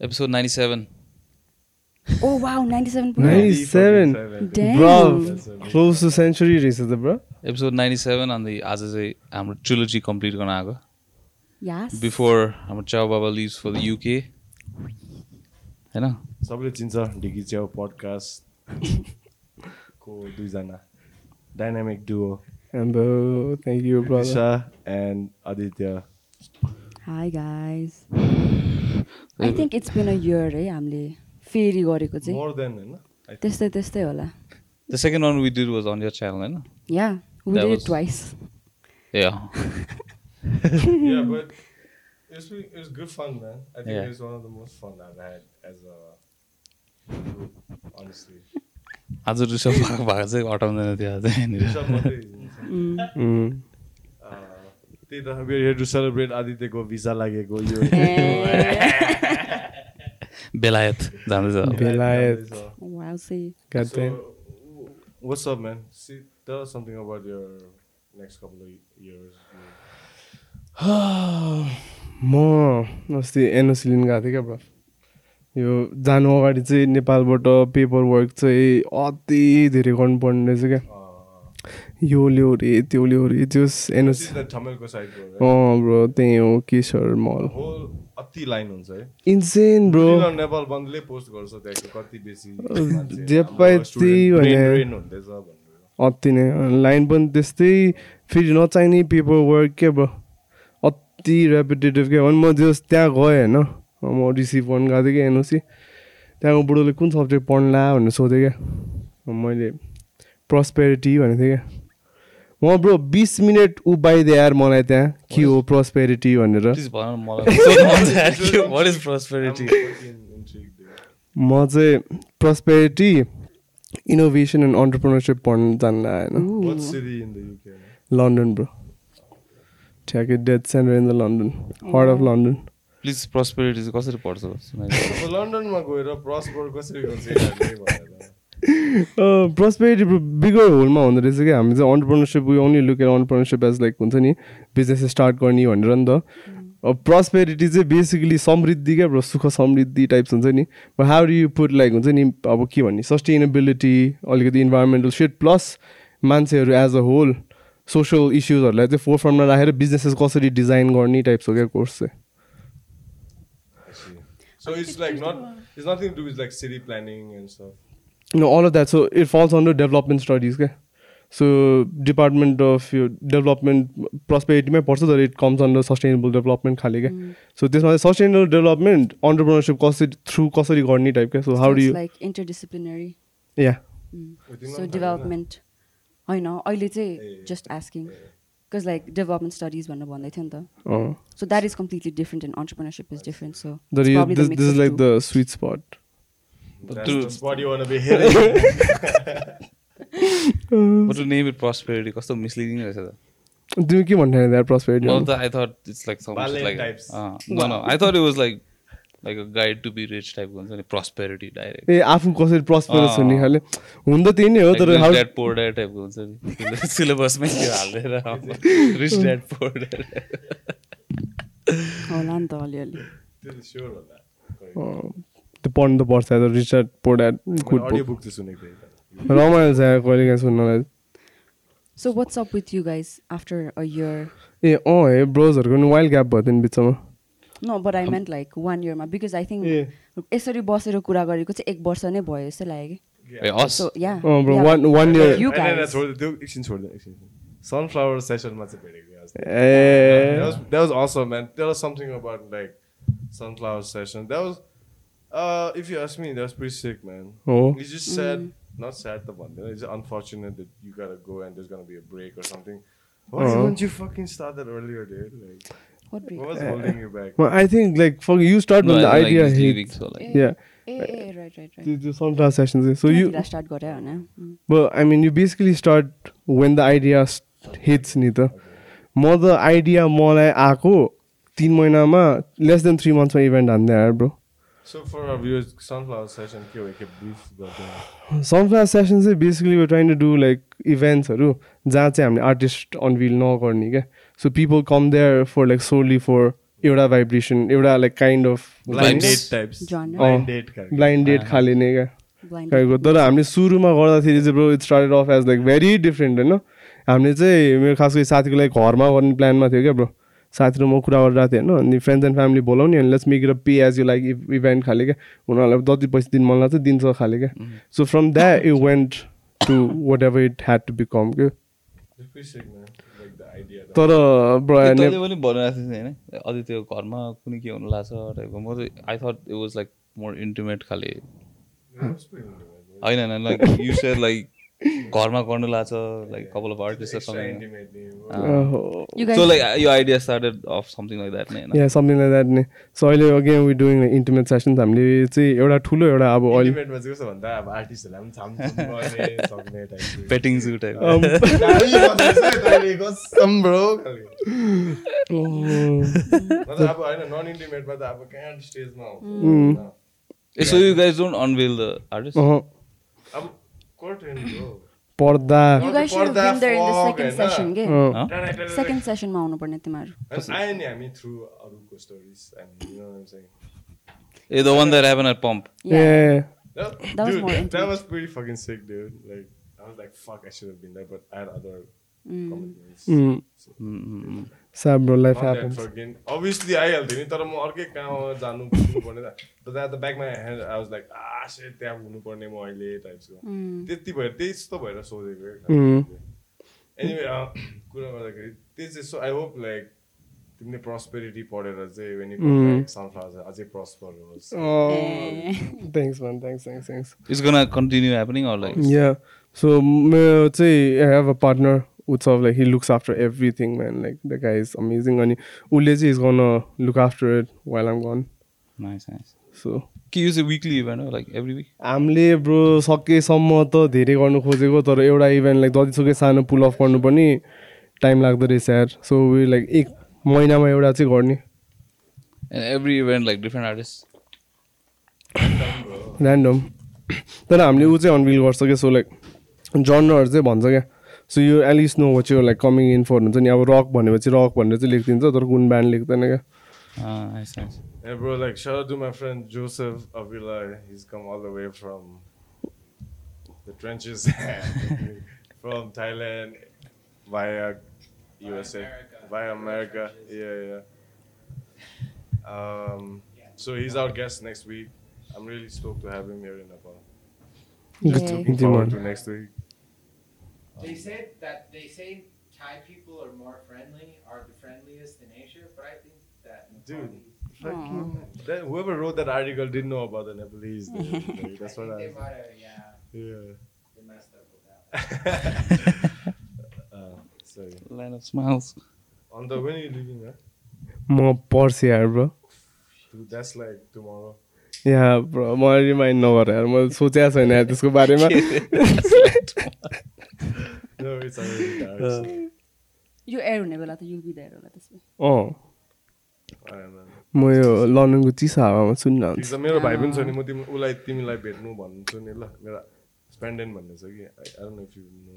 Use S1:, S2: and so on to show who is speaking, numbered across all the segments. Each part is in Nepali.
S1: Episode ninety seven
S2: Oh wow, 97 points.
S3: Nice. 97.
S2: Damn.
S3: Bro, close to century रहेछ त ब्रो
S1: एपिसोड नाइन्टी सेभेन अन्त आज चाहिँ हाम्रो ट्रिलोजी कम्प्लिट गर्न आएको
S2: Yes.
S1: बिफोर हाम्रो चाउ बाबा लिभ्स फर द युके होइन
S4: सबले चिन्छ ढिकी च्याउ पडकास्ट को दुईजना dynamic
S3: duo thank you brother
S4: Disha and Aditya
S2: Hi guys. I think it's been a year है हामीले फेरि गरेको चाहिँ त्यस्तै त्यस्तै होला
S1: the second one we did was on your channel होइन
S2: या we
S1: That
S2: did it
S1: was-
S2: twice
S1: Yeah.
S4: yeah, but it was, it was good fun, man. I think
S1: Yeah.
S4: it was one of the most fun I've had as a group, honestly.
S1: आज रिसभ भएको भएको चाहिँ हटाउँदैन त्यो आज यहाँनिर
S4: Rishabh मात्रै हुन्छ।
S3: Mm.
S4: Uh, त्यही त we're here to celebrate आदित्यको भिसा लागेको यो
S1: बेलायत जाँदैछ
S3: बेलायत
S4: So,
S3: damn.
S4: w- what's up, man? See, tell us something about your next couple of years.
S3: म अस्ति एनओसी लिनु गएको थिएँ क्या ब्रो यो जानु अगाडि चाहिँ नेपालबाट पेपर वर्क चाहिँ अति धेरै गर्नुपर्ने रहेछ क्या
S4: Uh,
S3: यो ल्याऊ रे त्यो ल्याऊ रे
S4: साइडको
S3: अँ ब्रो त्यही हो केशर मल।
S4: होल अति लाइन हुन्छ है।
S3: इन्सेन ब्रो
S4: Even नेपाल बन्दले पोस्ट गर्छ त्यहाँको कति बेसी मान्छे,
S3: जे
S4: हाम्रो
S3: पाए
S4: student
S3: त्यही
S4: brain
S3: भने-
S4: drain हुँदैछ भनेर।
S3: अति नै। लाइन पनि त्यस्तै। फेरि नचाहिने पेपर वर्क के ब्रो? अति रेपिटेटिभ के। भने म जस त्यहाँ गएँ होइन? म रिसिभ गर्नु गएको थिएँ कि एनओसी त्यहाँको बुढोले कुन सब्जेक्ट पढ्ला भनेर सोधेँ क्या मैले प्रस्पेरिटी भनेको थिएँ क्या म ब्रो बिस मिनट उभाइदिए यार मलाई त्यहाँ। के हो प्रस्पेरिटी भनेर. म चाहिँ प्रस्पेरिटी इनोभेसन एन्ड अन्टरप्रिनरसिप पढ्नु
S4: UK? man?
S3: लन्डन ब्रो ठ्याक्कै dead centre in the London heart of London
S1: please prosperity चाहिँ कसरी पढ्छ?
S4: लन्डनमा गएर प्रस्पर कसरी गर्छ?
S3: प्रस्पेरिटी बिगर होलमा हुँदो रहेछ कि हामी चाहिँ entrepreneurship we only look at entrepreneurship as like हुन्छ नि बिजनेस स्टार्ट गर्ने भनेर नि त। अब प्रस्पेरिटी चाहिँ बेसिकली समृद्धि क्या ब्रो सुख समृद्धि टाइप्स हुन्छ नि। How do you put like हुन्छ नि अब के भन्ने सस्टेनेबिलिटी अलिकति इन्भाइरोमेन्टल सेट प्लस मान्छेहरू एज अ होल सोसियल इस्युजहरूलाई चाहिँ फोर फ्रन्टमा राखेर बिजनेसेस कसरी डिजाइन गर्ने टाइप्स हो क्या कोर्स चाहिँ।
S4: So it's like not it's nothing to do with like city planning and stuff.
S3: No, all of that. So it falls under development studies. Okay? So Department of your Development Prosperity may पर्छ तर it comes under sustainable development खाले क्या So त्यसमा चाहिँ sustainable development entrepreneurship कसरी through कसरी गर्ने टाइप क्या So how
S2: So
S3: do
S2: it's
S3: you
S2: like interdisciplinary
S3: yeah
S2: so development होइन अहिले चाहिँ just asking because like development studies भनेर भन्दै थियो नि त so that is completely different and entrepreneurship is different
S3: so यो this, this is like sweet spot
S4: That's spot you want to be hitting.
S1: But to name it prosperity कस्तो मिसलिडिङ रहेछ त
S3: तिमी के भन्नु that prosperity
S1: Well, I thought it's like some
S4: Ballet
S1: like
S4: types.
S1: Uh, no, no. I thought it was like like a guide to be rich type हुन्छ नि prosperity direct.
S3: ए आफू कसरी prosperous हुने खाले हुन त त्यही नै हो तर
S1: rich
S3: how
S1: dad poor dad type को हुन्छ नि सिलेबसमै त्यो हालेर rich dad poor dad.
S2: होला नि त अलिअलि
S3: त्यो पढ्नु त पर्छ रिचर्ड
S4: थिएँ
S3: रमाइलो छ कहिले काहीँ सुन्नलाई।
S2: So what's up with you guys after a year
S3: ए अँ हे ब्रोजहरूको नि वाइल्ड ग्याप भयो नि बिचमा।
S2: No but I meant like one इयरमा बिकज आई थिङ्क यसरी बसेर कुरा गरेको चाहिँ एक वर्ष नै भयो जस्तो लाग्यो कि।
S4: सनफ्लावर सेसनमा चाहिँ भेटेको थिएँ अस्ति।
S3: ए।
S4: That was, that was uh, if you ask me, that was pretty sick, man. It's just sad, not sad, the one. It's unfortunate that you gotta go and there's gonna be a break or something. Why
S3: Uh-huh.
S4: didn't you fucking start that earlier, dude? Like,
S2: What break?
S4: what was holding you back?
S3: I think like for you start
S1: No,
S3: with the
S1: I think, like,
S3: hit
S1: leaving, so like
S2: right
S3: त्यो त्यो सनफ्लावर सेसन चाहिँ सो यु
S2: स्टार्ट गरे होइन Mm.
S3: But I mean, you basically start when the idea hits नि त म त आइडिया मलाई आएको तिन महिनामा लेस देन थ्री मन्थ्समा इभेन्ट हान्दै आएर ब्रो सनफ्लावर सेसन चाहिँ basically we trying to do like इभेन्ट्सहरू जहाँ चाहिँ हामीले आर्टिस्ट अनभिल नगर्ने क्या so people come there for like solely for एउटा भाइब्रेसन एउटा like kind of
S4: Blind
S1: Vibes.
S4: date types.
S2: Genre.
S4: Blind date खालको।
S3: ब्लाइन्ड डेट खाले नै क्या तर हामीले सुरुमा गर्दाखेरि चाहिँ bro it started off as like very different होइन हामीले चाहिँ मेरो खास गरी साथीको लागि घरमा गर्ने प्लानमा थियो क्या ब्रो साथी र म कुरा गरिरहेको थिएँ होइन? अनि फ्रेन्ड्स एन्ड फ्यामिली बोलाउने अनि let's make pay as you like event खाले क्या। उनीहरूलाई जति पैसा दिनु मन लाग्छ दिन्छ खाले क्या। So from that you went to whatever it had to become क्या। तर ब्रो
S1: तैँले पनि भनिरहेको थिएँ होइन अदित्य घरमा कुनै के हुनु लाग्छ टाइपको म चाहिँ I thought it was like more intimate खाले। होइन लाइक यु सेयर लाइक घरमा गर्नु लाग्छ like couple of artist
S4: Extra
S1: सबै
S4: intimate ni.
S2: You guys
S1: सो लाइक यो idea started off something like that नै? होइन
S3: या समथिङ लाइक द्याट नै सो अहिले again we doing intimate sessions हामीले चाहिँ एउटा ठुलो एउटा अब अहिले
S4: भन्दा आर्टिस्टहरूलाई पनि.
S1: पेटिङ जु टाइप
S4: कसम नन इन्टिमेटमा त अब कहाँ स्टेजमा हुन्छ
S1: so you guys don't unveil the artist
S3: अहँ,
S4: अब Curtain bro.
S3: पर्दा
S2: You guys should have been there in the
S4: Fog,
S2: second
S4: होइन?
S2: session, के?
S3: अँ,
S4: टाढा टाढा
S2: Second session मा आउनुपर्ने तिमीहरू
S4: And आयो नि हामी थ्रु अरूको stories and you know I'm saying
S1: a the one that happen at pump
S3: yeah.
S4: That,
S2: That was
S4: dude,
S2: more
S4: that
S2: intimate.
S4: was pretty fucking sick, dude. Like, I was like, fuck, I should have been there, but I had other
S2: Mm.
S4: commitments.
S3: Mm. Sad bro,
S4: That
S3: happens.
S4: fucking. Obviously, आइहाल्थ्यो नि तर म अर्कै कहाँ जानु त back of my head, I was like, ah, shit, त्यहाँ हुनुपर्ने म अहिले टाइप्सको. त्यति भएर त्यस्तो भएर सोधेको. एनिवे कुरा गर्दाखेरि त्यो चाहिँ सो आई होप लाइक तिमीले प्रस्पेरिटी पढेर चाहिँ वेन यु सनफ्लावर अझै प्रस्पर होस्
S3: thanks man, thanks, thanks, thanks.
S1: It's gonna continue happening or like
S3: Yeah. So मेरो चाहिँ I have a partner Utsav, like he looks after everything, man. Like the guy is amazing. And Ule is gonna look after it while I'm gone.
S1: Nice nice
S3: So
S1: के यो चाहिँ विकली इभेन्ट हो लाइक एभ्री विक
S3: हामीले ब्रो सकेसम्म त धेरै गर्नु खोजेको तर एउटा इभेन्ट लाइक जतिसुकै सानो पुल अफ गर्नु पनि टाइम लाग्दो रहेछ यार सो वी लाइक एक महिनामा एउटा चाहिँ गर्ने
S1: every event like different artist
S3: random तर हामीले ऊ चाहिँ अनबिल गर्छ क्या सो लाइक जनरहरू चाहिँ भन्छ क्या सो यो एलिस्ट नो वाच यो लाइक कमिङ इन फर हुन्छ नि अब रक भनेपछि रक भनेर चाहिँ लेखिदिन्छ तर कुन ब्यान्ड लेख्दैन क्या
S1: nice nice
S4: Yeah, bro, like shout out to my friend Joseph Avila. He's come all the way from the trenches, from Thailand via USA, via America. Yeah, yeah. Um, so he's our guest next week. I'm really stoked to have him here in Nepal.
S3: Good
S2: Yay.
S3: talking to you,
S4: Forward
S3: man.
S4: to next week.
S5: They said that they say Thai people are more friendly, are the friendliest in Asia, but I think that
S4: Dude.
S5: Nepalese-
S4: Fucking, that, whoever wrote that article didn't know about the Nepalese. dude. Like, that's
S5: I
S4: what
S5: think they
S4: I.
S5: might have, yeah,
S4: Yeah.
S5: they messed up with that.
S4: Uh, sorry.
S1: Line of smiles
S4: On the when are you leaving, man?
S3: म पर्सि यार bro
S4: Dude, that's like tomorrow.
S3: यहाँ ब्रो म रिमाइन्ड नगर यार म सोचेको छैन यार त्यसको बारेमा
S2: यो एयर हुने बेला त युल बी देयर होला त्यसमा।
S3: अँ. म यो लन्डनको चिसो हावामा सुनिरहन्छु
S4: ठिक छ मेरो भाइ पनि छ नि म तिमी उसलाई तिमीलाई भेट्नु भन्छु नि ल। मेरो स्पेन्डेन भन्ने छ कि। I don't know if you know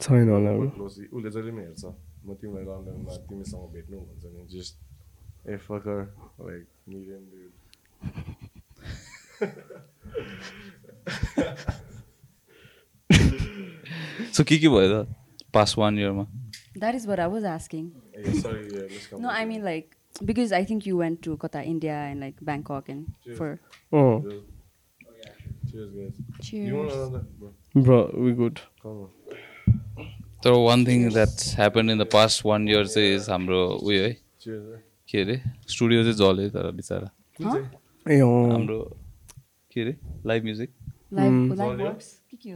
S3: छैन होला
S4: उसले जहिले पनि हेर्छ। म तिमीलाई लन्डनमा तिमीसँग भेट्नु भन्छ नि। Just a fucker like medium dude
S1: so के के भयो त पास्ट वान इयरमा
S2: that is where I was asking
S4: uh sorry let's come
S2: No, I mean like because I think you went to Kota, India, and like Bangkok, and
S4: Cheers.
S2: for
S3: अँ
S4: Cheers guys. You
S2: cheers.
S4: want another? Bro,
S3: bro we good
S4: come on.
S1: तर one thing that's happen in the past one year चाहिँ इज हाम्रो उयो है
S4: Cheers. eh?
S1: के अरे स्टुडियो चाहिँ जल्यो तर बिचरा हाम्रो के अरे live music
S3: Mm.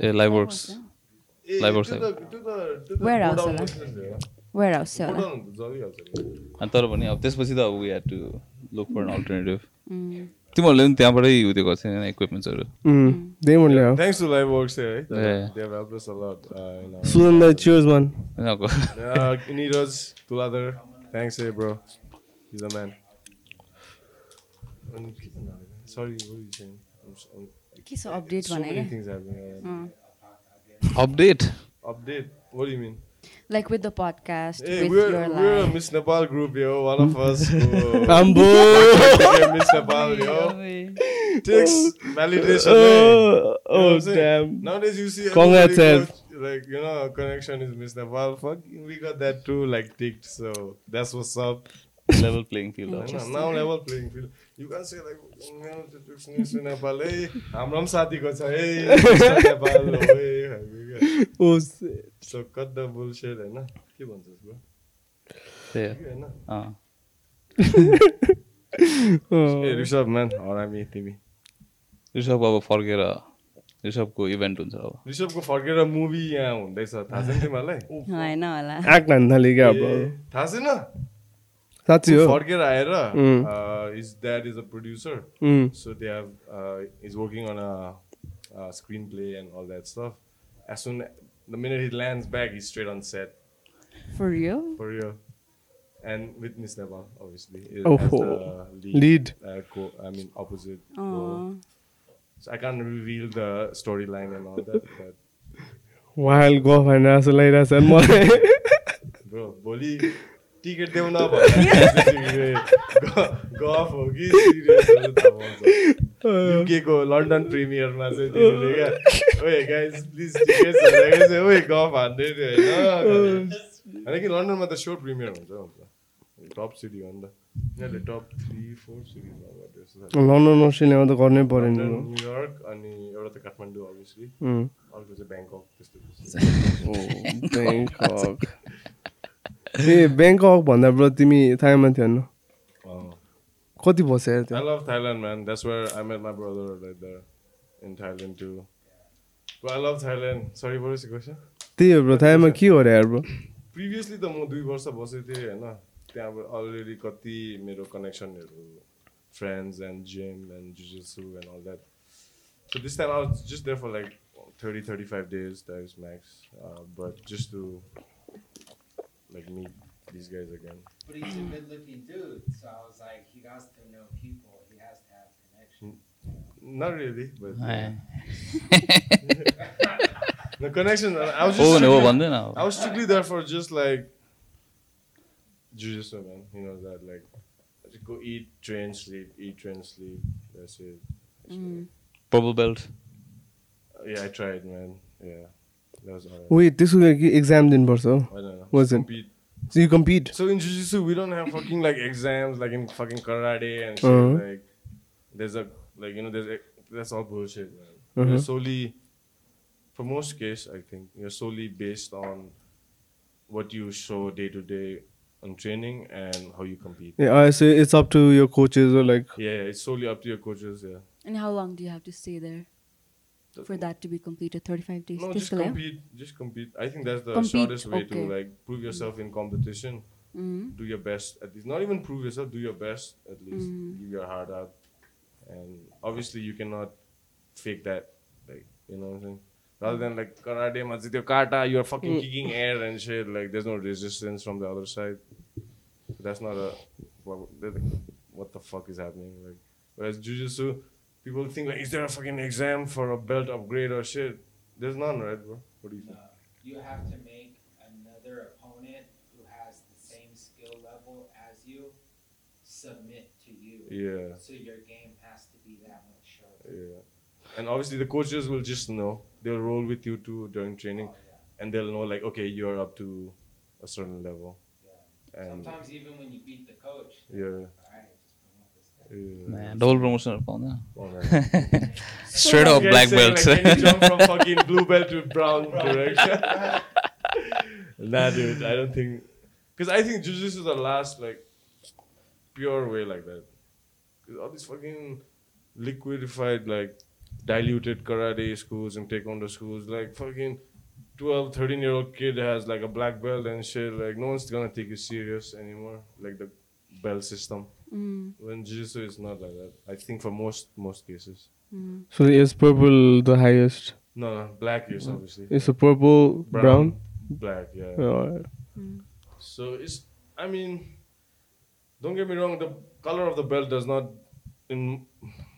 S1: Uh live works तर पनि अब त्यसपछि त अब we had to look for an alternative
S2: Mm.
S1: तिमीहरूले पनि त्यहाँबाटै उ त्यो होइन इक्विपमेन्ट्सहरू
S3: हो
S4: eh? A lot. Uh, in our,
S3: Sujan dai
S1: cheers
S4: uh, man. Um, Sorry, what are you saying? I'm, s- I'm,
S2: के छ अपडेट भने
S1: Update.
S4: Update. What do you mean?
S2: Like with the podcast,
S4: hey,
S2: with
S4: we're,
S2: your
S4: we're
S2: life.
S4: a Miss Nepal group, yo. One of us. Ambo. Miss Nepal, yo. Takes oh. validation. Oh, oh you know
S3: oh, damn.
S4: Nowadays, you see.
S3: Congrats,
S4: like you know, connection is Miss Nepal. Fuck, we got that too, like ticked. So that's what's up.
S1: level playing field.
S4: Now level playing field. You can say like, "मेरो त्यो Miss- Miss Nepal, hey, हाम्रो पनि साथीको छ, हो, होइन? के होइन? ऋषभ म्यान हरामी तिमी
S1: ऋषभ अब फर्केर ऋषभको इभेन्ट हुन्छ अब
S4: ऋषभको फर्केर मुभी यहाँ हुँदैछ थाहा छैन तिमीहरूलाई
S2: होइन होला
S4: थाहा छैन
S3: साँच्ची हो
S4: फर्केर आएर
S3: Mm.
S4: Is that is a producer
S3: um.
S4: So they have uh, is working on a, a screenplay and all that stuff. As soon the minute he lands back, he's straight on set
S2: For real?
S4: for real, and with Miss Nepal, obviously. i-
S3: Oh,
S4: as the lead.
S3: lead.
S4: Uh, co- I mean opposite.
S2: Aw.
S4: role. So I can't reveal the storyline and all that, but
S3: wild गफ भनेर जस्तो लागिरहेको छ नि मलाई
S4: bro, भोलि टिकट देऊ न गफ हो कि युकेको लन्डन प्रिमियरमा चाहिँ तिमीले क्या। ओए गाइस प्लिज टिकट चाहिँ ओए गफ हान्दै थियो होइन। होइन कि लन्डनमा त सो प्रिमियर हुन्छ हुन्छ टप सिटी हो नि त। यिनीहरूले टप थ्री फोर सिटिजमा गर्दैछ
S3: लन्डन अस्ट्रेलियामा त गर्नै पऱ्यो नि
S4: न्युयोर्क अनि एउटा त काठमाडौँ अभियसली. अर्को चाहिँ ब्याङ्कक त्यस्तो
S3: ब्याङ्कक ए ब्याङ्कक भन्दा ब्रो तिमी थाइमा थियो नि
S4: अँ।
S3: कति बस्यो यार
S4: man. That's where I met my brother right there in Thailand too. But I love Thailand. Sorry, what was the question?
S3: त्यही हो ब्रो थाइमा के हो र यार ब्रो
S4: Previously त म दुई वर्ष बसेको थिएँ होइन त्यहाँबाट अलरेडी कति मेरो कनेक्सनहरू friends and gym and जुजुसु and all that so this time I was just there for like thirty thirty five days that is max but just to like meet these guys again.
S5: But he's a good-looking dude, so I was like, he has to know people. He has to have connections.
S4: Not really, but. the connection. Uh, I was just.
S1: Oh,
S4: strictly,
S1: no.
S4: I was strictly there for just like. Jujitsu, man. You know that, like, just go eat, train, sleep, eat, train, sleep. That's it. That's mm.
S1: Bubble belt.
S4: Uh, yeah, I tried, man. Yeah.
S3: Weight त्यसको लागि एक्जाम दिनुपर्छ हो
S4: I don't know.
S3: Was it?
S4: Compete.
S3: You compete
S4: So in jujitsu, we don't have fucking like exams like in fucking karate and shit.
S3: Uh-huh.
S4: Like, there's a like you know, there's a, that's all bullshit, man.
S3: Uh-huh.
S4: You're solely, for most case, I think you're solely based on what you show day to day on training and how you compete.
S3: So it's up to your coaches like
S4: Yeah, it's solely up to your coaches. Yeah.
S2: And how long do you have to stay there for that to be completed 35 days.
S4: No just compete just compete. I think that's the
S2: compete,
S4: shortest way
S2: okay.
S4: to like prove yourself in competition.
S2: Mm-hmm.
S4: do your best at least not even prove yourself do your best at least
S2: mm-hmm.
S4: give your heart out. And obviously you cannot fake that like you know what i'm saying? Rather than like karate matsityo kata you're fucking mm. kicking air and shit like there's no resistance from the other side. That's not a what, what the fuck is happening like whereas jujitsu people think like, is there a fucking exam for a belt upgrade or shit? There's none, right, bro? What do you think?
S5: No, you have to make another opponent who has the same skill level as you submit to you.
S4: Yeah,
S5: So your game has to be that much sharper.
S4: yeah. And obviously the coaches will just know. They'll roll with you too during training,
S5: Oh, yeah.
S4: and they'll know like, okay, you're up to a certain level.
S5: Yeah.
S4: And
S5: Sometimes even when you beat the coach,
S4: yeah, Man,
S1: double
S4: promotion இருப்பாங்க
S1: straight
S4: up
S1: black
S4: belts can you jump from fucking blue belt to brown direction. Nah dude I don't think because I think jujitsu is the last like pure way like that. Because all these fucking liquidified like diluted karate schools and taekwondo schools like fucking 12 13 year old kid has like a black belt and shit like no one's gonna take you serious anymore. Like the bell system.
S2: Mm.
S4: When Jiu-Jitsu is not like that. I think for most most cases.
S2: Mm.
S3: So is purple the highest?
S4: No, no, black is obviously.
S3: It's a purple, brown, brown?
S4: black. Oh, yeah.
S2: Mm.
S4: So it's. I mean, don't get me wrong. The color of the belt does not, in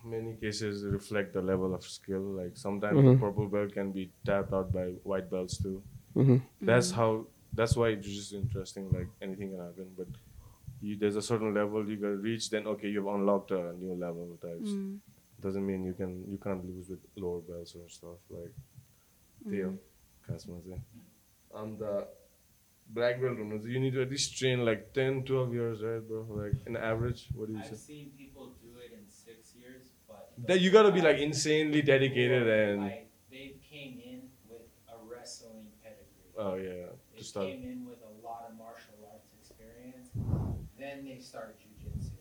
S4: many cases, reflect the level of skill. Like sometimes
S3: mm-hmm.
S4: the purple belt can be tapped out by white belts too.
S3: Mm-hmm.
S4: That's mm. how. That's why it's just interesting. Like anything can happen, but you, there's a certain level you gotta reach, then okay, you've unlocked a new level types.
S2: Mm.
S4: Doesn't mean you can you can't lose with lower belts or stuff like mm. Theo, Kasmaze. And uh, the black belt runners, you need to at least train like 10, 12 years, right, bro? Like an average. What do you
S5: I've
S4: say?
S5: I've seen people do it in six years, but
S4: that you gotta be like insanely dedicated and.
S5: They came in with a wrestling pedigree.
S4: Oh yeah.
S5: They
S4: to start.
S5: came in with a they start jujitsu.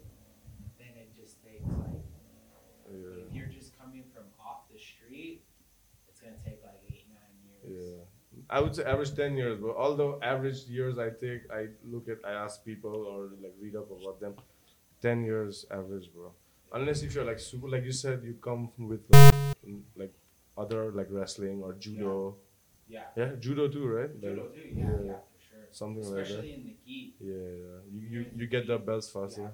S5: Then it just takes like. But
S4: yeah
S5: if you're just coming from off the street, it's gonna take like eight nine years.
S4: Yeah. I would say average 10 years, but although average years I take, I look at, I ask people or like read up about them. 10 years average, bro. Unless if you're like super, like you said, you come with like, like other like wrestling or judo.
S5: Yeah.
S4: Yeah, judo too, right?
S5: Judo
S4: Like,
S5: too. Yeah,
S4: yeah.
S5: yeah,
S4: something Especially like that.
S5: in the gi.
S4: Yeah, yeah. You, you, you get that best faster.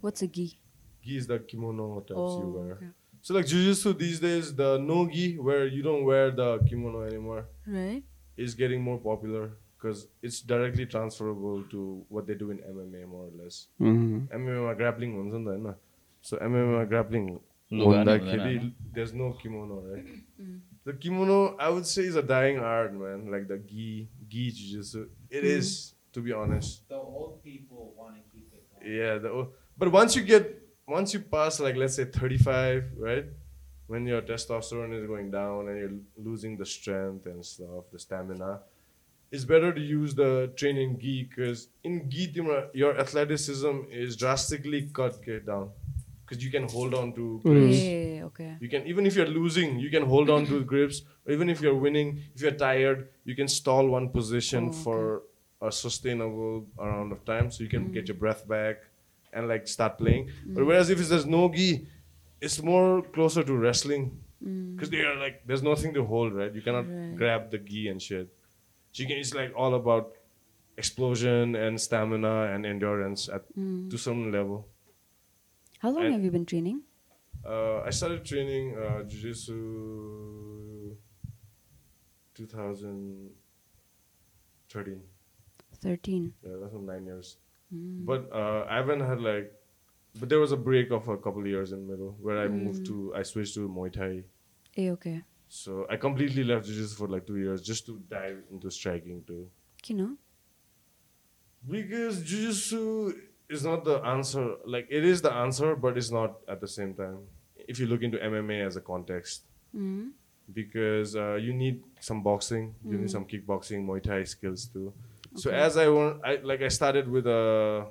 S2: What's a gi?
S4: Gi is the kimono types
S2: oh, you
S4: wear.
S2: Okay.
S4: So like jujitsu these days, the no gi where you don't wear the kimono anymore,
S2: right,
S4: is getting more popular because it's directly transferable to what they do in MMA more or less.
S3: Mm-hmm.
S4: MMA grappling ones, right? So MMA grappling, there's no kimono, right? Mm the kimono I would say is a dying art man. Like the gi gi jujitsu it mm-hmm. is to be honest.
S5: The old people want to keep it going.
S4: yeah the, but once you get once you pass like let's say 35 right when your testosterone is going down and you're losing the strength and stuff the stamina it's better to use the training gi because in gi your athleticism is drastically cut down because you can hold on to mm. grips.
S2: Yeah, okay.
S4: you can even if you're losing you can hold on to grips. Or even if you're winning if you're tired you can stall one position
S2: Oh, okay.
S4: for a sustainable amount of time so you can get mm. your breath back and like start playing. But mm. whereas if there's no gi it's more closer to wrestling. Because they are like there's nothing to hold right? You cannot
S2: Right.
S4: grab the gi and shit. So you can, it's like all about explosion and stamina and endurance at to some level
S2: How long
S4: And-
S2: have you been training?
S4: uh, I started training uh, jiu-jitsu 2013.
S2: 13.
S4: Yeah, that's nine years.
S2: Mm.
S4: But uh, I haven't had like, but there was a break of a couple of years in the middle where I moved to, I switched to Muay Thai.
S2: Eh, okay.
S4: So I completely left jiu-jitsu for like two years just to dive into striking too.
S2: You know?
S4: Because jiu-jitsu is not the answer. Like it is the answer, but it's not at the same time. If you look into MMA as a context,
S2: Mm.
S4: because uh, you need some boxing, you need some kickboxing, Muay Thai skills too. So as I want, I like I started with a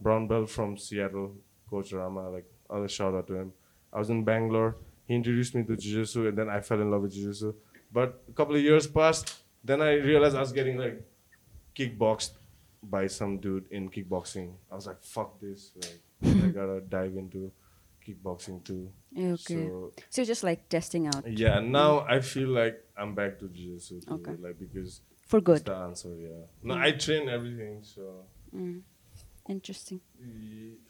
S4: brown belt from Seattle, Coach Rama. Like I'll shout out to him. I was in Bangalore. He introduced me to jiu-jitsu, and then I fell in love with jiu-jitsu. But a couple of years passed. Then I realized I was getting like kickboxed by some dude in kickboxing. I was like, "Fuck this! Like, I gotta dive into kickboxing too."
S2: Okay.
S4: So
S2: So you're just like testing out
S4: yeah, now I feel like I'm back to jiu-jitsu too,
S2: Okay.
S4: like because
S2: for good.
S4: the answer. Yeah, no, I train everything, so
S2: Mm. Interesting.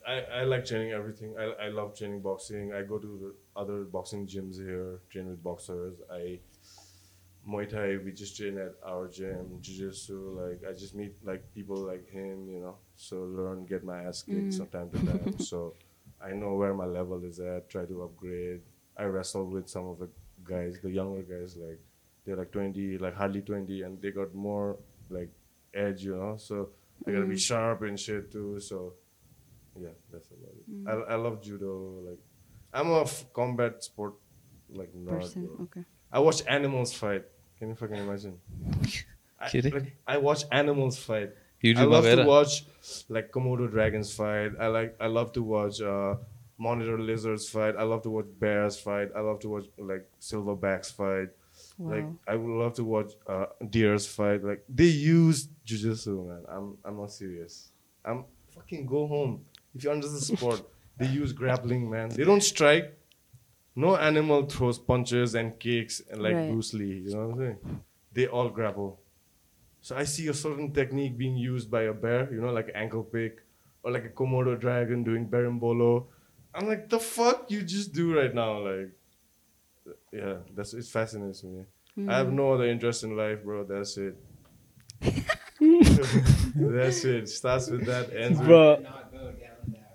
S4: I, I like training everything. I, I love training boxing. I go to the other boxing gyms here, train with boxers. I Muay Thai, we just train at our gym. Jiu-Jitsu, like I just meet like people like him, you know. So learn, get my ass kicked
S2: Mm.
S4: from time to time. so I know where my level is at. Try to upgrade. I wrestle with some of the guys, the younger guys, like they're like 20, like hardly 20, and they got more like edge, you know. So I gotta be
S2: Mm.
S4: sharp and shit too. So yeah, that's about it.
S2: Mm.
S4: I, I love judo. Like I'm a f- combat sport like nerd.
S2: Person. Okay.
S4: I watch animals fight. Can you fucking imagine? I, Like, I watch animals fight. I love to watch like Komodo dragons fight. I like I love to watch uh, monitor lizards fight. I love to watch bears fight. I love to watch like silverbacks fight.
S2: Wow.
S4: Like I would love to watch uh, deers fight. Like they use jujitsu, man. I'm I'm not serious. I'm fucking go home. If you understand the sport, they use grappling, man. They don't strike. No animal throws punches and kicks and like
S2: Right.
S4: Bruce Lee. You know what I'm saying? They all grapple. So I see a certain technique being used by a bear, you know, like ankle pick, or like a Komodo dragon doing berimbolo. I'm like, the fuck you just do right now? Like, yeah, that's it fascinates me. I have no other interest in life, bro. That's it. That's it. Starts with that, ends with
S3: Bro.
S5: Not go down that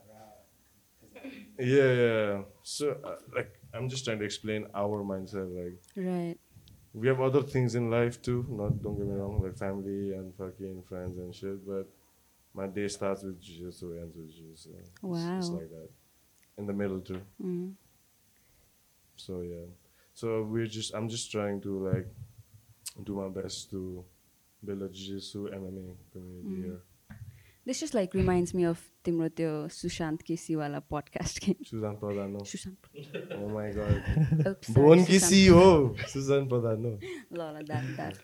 S4: yeah, yeah. So uh, like, I'm just trying to explain our mindset. Like,
S2: Right.
S4: we have other things in life too. Not don't get me wrong, like family and fucking friends and shit. But my day starts with jiu-jitsu, ends with jiu-jitsu. It's- It's
S2: Wow.
S4: like that. In the middle too.
S2: Mm.
S4: So yeah. So we're just I'm just trying to like do my best to build a jiu-jitsu MMA community
S2: Mm.
S4: here.
S2: This just like reminds me of तिम्रो त्यो सुशान्त केसीवाला पडकास्ट के
S4: Suzanne Pradano.
S2: Sushant
S4: Oh my god.
S2: Oops, sorry,
S4: Bhuvan Sushant. Suzanne Pradano.
S2: ल ल द्याट द्याट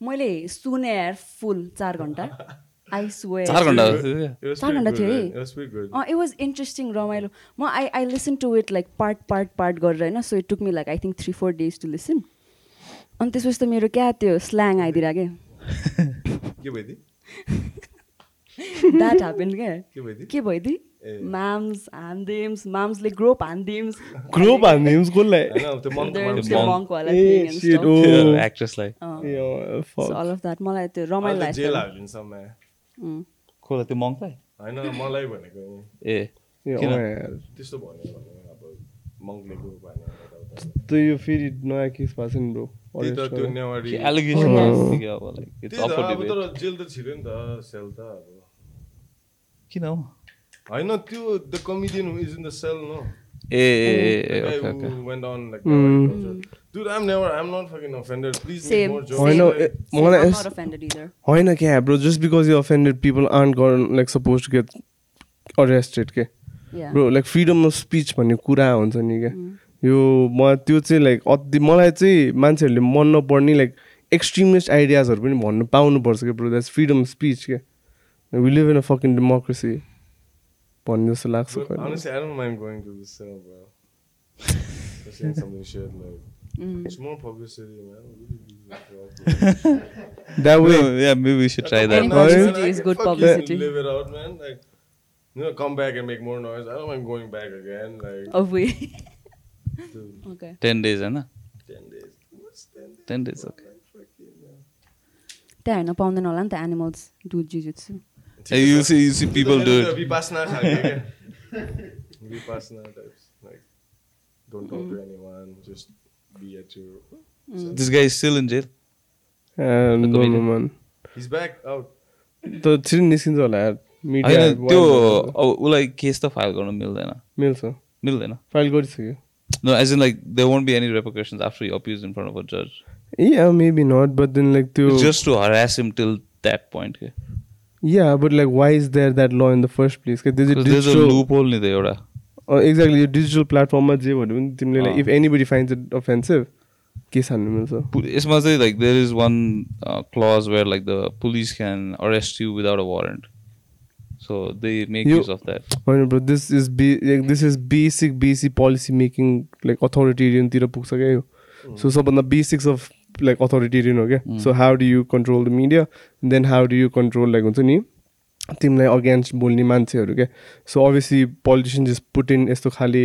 S2: मैले सुने यार फुल चार घन्टा आई स्वे
S1: चार घन्टा
S4: It
S1: जस्तो थियो क्या?
S4: It was
S2: चार घन्टा
S4: good.
S2: थियो है? इट वाज इन्ट्रेस्टिङ रमाइलो म I I listen to it like part part part गरेर होइन so it took me like I think three four days to listen अनि त्यसपछि त मेरो क्या त्यो स्ल्याङ आइदिरहेको
S4: के भइदियो
S2: द्याट ह्यापन क्या
S4: के भइदियो? ए।
S2: म्याम्स हान्दिम्स म्याम्सले ग्रोप हान्दिम्स
S3: ग्रुप हान्ने कसलाई?
S4: त्यो
S2: त्यो
S3: oh.
S1: त्यो एक्ट्रेसलाई
S2: मलाई त्यो रमाइलो
S4: त
S2: लाग्छ.
S1: खोला त्यो मङ्कलाई
S4: होइन मलाई भनेको। नि
S1: ए
S3: oh।
S4: त्यस्तो भन्यो भने अब मङ्कले ग्रुप हान्यो यताउता।
S3: त यो फेरि नयाँ केस भएको छ नि ब्रो।
S4: त्यो
S1: एलिगेसन
S2: Oh,
S1: डिबेट
S4: तर जेल त छिर्यो नि त सेल त अब।
S1: किन हो
S4: होइन त्यो the
S1: comedian is
S4: in the cell no
S3: Mm. होइन क्या bro just because you offended people aren't gonna like suppose to get arrested के. Bro like freedom of speech भन्ने कुरा हुन्छ नि क्या यो म त्यो चाहिँ लाइक अति मलाई चाहिँ मान्छेहरूले मन नपर्ने लाइक एक्सट्रिमिस्ट आइडियाजहरू पनि भन्नु पाउनुपर्छ क्या bro that's freedom of speech क्या We live in a fucking democracy भन्ने जस्तो लाग्छ
S4: but
S3: कहिले।
S4: honestly, I don't mind going to the cell, bro. Just saying something shit like
S2: Mm.
S4: it's more publicity, man. Really,
S3: That way,
S1: yeah maybe we should try
S2: Any
S1: that
S2: publicity
S4: I
S2: is
S4: can
S2: good
S4: fucking
S2: publicity.
S4: Live it out, man. Like, you know, come back and make more noise. I don't mind going back again. Like,
S2: Of we.
S4: dude,
S2: okay.
S1: 10 days हैन
S4: ten days. What's ten days?
S1: 10 days okay
S4: Like, fucking, man.
S2: त्यहाँ हेर्न पाउँदैन होला नि त animals do jujitsu
S1: you see you see people do it
S4: Vipassana खालके क्या। Vipassana types. Like, don't talk to anyone. Just be at your.
S1: this guy is still in jail
S3: and no, no, man.
S4: He's back out.
S3: त छिटो निस्किन्छ होला यार मिडिया
S1: होइन त्यो अब उसलाई केस त फाइल गर्न मिल्दैन
S3: मिल्छ
S1: मिल्दैन
S3: फाइल गरिसक्यो
S1: No, as in like there won't be any repercussions after he appears in front of a judge.
S3: Yeah, maybe not, but then like त्यो
S1: It's just to harass him till that point. Okay?
S3: Yeah, but like why is there that law in the first place? Because there's a
S1: Because there's a
S3: digital
S1: loophole नि त एउटा
S3: uh, exactly यो डिजिटल प्लेटफर्ममा जे भन्यो भने तिमीले
S1: अँ।
S3: Like if anybody finds it offensive case हान्नु मिल्छ
S1: यसमा चाहिँ like there is one uh, clause where like the police can arrest you without a warrant. So they make
S3: You-
S1: use of that.
S3: होइन bro this is be this is basic basic policy making like अथोरिटेरियनतिर पुग्छ क्या यो सो सबभन्दा बेसिक्स अफ लाइक अथोरिटेरियन हो क्या? So how do you control the media then how do you control like हुन्छ नि तिमीलाई अगेन्स्ट बोल्ने मान्छेहरू क्या? So obviously politician just put in यस्तो खाले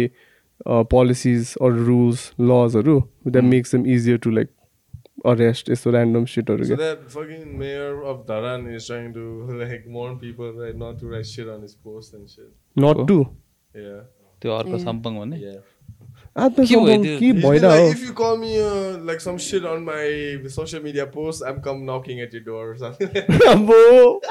S3: पोलिसिज अर रुल्स लजहरू that makes them easier to like arrest यस्तो ऱ्यान्डम सिटहरू
S4: So
S3: क्या?
S4: that fucking mayor of Dharan is trying to like warn people right not to write shit on his post and shit.
S3: Not to
S4: Yeah.
S1: त्यो अर्को। सम्पङ भन्ने? Ah,
S3: there's
S4: no monkey
S3: boy.
S4: Like, if you call me uh, like some shit on my social media post, I'm come knocking at your door or something.
S3: Bro.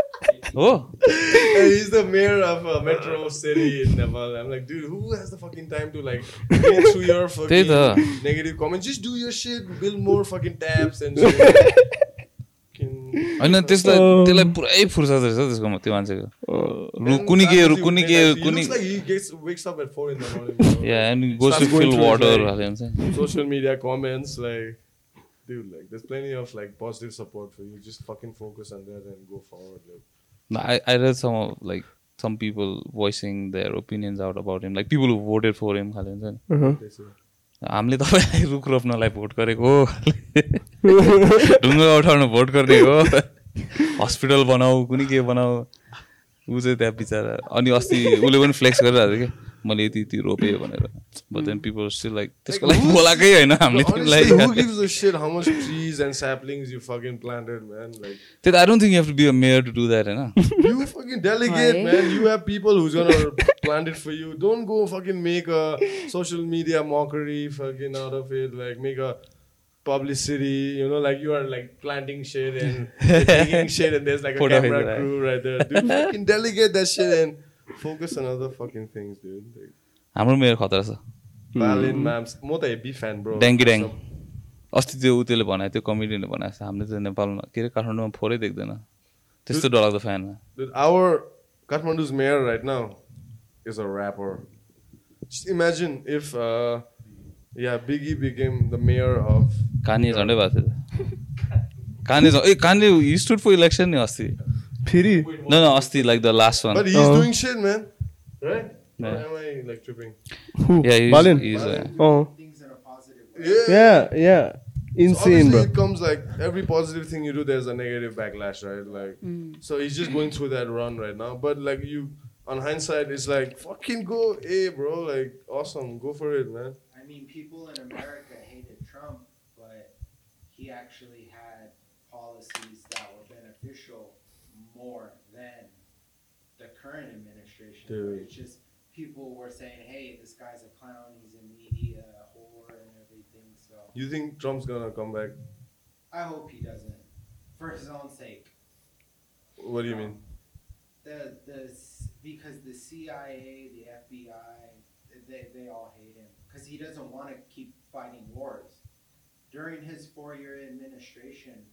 S1: oh.
S4: And he's the mayor of uh, Metro City in Nepal. I'm like, dude, who has the fucking time to like go through your fucking negative comments? Just do your shit, build more fucking tabs and shit.
S1: होइन त्यसलाई त्यसलाई पुरै फुर्सद रहेछ त्यसको त्यो मान्छेको कुनी के कुनी के कुनी या
S4: and
S1: goes
S4: to
S1: fill water
S4: social media comments like dude like there's plenty of like positive support for you just fucking focus on that and go forward like
S1: No, I, I read some of like some people voicing their opinions out about him, like people who voted for him. खाले हामीले तपाईँलाई रुख रोप्नलाई भोट गरेको हो। ढुङ्गा उठाउन भोट गर्ने हो। हस्पिटल बनाऊ कुनै के बनाऊ। ऊ चाहिँ त्यहाँ बिचरा अनि अस्ति उसले पनि फ्लेक्स गरिरहेको थियो कि। मैले यति यति रोपेँ भनेर but then people still like त्यसको लागि बोलाएकै होइन हामीले
S4: Honestly, who
S1: तिमीलाई
S4: gives a shit how much trees and saplings you fucking planted, man? Like,
S1: त्यही त I don't think you have to be a mayor to do that होइन
S4: you fucking delegate,
S2: Why?
S4: man. You have people who's gonna plant it for you. Don't go fucking make a social media mockery fucking out of it. Like make a publicity, you know, like you are like planting shit and taking shit, and there's like a
S1: Photo
S4: camera
S1: is right.
S4: crew right there. Dude, fucking delegate that shit and Focus on other fucking things, dude.
S1: हाम्रो मेरो खतरा छ
S4: बालिन म्याम्स म त हेबी फ्यान ब्रो
S1: ड्याङ्की ड्याङ अस्ति त्यो ऊ त्यसले भनेको त्यो कमेडियनले भनेको छ हामीले त नेपालमा के अरे काठमाडौँमा फोहोरै देख्दैन। त्यस्तो डरलाग्दो
S4: fan our Kathmandu mayor right now is a rapper imagine if ya Biggie became the mayor of
S1: कानी झन्डै भएको थियो कानी झन् ए कानी हिस्टुड फर इलेक्सन नि अस्ति।
S3: Piri?
S1: No, no, Asti, like the last one.
S4: But he's
S3: uh,
S4: doing shit, man. Right?
S1: Yeah.
S4: Why am I like tripping?
S3: Who?
S1: Yeah, he's,
S3: Balin.
S1: He's, uh,
S5: Balin. Uh, oh. Yeah.
S4: yeah,
S3: yeah. Insane,
S4: so
S3: bro.
S4: It comes like every positive thing you do, there's a negative backlash, right? Like, mm. so he's just going through that run right now. But like you, on hindsight, it's like fucking go, hey, bro, like awesome, go for it, man.
S5: I mean, people in America hated Trump, but he actually current administration.
S4: Dude.
S5: It's just people were saying, "Hey, this guy's a clown. He's a media whore and everything." So
S4: You think Trump's gonna come back?
S5: I hope he doesn't, for his own sake.
S4: What do you mean?
S5: The the because the CIA, the FBI, they they all hate him because he doesn't want to keep fighting wars. During his four-year administration,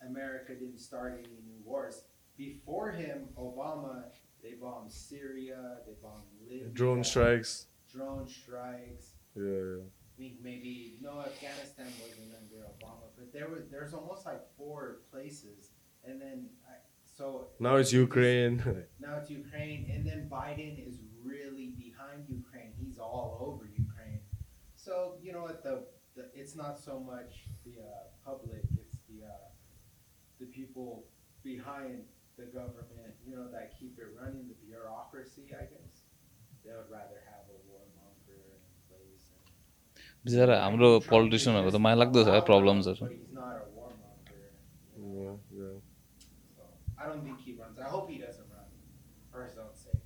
S5: America didn't start any new wars. Before him, Obama, they bombed Syria, they bombed Libya,
S4: Drone strikes.
S5: drone strikes.
S4: Yeah, yeah.
S5: I think maybe no Afghanistan wasn't under Obama, but there was there's almost like four places, and then I, so
S4: Now it's Ukraine.
S5: now it's Ukraine, and then Biden is really behind Ukraine. He's all over Ukraine. So you know what the, the it's not so much the uh, public; it's the uh, the people behind the government. You know that keep it running, the bureaucracy. I guess they would rather have a warmonger in place. And,
S1: बिचरा हाम्रो पोलिटिसियनहरूको त मलाई लाग्दो छ प्रब्लम्सहरू
S5: but he's not a warmonger. You know?
S4: yeah, yeah.
S5: So I don't think he runs. I hope he doesn't run for his own sake.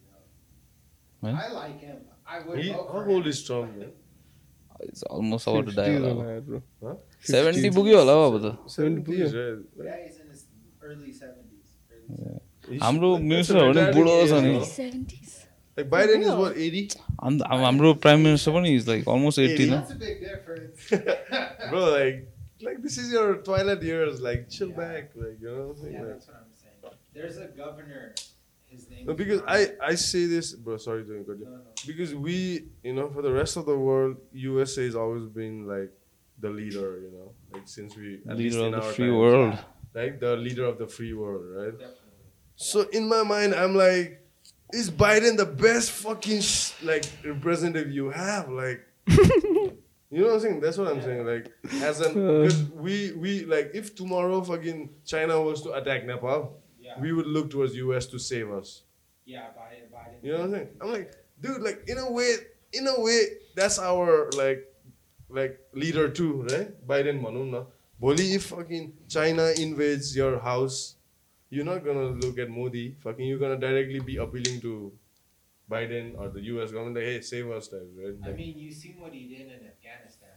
S5: You know?
S1: Right.
S5: I like him. I would
S4: He,
S5: vote
S4: how
S5: for
S4: old
S5: him.
S4: is Trump, man?
S1: It's almost about to die होला
S3: ब्रो
S1: सेभेन्टी पुग्यो होला हौ अब त
S4: 70s, right?
S5: Yeah, he's in his early seventies. Early 70s.
S4: He's-
S1: हाम्रो
S4: that's a
S1: मिनिस्टरहरू पनि
S4: retiring
S1: बुढो
S4: age,
S1: छ नि
S4: no?
S2: 70s.
S4: Like Biden is
S2: real?
S4: what, 80?
S1: हाम- हाम- हाम्रो प्राइम मिनिस्टर पनि इज लाइक अलमोस्ट एट्टी न
S5: That's a big difference.
S4: Bro, like, like this is your twilight years. Like, chill
S5: Yeah.
S4: back. Like, you know what I'm saying?
S5: yeah,
S4: Like-
S5: that's what I'm saying. There's a governor. His name.
S4: No,
S5: is
S4: because
S5: Ron-
S4: I, I say this, bro. Sorry to cut you.
S5: No, no.
S4: Because we, you know, for the rest of the world, USA has always been like the leader. You know, like since we at least
S1: Leader
S4: in
S1: of the
S4: our
S1: free
S4: times,
S1: world
S4: like the leader of the free world, right?
S5: Definitely.
S4: So in my mind, I'm like, is Biden the best fucking sh- like representative you have? Like, you know what I'm saying? That's what I'm saying. Like, as an uh. because we we like if tomorrow fucking China was to attack Nepal,
S5: Yeah.
S4: we would look towards US to save us.
S5: Yeah, Biden. Biden.
S4: You know what I'm saying? I'm like, dude, like in a way, in a way, that's our like like leader too, right? Biden Manuna. Bully, if fucking China invades your house, you're not gonna look at Modi. Fucking, you're gonna directly be appealing to Biden or the U.S. government. Like, hey, save us, guys. Right? Like, I
S5: mean, you see what he did in Afghanistan.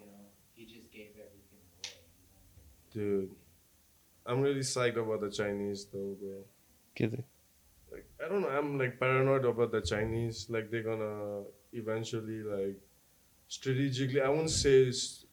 S5: You know, he just gave everything away.
S4: Dude, I'm really psyched about the Chinese though, bro.
S1: Get it.
S4: Like, I don't know. I'm like paranoid about the Chinese. Like, they're gonna eventually like strategically. I won't say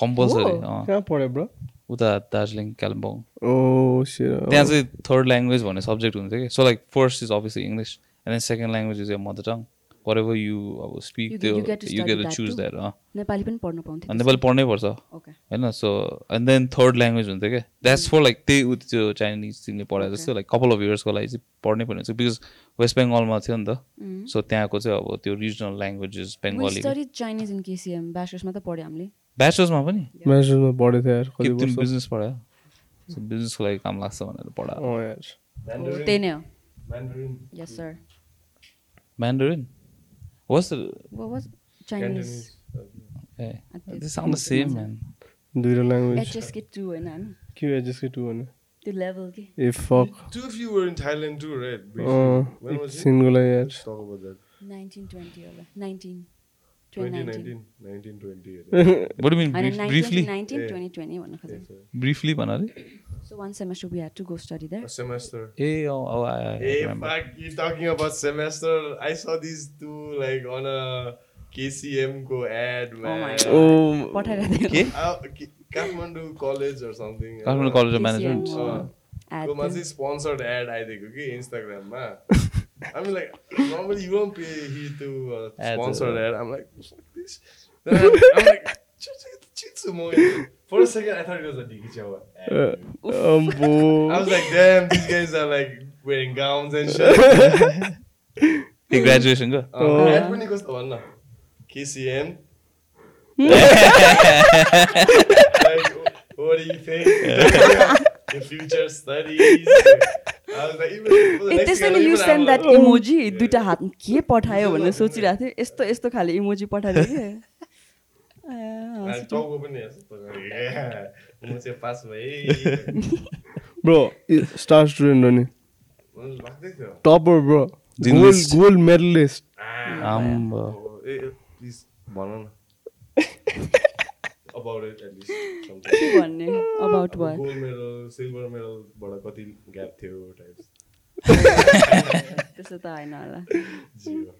S1: compulsory
S2: हो?
S3: कहाँ पढ्यो ब्रो
S1: उता दार्जिलिङ कालिम्पोङ त्यहाँ चाहिँ थर्ड ल्याङ्ग्वेज भन्ने सब्जेक्ट हुन्थ्यो कि so like first is obviously English and then second language is your mother tongue whatever you अब speak
S2: You-
S1: त्यो choose
S2: too?
S1: that अँ
S2: नेपाली पनि पढ्नु पाउँथ्यो
S1: नेपाली पढ्नै पर्छ
S2: ओके
S1: होइन so and then third language हुन्छ क्या द्याट्स फर लाइक त्यही उ त्यो चाइनिज तिमीले पढाए जस्तो लाइक कपाल अफ इयर्सको लागि चाहिँ पढ्नै पर्ने हुन्छ बिकज वेस्ट बेङ्गलमा थियो नि त? सो त्यहाँको चाहिँ अब त्यो
S2: regional
S1: languages
S2: Bengali Chinese in KCM ब्याचलर्समा त पढ्यो हामीले.
S1: ब्याचलर्समा पनि?
S3: म्यानेजरमा पढेको थियो यार
S1: के
S3: कति
S1: तिमी
S3: वर्ष?
S1: बिजनेस पढायो? सो बिजनेसको लागि काम लाग्छ भनेर पढायो
S3: अँ यार।
S4: Mandarin.
S2: त्यही नै हो. Yes sir
S1: Mandarin was
S2: What was Chinese?
S1: ए
S2: At
S1: they
S2: this
S1: sound the same man
S3: दुइटा ल्याङ्ग्वेज
S2: HSK 2 होइन हामी
S3: के एचएसके टु भने
S2: त्यो लेभल के
S3: ए fuck
S4: Two of you were in Thailand too, right? Briefly.
S3: अँ
S4: when was it?
S3: एकछिनको लागि यार
S4: Let's talk about that.
S2: 1920 होला 19
S1: ब्रिफली
S2: 19
S4: Yeah.
S2: 2020 भन्न खोजेको
S1: ब्रिफली भन
S2: So one semester we had to go study there.
S4: A semester.
S1: I- I
S4: Hey,
S1: remember.
S4: fuck, you talking about semester? I saw these two like on a KCM go ad, man.
S2: my
S3: ओ
S2: पठाइरहेको
S1: के
S4: Uh, K- Kathmandu College or something.
S2: KCM,
S4: अँ।
S2: ad
S4: कोमा
S2: थियो।
S4: चाहिँ स्पोन्सर्ड एड आइदिएको कि इन्स्टाग्राममा I'm like, normally you don't pay here to uh,
S1: Ads,
S4: sponsored
S1: uh,
S4: ad. I'm like, fuck this. Then I'm, I'm like, chitsu mo. For a second, I thought it was a Digichawa ad.
S3: अम्बो
S4: I was like, damn, these guys are like wearing gowns and shit.
S1: A ग्रेजुएसनको
S4: Uh, ad पनि कस्तो भन्न KCM. like, what do you think? Your future studies.
S2: त्यसैले यु सेन्ड द्याट. इमोजी दुइटा हात के पठायो भनेर सोचिरहेको थिएँ। यस्तो यस्तो खाले इमोजी पठाइदियो कि? ए,
S4: अनि टाउको पनि यस्तो गरेको, म चाहिँ पास भएँ।
S3: ब्रो स्टार स्टुडेन्ट हो नि। टपर ब्रो गोल्ड मेडलिस्ट
S1: आम्बो
S4: ए प्लिज भन न। About it at least something
S2: के भन्ने? About what
S4: gold medal silver मेडलबाट कति ग्याप थियो टाइप्स
S2: त्यस्तो त होइन होला।
S4: Zero.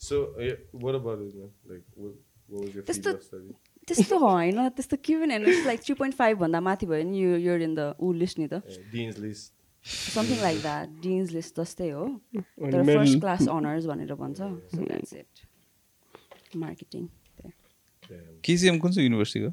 S4: So, yeah, what about it, man? Like, what, what was your
S2: Just
S4: field
S2: the-
S4: of study?
S2: त्यस्तो होइन त्यस्तो के पनि होइन। लाइक थ्री पोइन्ट फाइभ भन्दा माथि भयो नि यो यो इन द ऊ लिस्ट नि त।
S4: Dean's list.
S2: Something like that dean's list जस्तै हो। तर फर्स्ट क्लास अनर्स भनेर भन्छ। So that's it
S4: marketing.
S1: KCM कुन चाहिँ युनिभर्सिटीको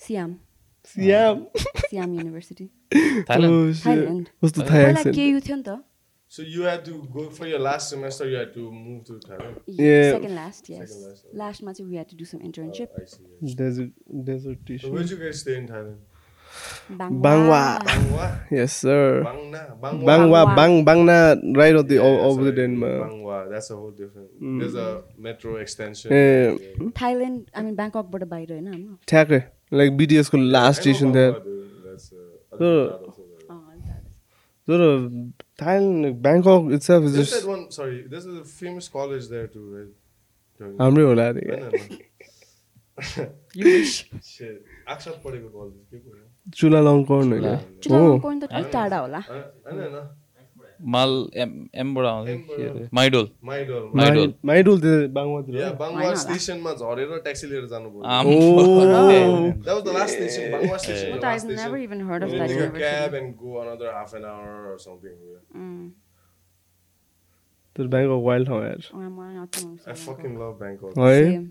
S2: Siam.
S3: Siam.
S2: Siam University.
S1: Thailand.
S3: Oh, Thailand.
S2: What's the uh, Thailand?
S4: So you had to go for your last semester. You had to move to Thailand.
S3: Yeah.
S2: yeah. Second last, yes.
S4: Second last,
S2: last month we had to do some internship.
S4: Oh, I see, yes.
S3: Desert, desertition.
S4: So
S3: where
S4: did you guys stay in Thailand?
S3: Bangwa.
S4: Bangwa.
S3: Bangwa. yes, sir.
S4: Bangna. Bangwa.
S2: Bangwa.
S3: Bang, Bangna. Right on the
S4: yeah,
S3: all, over
S4: the
S3: Denmark.
S4: Bangwa. That's a whole different. Mm. There's a metro extension.
S3: Yeah.
S4: yeah.
S2: Thailand. I mean Bangkok, but a by
S3: right now. Like बिटिएसको last station थियो
S4: uh।
S3: तर
S4: Thailand Bangkok is just? Don't-
S3: हाम्रै होला अरे चुला लङ कर्न होइन हो
S2: टाढा होला
S4: होइन होइन
S1: माल एम एमबाट आउँथ्यो के अरे माइडोल
S4: माइडोल
S1: माइडोल
S3: माइडोल त्यो बाङवातिर
S4: या
S3: हो?
S4: बाङवा
S2: होइन होला।
S4: स्टेसनमा झरेर ट्याक्सी लिएर जानु पर्यो
S1: um
S3: Oh.
S4: That was the last station, Bangwa station.
S2: But
S4: the
S2: I've
S4: last
S2: never
S4: station.
S2: even heard of
S4: You
S2: that
S4: take a
S2: university.
S4: cab and go another half an hour or something. Yeah.
S2: Mm.
S3: तर ब्याङ्कक वाइल्ड ठाउँ यार
S2: Oh, I'm not- not from
S4: I fucking love Bangkok.
S3: है
S2: Same.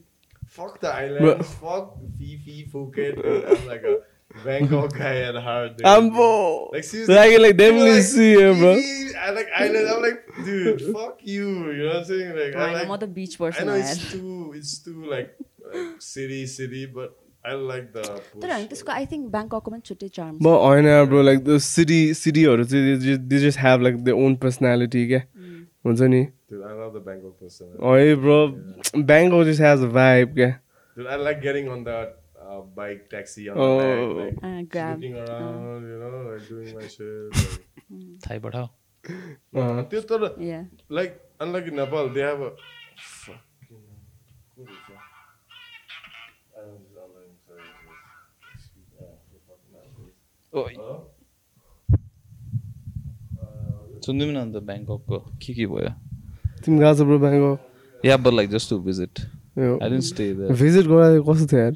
S4: Fuck the island. Fuck Fifi, Phuket. I'm like a Bangkok guy at heart. Dude.
S3: आम्बो
S4: Like seriously.
S3: Like, like,
S4: people
S3: definitely
S4: like,
S3: see here, bro.
S4: Fifi, I like island. I'm like, dude, fuck you. You know what I'm saying? Like, I
S2: होइन,
S4: like.
S2: म त बिच
S4: I
S2: पर्सन
S4: know
S2: हो
S4: it's
S2: यार
S4: too, it's too like, like city, city, but I like the.
S2: तर होइन
S4: push.
S2: त्यसको आई थिङ्क ब्याङ्ककको पनि छुट्टै चार्म
S3: म होइन ब्रो लाइक द सिटी सिटीहरू चाहिँ they just have like the own personality क्या हुन्छ नि
S4: Dude, I love the Bangkok person.
S3: है bro Bangkok just has a vibe क्या
S4: Dude, I like getting on that uh, bike taxi on
S3: Oh.
S4: the back, like
S2: Uh, grab.
S4: looking around, you know, like doing my shit. Like, uh, त्यो तर
S2: Yeah.
S4: like unlike in Nepal, they have a fucking? I don't online. Yeah, the Hello?
S1: सुनिदिउँ न अन्त ब्याङ्ककको के के भयो
S3: तिमी गएको छ bro Bangkok
S1: yeah but like just to visit I didn't stay there
S3: visit गर्दा कस्तो थियो यार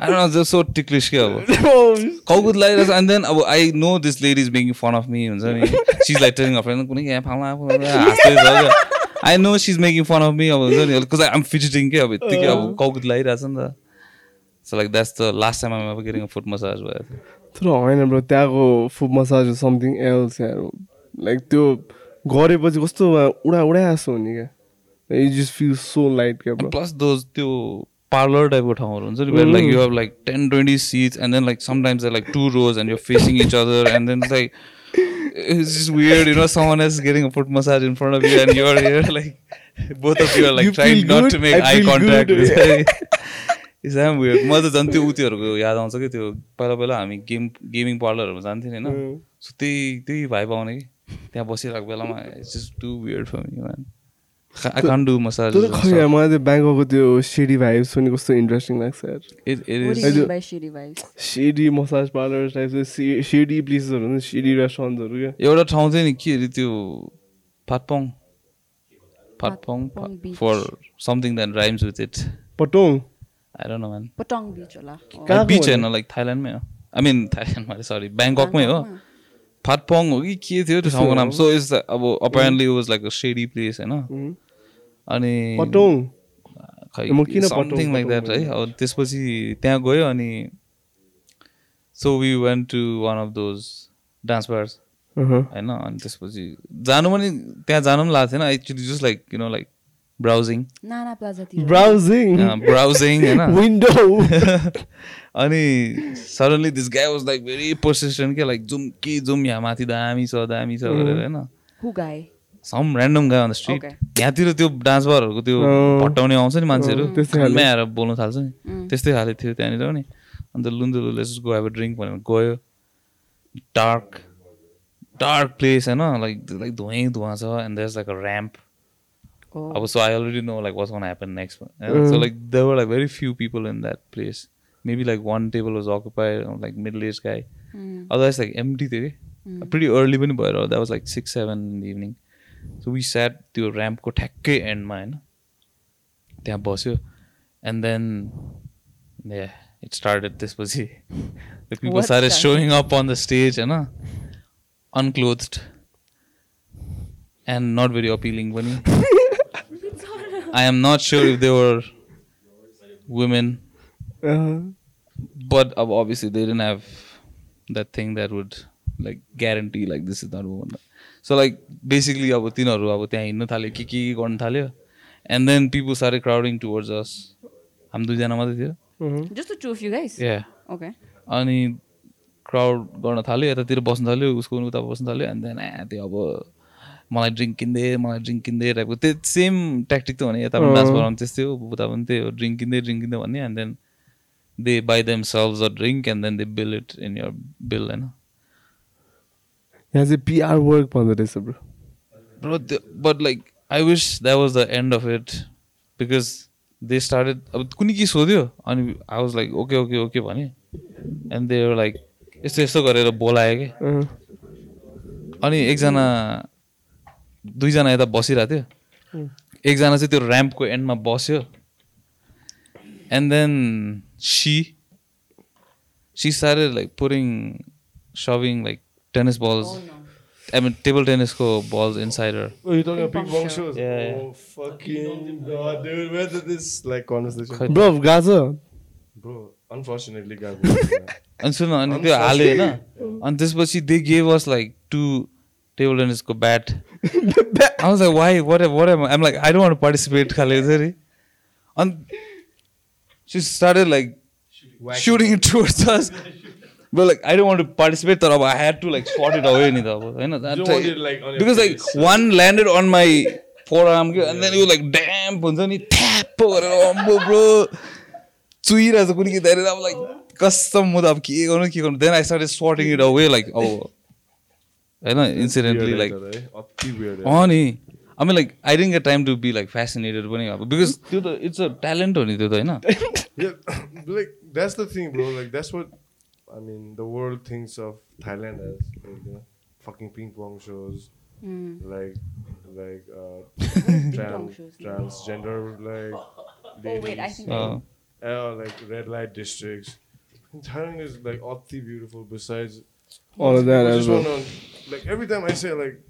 S1: I don't know, it's just so ticklish के अब कौकुद लगाइरहेछ and then अब I know this lady is making fun of me हुन्छ नि she's like telling her friend कुनै यहाँ फाला हाँस्दै छ क्या I know she's making fun of me अब हुन्छ नि because I'm fidgeting के अब यत्तिकै अब कौकुद लगाइरहेछ नि त So like that's the last time I'm ever getting a foot massage भयो
S3: तर होइन ब्रो त्यहाँको food massage something else like त्यो गरेपछि कस्तो उडा उडा जस्तो हुने क्या you just feel so light क्या
S1: प्लस दोज त्यो पार्लर टाइपको ठाउँहरू हुन्छ नि like you have like ten twenty seats and then like sometimes like two rows and you facing each other and then like it's just weird, you know, someone else getting a foot massage in front of you and you're here, like, both of you are like
S3: You
S1: trying not
S3: good,
S1: to make
S3: I
S1: eye contact. It's damn weird. म त झन् त्यो उत्योहरूको याद आउँछ कि त्यो पहिला पहिला हामी गेम गेमिङ पार्लरहरूमा जान्थ्यौँ होइन सो त्यही त्यही भाइ पाउने कि त्यहाँ बसिरहेको बेलामा it's just too weird for me
S3: man खै यार, मलाई त्यो सिडी कस्तो इन्ट्रेस्टिङ लाग्छ यार।
S2: It it is?
S3: Seedy massage parlour type seedy प्लेसेसहरू हुन्छ सिडी रेस्टुरेन्टहरू क्या।
S1: एउटा ठाउँ चाहिँ नि के अरे त्यो
S2: Patong Patong.
S1: For something that rhymes with it
S3: Patong
S1: I don't know man
S2: Patong beach होला.
S3: कहाँको
S1: बिच
S3: भने?
S1: होइन लाइक थाइल्यान्डमै हो। आई मिन थाइल्यान्डमा सरी ब्याङ्ककमै हो। फाटपङ हो कि के थियो त्यो ठाउँको नाम सो इज अब apparently was like a seedy place होइन. अनि समथिङ लाइक द्याट है अब त्यसपछि त्यहाँ गयो अनि so we went to one of those dance
S3: bars.
S1: होइन अनि त्यसपछि जानु पनि त्यहाँ जानु पनि लाग्थेन actually just like you
S2: know like browsing.
S3: Browsing
S1: browsing होइन
S3: विन्डो
S1: अनि suddenly this guy was like very persistent क्या लाइक जुम कि जुम यहाँ माथि दामी छ दामी छ भनेर होइन?
S2: Who guy?
S1: Some random guy on the
S2: street.
S1: यहाँतिर त्यो डान्स बारहरूको त्यो
S3: अँ।
S1: भट्टाउने आउँछ नि मान्छेहरू।
S3: अँ, त्यस्तै खाले।
S1: घरमै आएर बोल्नु थाल्छ नि। त्यस्तै खाले थियो त्यहाँनिर पनि। अन्त लुन्दुलु लेट्स गो अब ड्रिङ्क भनेर गयो। डार्क डार्क प्लेस होइन? लाइक लाइक धुवै धुवा छ and there like a ramp
S2: Oh.
S1: अब so I already know like what's gonna happen next so like there were like very few people in that place maybe like one table was occupied like middle age guy otherwise like empty थियो कि प्रिटी अर्ली पनि भएर that was like six seven in the evening so we sat त्यो ऱ्याम्पको ठ्याक्कै एन्डमा होइन त्यहाँ बस्यो एन्ड देन इट स्टार्टेड त्यसपछि पिपल
S2: What
S1: सारे
S2: started?
S1: Showing up on the stage होइन unclothed and not very appealing पनि I am not sure if they were women, but ob- obviously they didn't have that thing that would like guarantee like this is not a woman. So like basically अब तिनीहरू अब त्यहाँ हिँड्नु थाल्यो के के गर्नु थाल्यो। एन्ड देन पिपल सारे क्राउडिङ टुवर्ड्स अस हामी दुईजना मात्रै थियो।
S2: Just the two of you guys?
S1: Yeah
S2: Okay.
S1: अनि क्राउड गर्न थाल्यो यतातिर बस्नु थाल्यो उसको उता बस्नु थाल्यो एन्ड देन ए त्यो अब मलाई ड्रिङ्क किन्दे मलाई ड्रिङ्क किन्दे टाइपको त्यो सेम ट्याक्टिक त भने यता पनि डान्स बनाउनु त्यस्तै हो उता पनि त्यही हो ड्रिङ्क किन्दै ड्रिङ्क किन्दै भन्ने and then buy them solve a drink and then they bill it in your bill होइन
S3: यहाँ चाहिँ पिआर वर्क भन्दो रहेछ bro
S1: bro but like I wish that was the end of it because they started अब कुनै के सोध्यो अनि I was like okay okay okay भने एन्ड दे लाइक यस्तो यस्तो गरेर बोलायो कि? अनि एकजना दुईजना यता बसिरहेको थियो। एकजना चाहिँ त्यो ऱ्याम्पको एन्डमा बस्यो। एन्ड देन सी सी सारे like pouring shoving like tennis balls I mean table टेनिसको balls inside
S4: Oh, you're talking about
S2: Ping
S4: ping
S2: pong
S4: pong
S2: show.
S4: shows?
S1: Yeah, yeah.
S4: Oh, fucking god, dude. Where did this like conversation?
S3: गएको छ
S4: Bro, unfortunately, man.
S1: अनि सुन अनि त्यो हाल्यो होइन अनि त्यसपछि they gave us like two table टेनिसको bat आउँछ why what what I'm like I don't participate खाले हुन्छ नि she started like shooting it towards us. But like I don't want to participate, अब I had to like swat it away that
S4: it, like, on your
S1: because like one landed on my forearm and then it was like damn अम्बो ब्रो चुइरहेछ कुनै के त्यहाँनिर अब लाइक कसम म त अब के गर्नु के गर्नु then I started swatting it away like अब होइन इन्सिडेन्टली लाइक। अँ नि I mean, like, I didn't get time to be like fascinated because it's a talent only,
S4: yeah, like that's the thing, bro. Like that's what I mean. The world thinks of Thailand as like, fucking ping pong shows, mm. like like uh, transgender like.
S2: Oh wait, I think.
S1: Uh,
S4: like red light districts. Thailand is like oddly beautiful. Besides
S3: all of that, as well.
S4: like every time I say like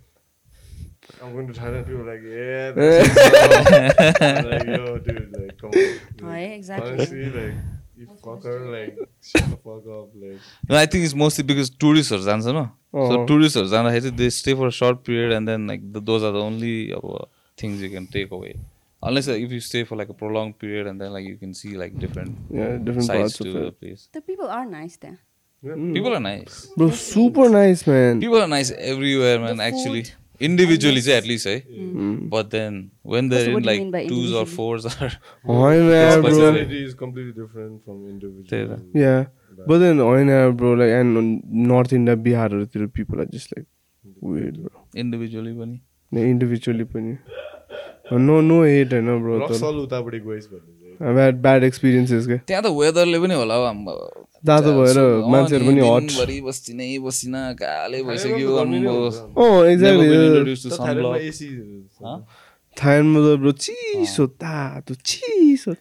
S4: I'm going to Thailand. People are like, yeah, that's like, yo, dude, like, come on. Like,
S2: right, exactly.
S4: Honestly, like, you fucker, like, shut the fuck up, like.
S1: No, I think it's mostly because tourists are Zanza,
S3: no?
S1: Oh. So tourists are Zanza. They stay for a short period, and then like the, those are the only uh, things you can take away. Unless uh, if you stay for like a prolonged period, and then like you can see like different
S3: yeah different
S1: sides
S3: parts
S1: to the place.
S2: The people are nice there. Yeah. Mm.
S1: People are nice.
S3: Bro, super nice, man.
S1: People are nice everywhere, man. Actually. Individually चाहिँ at least है
S3: Mm.
S1: but then when they're
S2: So what
S1: in
S2: do you
S1: like
S2: mean by
S1: twos or
S2: individually?
S1: fours or
S3: होइन यार, bro.
S4: Personality is completely different from individual.
S3: Yeah. But then होइन bro, like, and North India, बिहारहरूतिर people are just like weird, bro.
S1: individually पनि
S3: Ne, individually पनि. No, no hate होइन bro.
S4: रक्सल उतापट्टि गइस भन्ने चाहिँ।
S3: I've had bad experiences के.
S1: त्यहाँ त वेदरले पनि होला हौ।
S3: जाडो भएर मान्छेहरू पनि.
S1: दिनभरि बस्ती नै बसिना काले भइसक्यो
S4: थाइल्यान्डमा
S3: त ब्रो चिसो तातो चिसो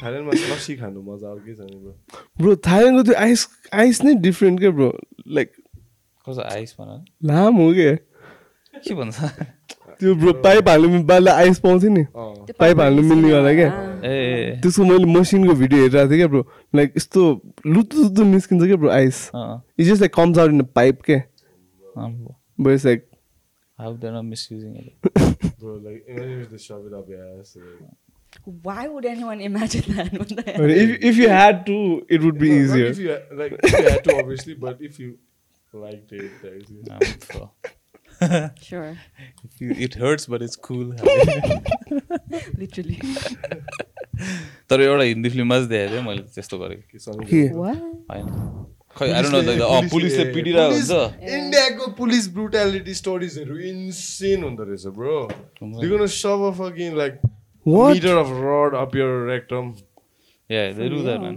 S4: थाइल्यान्डमा लस्सी खानु मजा अर्कै छ नि bro।
S3: ब्रो थाइल्यान्डको त्यो आइस आइस नै डिफ्रेन्ट क्या ब्रो? लाइक
S1: कस्तो आइस भन
S3: लामो के?
S1: के भन्छ?
S3: त्यो ब्रो पाइप हाल्नु बाल्दा आइस पाउँथ्यो नि
S4: अँ।
S2: त्यो
S3: पाइप हाल्नु मिल्ने होला क्या
S2: Ah.
S1: ए ए,
S3: त्यसको मैले मसिनको भिडियो हेरिरहेको थिएँ क्या ब्रो लाइक यस्तो लुतु लुतु निस्किन्छ क्या ब्रो आइस
S1: अँ,
S3: it's just like comes out in pipe के
S1: अम्बो।
S3: But it's like
S1: How they're not misusing it.
S4: Bro, like, imagine if they shove it up your ass. Like,
S2: Why would anyone imagine that? What the hell?
S3: if if you had to it would be
S4: No, not
S3: easier
S4: If you, like, if you had to, obviously, but if you liked it, that's it.
S1: Um,
S2: Sure,
S1: you- it hurts, but it's cool.
S2: literally.
S1: तर एउटा हिन्दी फिल्ममा चाहिँ देखाएको थिएँ मैले त्यस्तो गरेको
S4: कि सबै
S3: के
S2: What?
S1: होइन खै आई डोन्ट नो अँ पुलिसले पिटिरहेको हुन्छ
S4: इन्डियाको पुलिस ब्रुटालिटी स्टोरिजहरू इन्सेन हुँदो रहेछ bro They're gonna shove a fucking like
S3: What?
S4: meter of rod up your rectum.
S1: Yeah, they do that, man.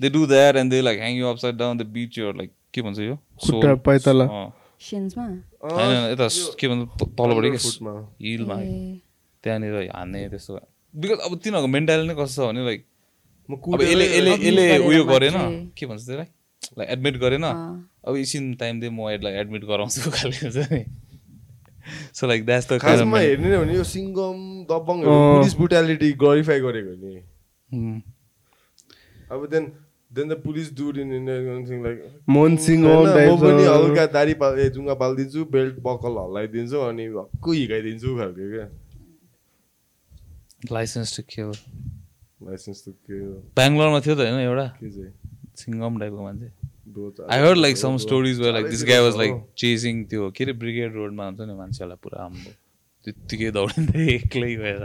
S1: They do that and they like hang you upside down. They beat your like के भन्छ यो
S3: खुट्टा पाइतला
S1: अँ। होइन यता के भन्छ त- तलपट्टि के
S4: Underfootमा।
S1: हिलमा. त्यहाँनिर हान्ने त्यस्तो बिकज अब तिनीहरूको मेन्टालिटी नै कस्तो छ भने लाइक यसले यसले यसले उयो गरेन। के भन्छ त्यसलाई लाइक एडमिट गरेन। अब एकछिन टाइम दिए म यसलाई एडमिट गराउँछु खालि हुन्छ नि सो लाइक द्याट्स द
S4: खासमा हेर्ने हो भने यो सिङ्गम दबङहरू
S3: अँ।
S4: पुलिस ब्रुटालिटी ग्लोरिफाई गरेको नि. अब then then the police dude in
S3: India like
S4: Mohan
S3: Singh
S4: म पनि हल्का दारी पाल ए जुङ्गा पालिदिन्छु बेल्ट बकल हल्लाइदिन्छु अनि भक्कु हिर्काइदिन्छु खालको क्या
S1: लाइसेन्स टु खेल
S4: लाइसेन्स त के हो,
S1: बेङ्गलोरमा थियो त होइन एउटा?
S4: के चाहिँ?
S1: सिङ्गम टाइपको मान्छे। I heard like some stories way like this guy was
S4: like
S1: chasing त्यो के अरे ब्रिगेड रोडमा हुन्छ नि मान्छेहरूलाई पुरा हाम्रो त्यत्तिकै दौडिँदै एक्लै गएर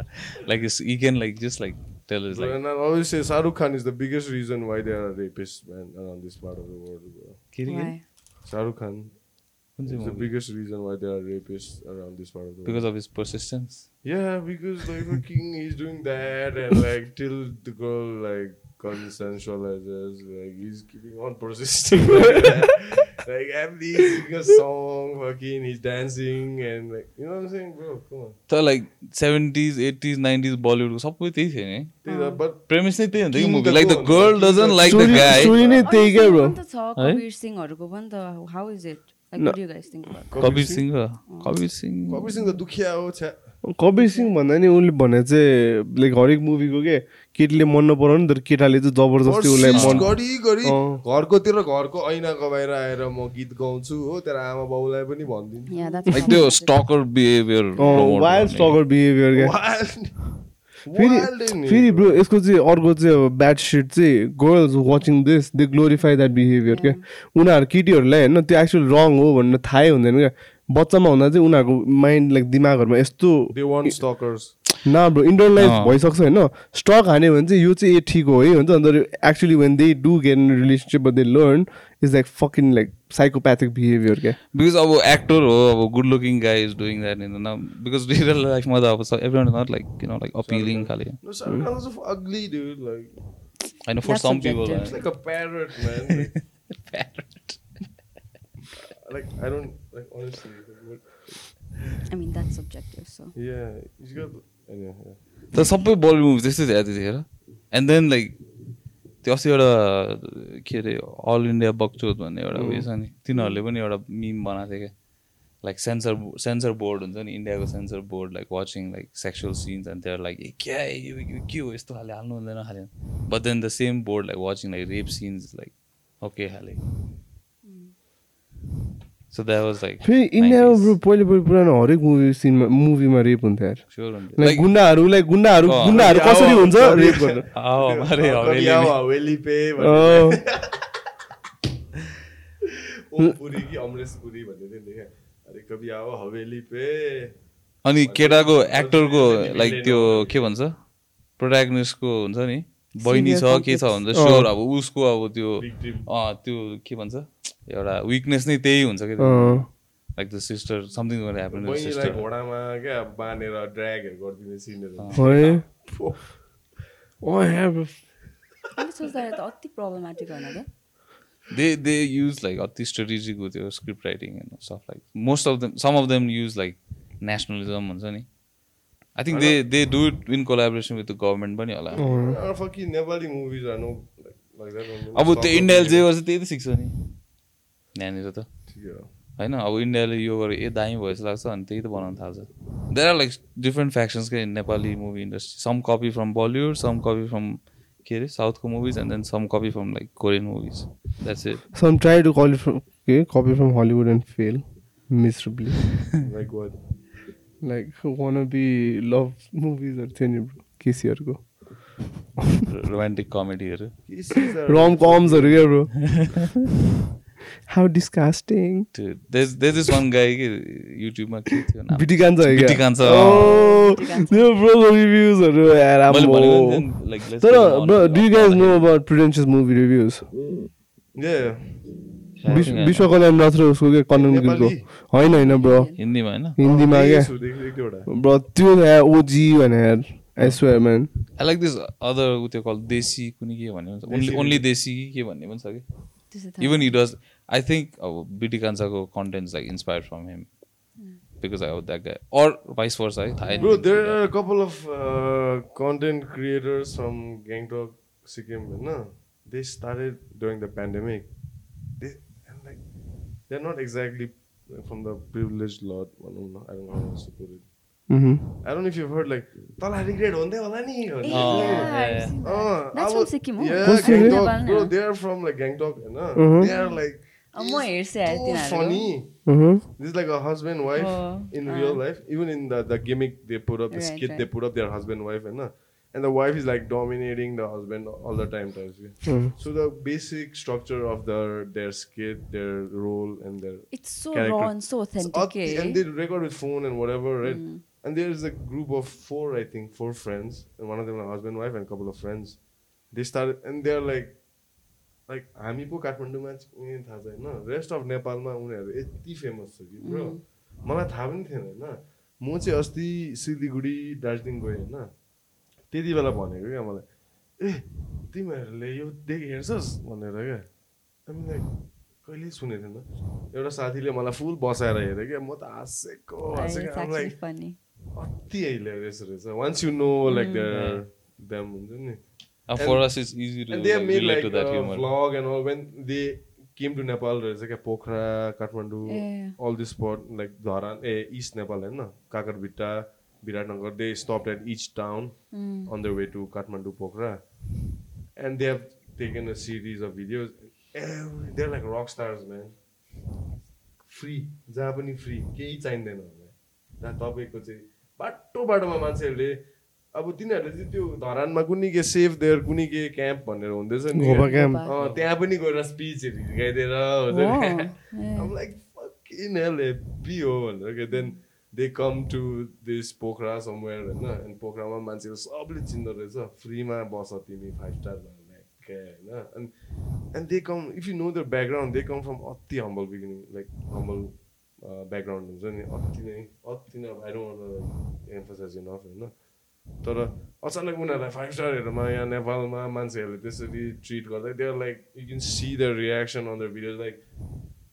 S1: लाइक यी can like just like till
S4: it's
S1: like.
S4: And I always say Saruk Khan is the biggest reason why there are rapists, man, around this part of the world. Bro. Shahrukh Khan. Is the biggest reason why there are rapists around this part of the world.
S1: Because of his persistence?
S4: Yeah, because like the king is doing that and like till the girl like consensualizes, like he's keeping on persisting. like, like every sing a song, fucking he's dancing and like you know what I'm saying, bro? Come on.
S1: Seventies eighties nineties बलिउडको सबै त्यही थियो नि
S4: Dude, uh, but
S1: प्रेमिस नै त्यही हुन्छ कि
S4: King
S1: मुभी
S4: त
S1: लाइक द
S4: को
S1: गर्ल
S4: हुन्छ?
S1: Doesn't like the
S3: Story-
S1: guy
S3: story नै त्यही क्या ब्रो
S2: अन्त छ कबीर सिंहहरूको पनि त how is it like what do you guys think about that?
S1: Kabir Singh Kabir Singh
S4: Kabir Singh the दुखिया हो छ्या
S3: कबीर सिंह भन्दा नि उनले भने चाहिँ लाइक हरेक मुभीको के केटीले मन नपराउने तर केटाले चाहिँ जबरजस्ती उसलाई मन
S4: गरी गरी। घरकोतिर घरको ऐनाको बाहिर आएर म गीत गाउँछु हो। तेरो आमा बाउलाई पनि भनिदिन्छु
S2: Yeah, that's
S1: लाइक त्यो stalker behaviour
S3: wild stalker behaviour क्या।
S4: Wild-
S3: फेरि फेरि ब्रो यसको चाहिँ अर्को चाहिँ अब ब्याड सिट चाहिँ girls watching this they glorify that behaviour क्या। उनीहरू केटीहरूलाई होइन त्यो एक्चुअल रङ हो भनेर थाहै हुँदैन क्या। बच्चामा हुँदा चाहिँ उनीहरूको माइन्ड लाइक दिमागहरूमा यस्तो. न ब्रो इन्टरलाइज
S1: अँ।
S3: भइसक्छ होइन स्टक हान्यो भने चाहिँ यो चाहिँ ए ठिक हो है हुन्छ अन्त actually when they do get in relationship they learn is like fucking like psychopathic behaviour क्या
S1: बिकज अब एक्टर हो अब good looking guy is doing that in because real लाइफमा त अब एभ्री नट लाइक किन लाइक अपिलिङ खाले
S4: No, Shahrukh Khan was ugly, dude. Like,
S1: होइन for
S2: some
S4: people like a parrot, man. like, I don't, like, honestly. Like,
S2: I mean, that's subjective, so.
S4: yeah, he's got.
S1: तर सबै बलिउड मुभी त्यस्तै थियो त्यतिखेर एन्ड देन लाइक त्यो अस्ति एउटा के अरे अल इन्डिया बक्चोत भन्ने एउटा उयो छ नि तिनीहरूले पनि एउटा मिम बनाएको थियो क्या। लाइक सेन्सर सेन्सर बोर्ड हुन्छ नि इन्डियाको censor board like watching like sexual scenes and त्यहाँ लाइक ए क्या के हो? यस्तो खाले हाल्नु हुँदैन खाले। But then the same board like watching like rape scenes like okay खाले सो द्याट वाज लाइक
S3: फेरि इन्डियामा ब्रो पहिले पहिले पुरानो हरेक मुभी सिनमा मुभीमा रेप हुन्थ्यो यार लाइक गुन्डाहरू लाइक गुन्डाहरू गुन्डाहरू कसरी हुन्छ रेप गर्नु
S1: हवेली
S4: पे पुरी कि अमरेश पुरी भन्ने थियो नि अरे कभी आओ हवेली पे
S1: अनि केटाको एक्टरको लाइक त्यो। के भन्छ प्रोट्यागनिस्टको हुन्छ नि बहिनी छ के छ. भन्छ स्योर अब उसको अब त्यो त्यो के भन्छ एउटा विकनेस नै त्यही हुन्छ कि। Like the sister something happen
S4: बहिनीलाई
S1: सिस्टर
S4: घोडामा क्या बाँधेर ड्र्यागहरू गरिदिने सिनहरू
S3: है? अँ यार bro.
S2: मैले सोच्दाखेरि त अति प्रब्लमेटिक होइन त
S1: दे दे युज लाइक अति स्ट्रेटेजिक हो त्यो script writing and stuff like most of them some of them use like nationalism हुन्छ नि। I think they they do it in collaboration with the government पनि होला।
S4: Fucking Nepali movies are no like that
S1: अब त्यो इन्डियाले जे गर्छ त्यही त सिक्छ नि। यहाँनिर त।
S4: ठिकै हो
S1: होइन अब इन्डियाले यो गरेर ए दामी भयो जस्तो लाग्छ अनि त्यही त बनाउनु थाल्छ। There are like different factions के Nepali movie industry some copy from Bollywood some copy from के अरे साउथको movies and then some copy from like Korean movies that's it
S3: Some try to call it from okay, copy from Hollywood and fail miserably.
S4: Like
S3: like wannabe love movies are थियो नि bro? केसीहरूको
S1: रोमान्टिक कमेडीहरू
S3: रम कम्सहरू क्या ब्रो हाउ डिस्कास्टिङ
S1: देज दिस वान गाई कि युट्युबमा के थियो नाम?
S3: बिटी कान्छ है
S1: बिटी कान्छ,
S3: Oh, त्यो ब्रोको रिभ्युजहरू यार
S1: नि
S3: तर
S1: get on
S3: bro
S1: to
S3: do you
S1: the-
S3: guys know about Prudential's movie reviews
S4: Yeah.
S3: विश्व विश्व कल्याण रथ र उसको के कन्नन गिलको? होइन होइन ब्रो।
S1: हिन्दीमा होइन?
S3: हिन्दीमा क्या। ब्रो त्यो ओजी भने यार I swear man
S1: I like this other ऊ त्यो कल देशी कुनै के भन्ने भन्छ ओन्ली ओन्ली देशी कि भन्ने पनि छ कि even he. Does I think अब बिटी कान्छाको content like inspire from him because I that guy or vice versa है थाहै
S4: Bro,
S1: नहीं
S4: there are a couple of uh, content creators from Gangtok, Sikkim, no? They started during the pandemic. They they're not exactly uh, from the privileged lot. I don't know, I don't know how else to put it. Mm-hmm. I don't know if you've heard like Tala regret on wala
S2: nahi.
S1: Oh,
S4: oh,
S2: That's from Sikkim.
S4: Yeah, Gangtok. Bro, they're from like Gangtok, and
S3: uh, mm-hmm.
S4: they are like
S2: um
S4: funny. Mm-hmm. This like a husband wife
S2: oh,
S4: in
S2: uh.
S4: real life. Even in the the gimmick they put up, the
S2: right,
S4: skit
S2: right.
S4: they put up their husband wife and uh, and the wife is like dominating the husband all the time. types, yeah. So the basic structure of their their skit, their role, and their
S2: it's so
S4: character.
S2: र and so
S4: It's
S2: authentic
S4: aut- and they record with phone and whatever, right? And there's a group of four, I think, four friends, and one of them a husband, wife, and a couple of friends. They started, and they're like, like हामी पो काठमाडौँमा थाहा छैन रेस्ट अफ नेपालमा उनीहरू यति फेमस छ कि ब्रो मलाई थाहा पनि थिएन होइन म चाहिँ अस्ति सिलगढी दार्जिलिङ गएँ होइन त्यति बेला भनेको क्या मलाई ए तिमीहरूले यो देख हेर्छस् भनेर क्या। लाइक कहिले सुनेको थिएन। एउटा साथीले मलाई फुल बसाएर हेऱ्यो क्या। म त हाँसेको अति हिलेरियस रहेछ once you know like damn हुन्छ नि।
S1: for us it's easy to
S4: And they have
S1: like,
S4: made
S1: relate
S4: like
S1: to that
S4: a
S1: humor.
S4: vlog and all. When they came to Nepal रहेछ क्या Pokhara
S2: Kathmandu
S4: all this spot like Dharan A east Nepal होइन Kakarbhitta Biratnagar they stopped at each town on their way to Kathmandu Pokhara and they have taken a series of videos Every, they're like rock stars man free जहाँ पनि फ्री केही चाहिँदैन होला जहाँ तपाईँको चाहिँ बाटो बाटोमा मान्छेहरूले अब तिनीहरूले चाहिँ त्यो धरानमा कुनै के सेफ देयर कुनै के क्याम्प भनेर हुँदैछ नि त्यहाँ पनि गएर स्पिचहरू हिर्काइदिएर हुन्छ I'm like fucking hell happy हो भनेर के then they come to this Pokhara somewhere होइन अनि पोखरामा मान्छेहरू सबले चिन्दो रहेछ फ्रीमा बस तिमी फाइभ स्टार होइन अनि and they come if you know their background they come from अति beginning like humble uh, background हुन्छ नि अति नै अति नै आई डोन्ट एम्फोसाइज इनफ होइन तर अचानक उनीहरूलाई फाइभ स्टारहरूमा यहाँ नेपालमा मान्छेहरूले त्यसरी ट्रिट गर्दा they are like you can see the reaction on the video like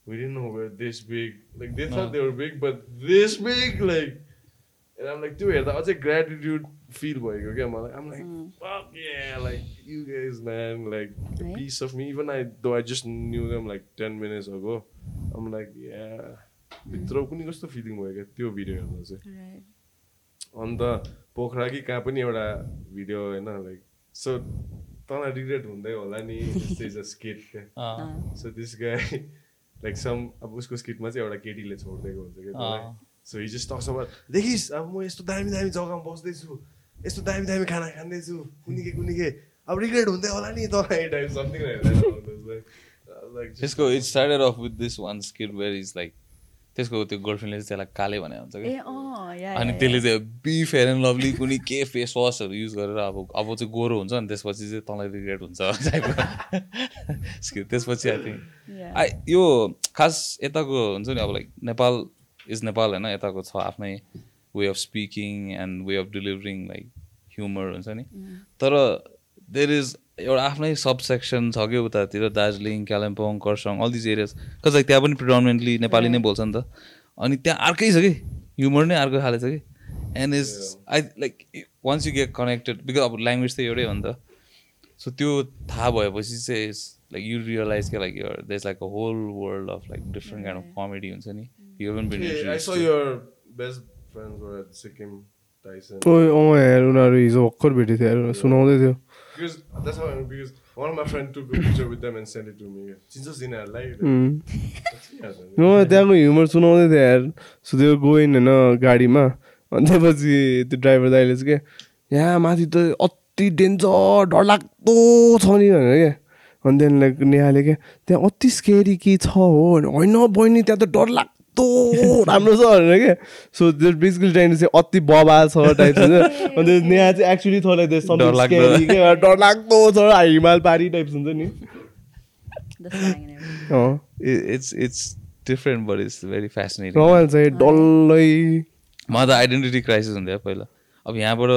S4: we didn't know we're this big. Like they thought they were big, but this big, like. And I'm like, त्यो हेर्दा अझै ग्रेटिट्युड फिल भएको क्या मलाई I'm like, fuck yeah, like you guys, man, like a
S2: Right.
S4: piece of me. Even I, though I just knew them like 10 minutes ago, I'm like, yeah. भित्र कुनै कस्तो फिलिङ भयो क्या त्यो भिडियो हेर्दा चाहिँ अन्त पोखरा कि कहाँ पनि एउटा भिडियो होइन लाइक सो तँलाई रिग्रेट हुँदै होला नि इज अ स्किट क्या so this guy like some अब उसको स्किटमा चाहिँ एउटा केटीले छोडिदिएको हुन्छ
S1: अँ।
S4: So he just talks about देखिस् अब म यस्तो दामी दामी जग्गामा बस्दैछु। यस्तो दामी दामी खाना खाँदैछु। कुनी के कुनी के अब रिग्रेट हुँदै होला नि समथिङ लाइक
S1: त्यसको it started off with this one skit where is like त्यसको त्यो गर्लफ्रेन्डले चाहिँ त्यसलाई काले भने हुन्छ कि अनि त्यसले चाहिँ बी फेयर एन्ड लभली कुनै के फेस वासहरू युज गरेर अब अब चाहिँ गोरो हुन्छ अनि त्यसपछि चाहिँ तँलाई रिग्रेट हुन्छ। त्यसपछि आई थिङ्क। आई यो खास यताको हुन्छ नि अब लाइक नेपाल इज नेपाल होइन यताको छ आफ्नै way of speaking and way of delivering like humour हुन्छ नि। तर देयर इज एउटा आफ्नै सब सेक्सन छ कि उतातिर Darjeeling Kalimpong Kurseong all these areas cause like त्यहाँ पनि प्रिडोमिनेन्टली नेपाली नै बोल्छ नि त। अनि त्यहाँ अर्कै छ कि। ह्युमर नै अर्कै खाले छ कि। And is I like once you get connected because अब ल्याङ्ग्वेज त एउटै हो नि त। सो त्यो थाहा भएपछि चाहिँ लाइक यु रियलाइज क्या like your there's like a whole world of like different kind of comedy हुन्छ नि।
S3: अँ यार उनीहरू हिजो भर्खर भेटेको थियो यार सुनाउँदै थियो।
S4: Because that's how I because one of my friends took a picture with them and sent it to me. चिन्छस् यिनीहरूलाई
S3: उम्.
S4: चिनिहाल्छ नि।
S3: उहाँ त्यहाँको ह्युमर सुनाउँदै थियो यार सो त्यो गइन् होइन गाडीमा अनि त्यसपछि त्यो ड्राइभर दाइले चाहिँ के यहाँ माथि त अति डेन्जर डरलाग्दो छ नि भनेर क्या अनि त्यहाँदेखि नेहाले क्या त्यहाँ अति स्केरी के छ हो होइन बहिनी त्यहाँ त डरलाग्दो राम्रो छ भनेर क्या सो त्यो बेसिकली टाइम चाहिँ अति बबाल छ टाइप छ। अनि त्यो नेहा चाहिँ एक्चुली थोरै
S1: डरलाग्दो।
S3: छ हिमाल पारी टाइप हुन्छ नि।
S1: it's it's different but it's very fascinating.
S3: रमाइलो चाहिँ डल्लै।
S1: मलाई त आइडेन्टिटी क्राइसिस हुन्थ्यो पहिला। अब यहाँबाट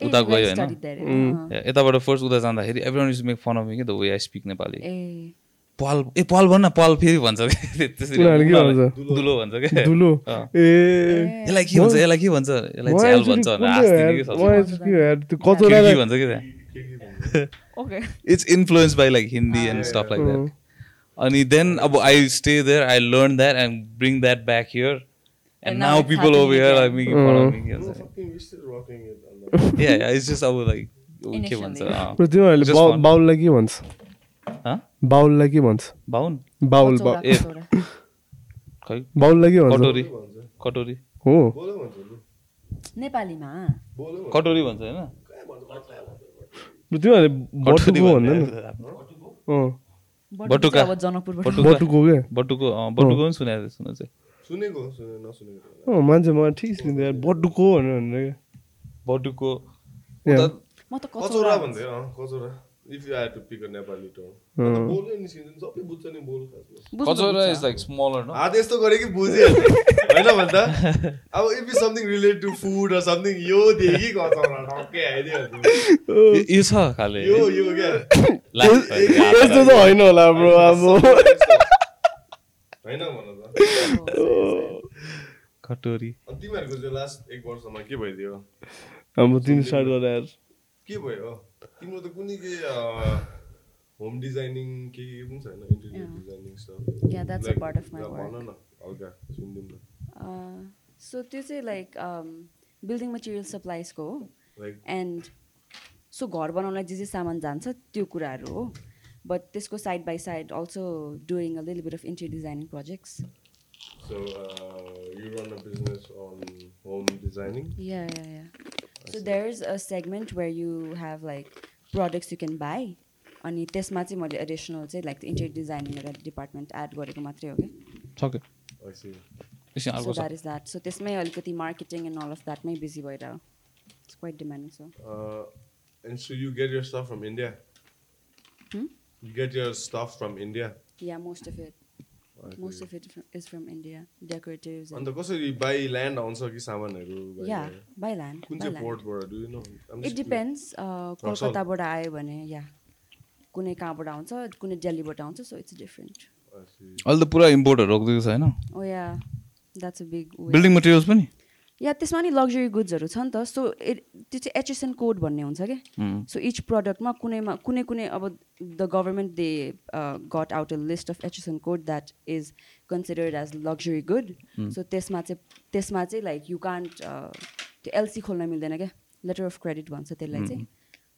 S1: उता गयो होइन। यताबाट फर्स्ट उता जाँदाखेरि everyone is make fun of me कि the way I speak Nepali
S2: ए।
S1: पाल ए पाल भन्न पाल फेरि भन्छ कि त्यसरी
S3: के?
S1: दुलो भन्छ क्या।
S3: दुलो। ए।
S1: यसलाई के भन्छ यसलाई के भन्छ? यसलाई झ्याल भन्छ? कि
S3: के? त्यो कचौरा
S1: भन्छ कि it's influence by like Hindi and stuff like that अनि देन अब I stay there I learn that and bring that back here
S2: And
S1: and
S2: now now
S1: people over here of me के या या इट्स जस्ट अब लाइक के भन्छ
S3: तिमीहरूले. बाउललाई के भन्छ?
S1: हँ?
S3: बाउललाई के भन्छ
S1: बाहुन
S3: बाउल।
S1: खै
S3: बाउललाई के भन्छ
S1: कटोरी कटोरी
S3: हो
S4: बोलो भन्छ लु।
S2: नेपालीमा।
S1: कटोरी भन्छ होइन
S3: तिमीहरूले बटुको भन्दैन
S1: बटुका। बटुका
S3: बटुको के
S1: बटुको बटुको पनि सुनेको सुन्नु चाहिँ
S4: सुनेको सुने
S3: मान्छे मलाई ठिक सुन्थ्यो यार बटुको भनेर भनेर
S1: बटुको
S2: म त
S4: कचौरा भन्दै कचौरा if you to pick a Nepali term बोल्यो निस्किन्छ नि सबै बुझ्छ नि बोल
S1: कचौरा। इज लाइक स्मलर न
S4: हात यस्तो गरे कि बुझिहाल्छ होइन भन्दा अब if is something related to food or something यो देखि कचौरा टक्कै आइदिइहाल्छ
S1: यो छ खाले
S4: यो यो क्या
S3: यस्तो त होइन होला ब्रो अब
S4: होइन भन त
S1: कटोरी
S4: तिमीहरूको चाहिँ लास्ट एक वर्षमा के भइदियो
S3: अब तिमी स्टार्ट गर यार
S4: के भयो तिम्रो त कुनै के होम डिजाइनिङ के के पनि छैन
S2: interior.
S4: Designing stuff
S2: Yeah, that's a part of my
S4: भन. न हल्का सुनिदिउँ न
S2: सो त्यो चाहिँ लाइक बिल्डिङ मटेरियल सप्लाइजको हो एन्ड सो घर बनाउनलाई जे जे सामान जान्छ त्यो कुराहरू हो बट त्यसको side by side also doing a little bit of interior designing projects
S4: So uh, you run a business on home designing.
S2: Yeah, yeah, yeah. So there's a segment where you have like products you can buy. अनि त्यसमा चाहिँ मैले एडिसनल चाहिँ लाइक इन्टेरियर डिजाइनिङ एउटा डिपार्टमेन्ट एड गरेको मात्रै हो कि द्याट इज द्याट सो त्यसमै अलिकति मार्केटिङ एन्ड अल अफ द्याटमै बिजी भएर it's quite demanding so
S4: Uh, and so you get your stuff from India.
S2: Hmm?
S4: You get your stuff from India.
S2: Yeah most of it most of it is from India decoratives
S4: अन्त कसरी बाई ल्यान्ड आउँछ कि सामानहरू
S2: या? बाई ल्यान्ड
S4: कुन चाहिँ पोर्टबाट do you know
S2: it depends कलकत्ताबाट आयो भने या कुनै कहाँबाट आउँछ कुनै दिल्लीबाट आउँछ सो इट्स डिफरेन्ट
S1: अहिले त पुरा इम्पोर्टहरू रोकिदिएको छ होइन?
S2: ओ yeah that's a big
S1: building materials पनि?
S2: या त्यसमा नि लग्जरी गुड्सहरू छ नि त सो त्यो चाहिँ एचएसएन कोड भन्ने हुन्छ क्या सो इच प्रडक्टमा कुनैमा कुनै कुनै अब the government they got out a list of HSN code that is considered as luxury good so त्यसमा चाहिँ त्यसमा चाहिँ लाइक यु कान्ट त्यो एलसी खोल्न मिल्दैन क्या लेटर अफ क्रेडिट भन्छ त्यसलाई चाहिँ।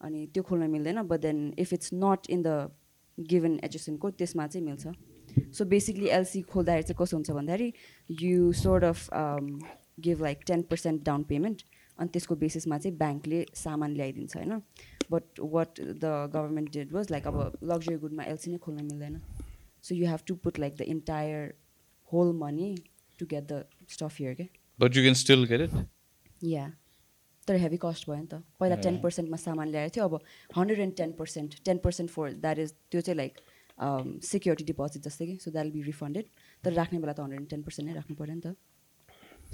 S2: अनि त्यो खोल्न मिल्दैन but then if it's not in the given HSN code त्यसमा चाहिँ मिल्छ। सो बेसिकली एलसी खोल्दाखेरि चाहिँ कस्तो हुन्छ भन्दाखेरि you sort of give like ten percent down payment अनि त्यसको बेसिसमा चाहिँ ब्याङ्कले सामान ल्याइदिन्छ होइन? But what the government did was like अब लग्जरी गुडमा एलसी नै खोल्न मिल्दैन. So you have to put like the entire whole money to get the stuff here के
S1: but you can still get it
S2: yeah तर हेभी कस्ट भयो नि त. पहिला टेन पर्सेन्टमा सामान ल्याएको थियो अब hundred and ten percent ten percent for that is त्यो चाहिँ लाइक सिक्योरिटी डिपोजिट जस्तै कि? सो द्याट बी रिफन्डेड तर राख्ने बेला त हन्ड्रेड एन्ड टेन पर्सेन्ट नै राख्नु पऱ्यो नि त।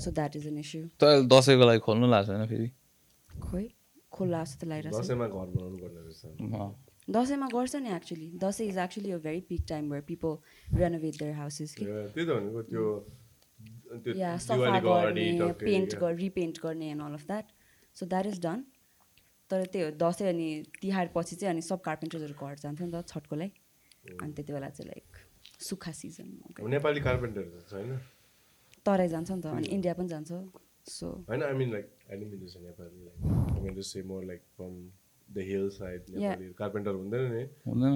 S2: So that is an issue
S1: त अहिले दसैँको लागि खोल्नु लाग्छ होइन फेरि
S2: खोइ खोला जस्तो लागिरहेको छ
S4: दसैँमा
S2: गर्छ नि actually Dashain is actually a very peak time where people renovate their houses कि या सफा गर्ने पेन्ट। गर रिपेन्ट गर्ने and all of that so that is done तर त्यही हो दसैँ अनि तिहार पछि चाहिँ अनि सब कार्पेन्टर्सहरू घर जान्थ्यो नि त छठको लागि अनि त्यति बेला चाहिँ लाइक सुक्खा सिजन
S4: नेपाली कार्पेन्टरहरू छ होइन
S2: तराई जान्छ नि त अनि इन्डिया पनि जान्छ। सो
S4: होइन I mean like I didn't mean Nepali like I mean to say more like from the hill side Nepali carpenter हुँदैन नि।
S1: हुँदैन।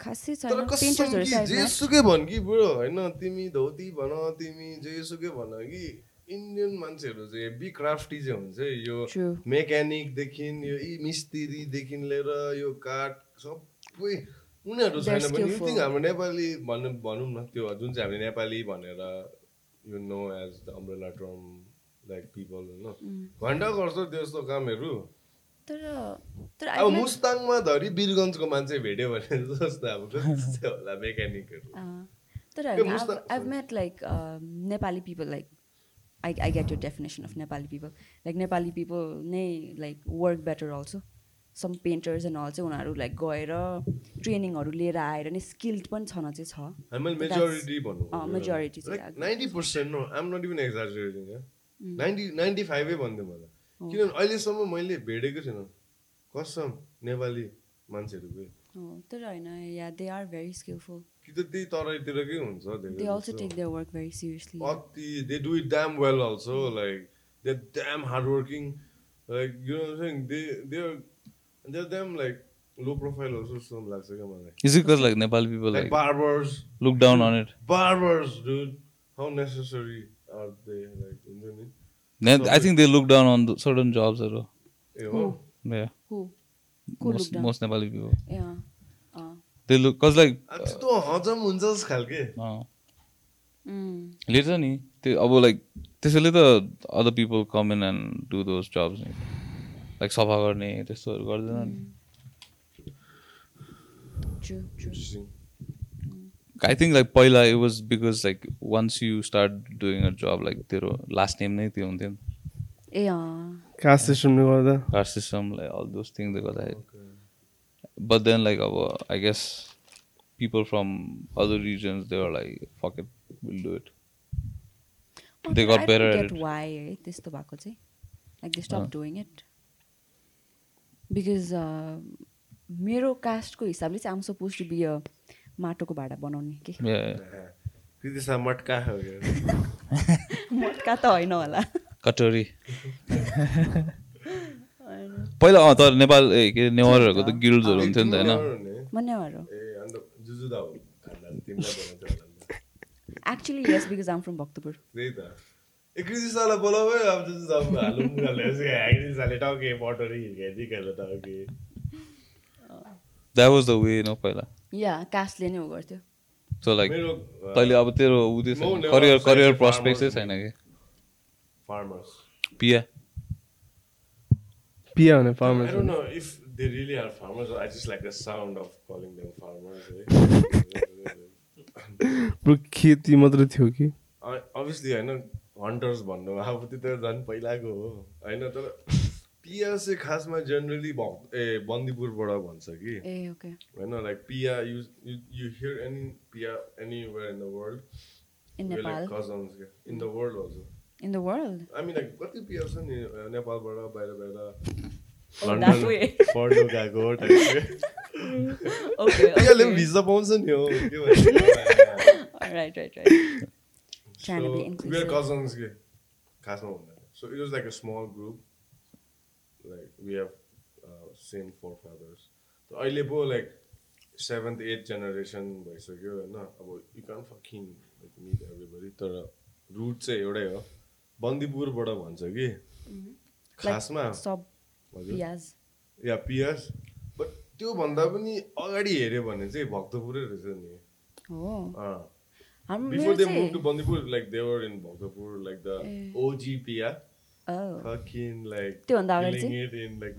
S2: खासै छैन पेन्टर्सहरू चाहिँ
S4: जेसुकै भन कि बुढो होइन तिमी धोती भन तिमी जेसुकै भन कि इन्डियन मान्छेहरू चाहिँ हेभी क्राफ्टी चाहिँ हुन्छ है यो
S2: True.
S4: मेकानिकदेखि यो यी मिस्त्रीदेखि लिएर यो काठ सबै उनीहरू छैन भने। यु. थिङ्क हाम्रो नेपाली भन्नु भनौँ न त्यो जुन चाहिँ हामीले नेपाली भनेर you know as the umbrella term like people होइन घन्टा गर्छ त्यस्तो कामहरू
S2: तर तर
S4: अब मुस्ताङमा धरि वीरगन्जको मान्छे भेट्यो भने जस्तो अब होला मेकानिकहरू
S2: तर met like uh, Nepali people like I, I get your definition of Nepali people like Nepali people नै like work better also some painters and all चाहिँ उनीहरू like गएर ट्रेनिङहरू लिएर आएर नै स्किल्ड पनि छन चाहिँ छ। Majority.
S4: Ninety percent I'm not even exaggerating
S2: Mm.
S4: Ninety ninety फाइभै भन्थ्यो मलाई।
S2: Oh.
S4: किनभने अहिलेसम्म मैले भेटेको छैन। कसम नेपाली मान्छेहरू
S2: Oh, तर होइन yeah they are very skilful
S4: कि त त्यही तराईतिरकै हुन्छ
S2: they
S4: also.
S2: Take their work very seriously
S4: अति they do it damn well also like they damn hard working like you know they they damn like low profile also जस्तो लाग्छ क्या मलाई
S1: is it cause like Nepali people
S4: like
S1: like
S4: barbers
S1: look down on it
S4: barbers, dude. How necessary are they? Like, isn't it?
S1: I think they look down on certain जब्सहरू
S4: You know?
S2: Who Who look down?
S1: Most Nepali people
S2: yeah uh
S1: they look cause like
S4: अब त्यस्तो हजम हुन्छ खालके
S2: Mm.
S1: लिन्छ नि त्यो अब लाइक त्यसैले त other people come in and do those jobs नि लाइक सफा गर्ने त्यस्तोहरू गर्दैन नि।
S2: True, true.
S4: Interesting.
S1: I think like पहिला it was because like once you start doing a job like तेरो लास्ट नेम नै त्यो हुन्थ्यो। नि
S2: ए
S3: कास्ट सिस्टमले गर्दा।
S1: Caste system like all those थिङ्सले गर्दाखेरि। बट देन लाइक अब I guess people from other regions they
S2: are
S1: like
S2: fuck
S1: it
S2: will
S1: do
S2: it
S1: at
S2: get
S1: it.
S2: why है त्यस्तो भएको चाहिँ। Like they stop doing it because मेरो कास्टको हिसाबले चाहिँ I'm suppose to be a माटोको भाँडा बनाउने कि?
S4: मटका।
S2: मटका त होइन होला।
S1: कटोरी। पहिला अँ तर नेपाल के नेवारहरूको त गिल्ड्सहरू हुन्थ्यो नि त होइन।
S2: Actually yes because
S4: I'm from Bhaktapur कृतिसालाई बोलाऊ है अब जुजुदा हालौँ मुगाले कृतिसाले टाउके बटरी हिर्काइदिएर टाउके
S1: द्याट वाज द वे न पहिला
S2: या कास्टले नै उ गर्थ्यो।
S1: सो लाइक
S4: मेरो
S1: तैँले अब तेरो उ त्यो
S4: म
S1: छैन।
S4: नेवार
S1: करियर करियर प्रस्पेक्ट चाहिँ
S4: farmers
S1: छैन कि?
S4: फार्मर्स
S1: पिया?
S3: पिया भने
S4: I
S3: farmer
S4: don't know if they really are farmers. I just like the sound of calling them farmers. Eh?
S3: Bro खेती मात्रै थियो कि?
S4: अभियसली होइन हन्टर्स भन्नु अब त्यो त झन् पहिलाको हो। होइन तर पिया चाहिँ खासमा जेनरली ए बन्दीपुरबाट भन्छ कि।
S2: ए ओके
S4: होइन लाइक पिया यु यु हियर एनी पिया anywhere in the world
S2: in Nepal
S4: cousins in the world also
S2: in the world
S4: I mean like कति पियर छ नि नेपालबाट बाहिर बाहिर. पढ्नु गएको पियाले पनि भिजा पाउँछ नि हो के भन्छ
S2: right right right Trying to be
S4: So, we are
S2: inclusive.
S4: cousins के खासमा भन्दा so it was like a small group like we have uh, same forefathers so अहिले पो like seventh eighth generation भइसक्यो होइन अब you can't fucking like meet everybody तर रुट चाहिँ एउटै हो बन्दीपुरबाट भन्छ कि खासमा
S2: पियाज
S4: या पियास बट त्योभन्दा पनि अगाडि हेऱ्यो भने चाहिँ भक्तपुरै रहेछ नि Before they moved to Bandipur, like they were in Bhaktapur, like the
S2: Eh.
S4: OG Pia.
S2: Oh.
S4: Fucking like killing it in like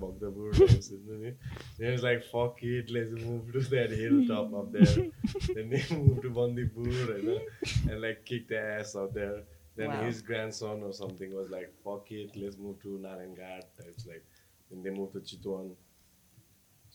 S4: it? They was like, fuck it, let's move to that hilltop up there. then they moved to Bandipur and, and like kicked their ass out there. Then
S2: Wow.
S4: his grandson or something was like, fuck it, let's move to Naranghat. Types like, then they moved to Chitwan.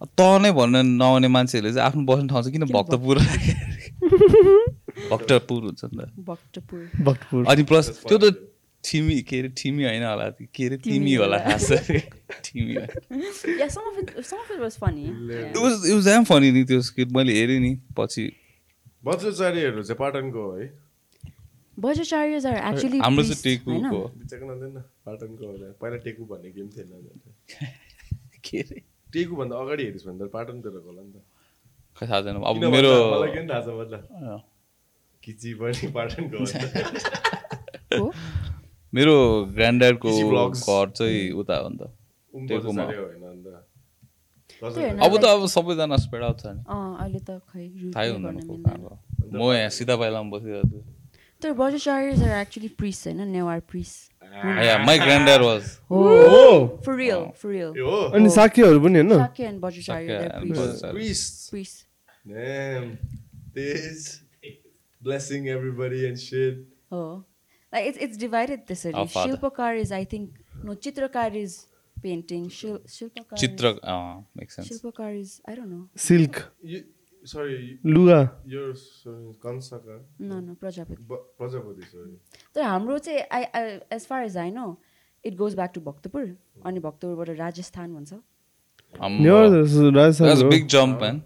S2: त
S3: नै
S1: भन्न नआउने मान्छेहरूले चाहिँ आफ्नो बस्ने ठाउँ चाहिँ किन भक्तपुर? भक्तपुर हुन्छ नि त।
S2: भक्तपुर।
S3: भक्तपुर।
S1: अनि प्लस त्यो त ठिमी के अरे ठिमी होइन होला। के अरे तिमी होला खास। Thimi
S2: yeah some of it some of it was funny
S1: it was it was um funny नि त्यो स्किट मैले हेरेँ नि पछि।
S4: बज्रचारीहरू चाहिँ पाटनको हो है।
S2: बजाचार्यज आर एक्चुअली
S1: हाम्रो चाहिँ
S4: होला पहिला टेकु भन्ने गेम थिएन।
S1: के अरे?
S4: टेकु भन्दा अगाडि हेरिस् भने त पाटनतिर होला नि त।
S1: खै थाहा छैन। अब मेरो
S4: मलाई किन थाहा छ किची पनि पाटनको
S1: मेरो ग्रान्ड्याडको
S4: vlogs.
S1: घर चाहिँ उता हो नि त। टेकुमा। अब त अब सबैजना स्प्रेड आउट छ नि।
S2: अँ अहिले त खै
S1: थाहै हुँदैन म यहाँ सिधा पाइलामा बसिरहेको छु।
S2: तर बजाचार्यज आर एक्चुली प्रिस होइन नेवार
S1: ग्रान्ड्याड वाज
S3: हो
S2: फर रियल फर रियल
S4: ए हो
S3: अनि साक्यहरू पनि होइन
S2: Shakya and Bajacharya,
S1: Shakya
S2: they're priests.
S4: Priests.
S2: Priests.
S4: Damn. This blessing everybody and shit.
S2: Oh. Like it's it's divided this
S1: father.
S2: Shilpakar is I think no Chitrakar is painting. Shil Shilpakar
S1: चित्र
S2: is,
S1: make sense
S2: Shilpakar is I don't know.
S4: sorry, you-
S3: लुगा.
S2: तर हाम्रो चाहिँ I as far as I know it goes back to Bhaktapur अनि भक्तपुरबाट राजस्थान भन्छ।
S3: Newar Rajasthan
S1: big jump man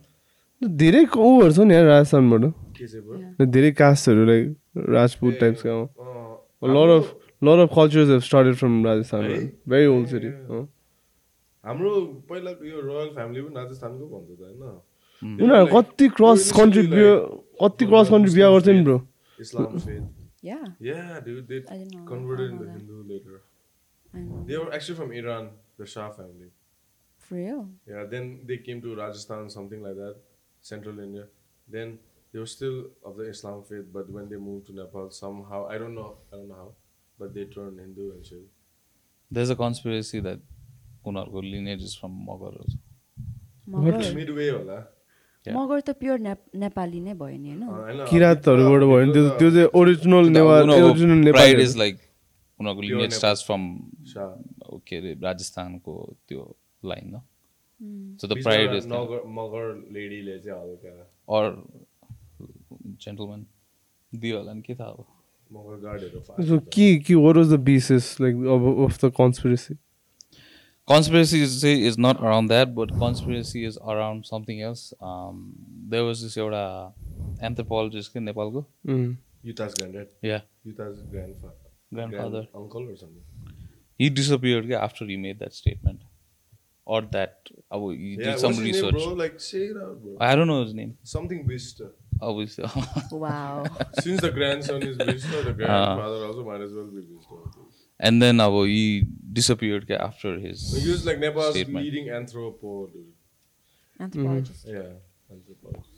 S3: धेरै उहरू छ नि राजस्थानबाट. धेरै कास्टहरू लाइक राजपूत टाइप्सका
S4: अँ,
S3: lot of lot of cultures have started from
S4: Rajasthan?
S3: Very old city
S4: हाम्रो पहिलाको यो रोयल फ्यामिली पनि राजस्थानको भन्छ त होइन? Mm.
S3: उनीहरू कति क्रस कन्ट्री बिहा कति क्रस कन्ट्री बिहा गर्छ नि
S4: bro
S2: Yeah.
S4: Yeah, dude. They converted into Hindu later. They were actually from Iran, the Shah family.
S2: For real?
S4: Yeah, then they came to Rajasthan, something like that, central India. Then they were still of the Islam faith, but when they moved to Nepal, somehow, I don't know, I don't know how, but they turned Hindu and.
S1: There's a conspiracy that उनीहरूको lineage is from
S2: Mughals.
S4: Midway होला
S2: मगर त प्योर नेपाली नै भयो नि होइन
S3: किराँतहरूबाट भयो भने त्यो त्यो चाहिँ original Newar original
S1: pride is
S3: Nepali
S1: like उनीहरूको
S4: Nepal.
S1: Stars
S4: from.
S1: के अरे राजस्थानको त्यो लाइन न.
S4: So
S1: the pride
S4: is Magar लेडीले चाहिँ हल्का
S1: अर जेन्टलमेन दियो होला नि के थाहा अब
S4: मगर गार्डहरू
S3: के के what was the basis like of the conspiracy
S1: conspiracy is say is not around that but conspiracy is around something else um there was this एउटा anthropologist के नेपालको
S4: युताज ग्रान्डेड
S1: yeah
S4: युताज grand
S1: grandfather
S4: uncle or something.
S1: he disappeared के after he made that statement or that अब he
S4: Yeah,
S1: did some
S4: what's his name,
S1: research
S4: bro? Like, say it out, bro.
S1: I don't know his name
S4: Something Bista.
S1: obviously
S2: Wow.
S4: Since the grandson is Bista, the grandfather also might as well be Bista.
S1: and then अब he disappeared क्या after his
S4: He was like Nepal's
S1: statement.
S4: leading anthropo, dude.
S2: Anthropologist.
S4: Yeah, anthropologist.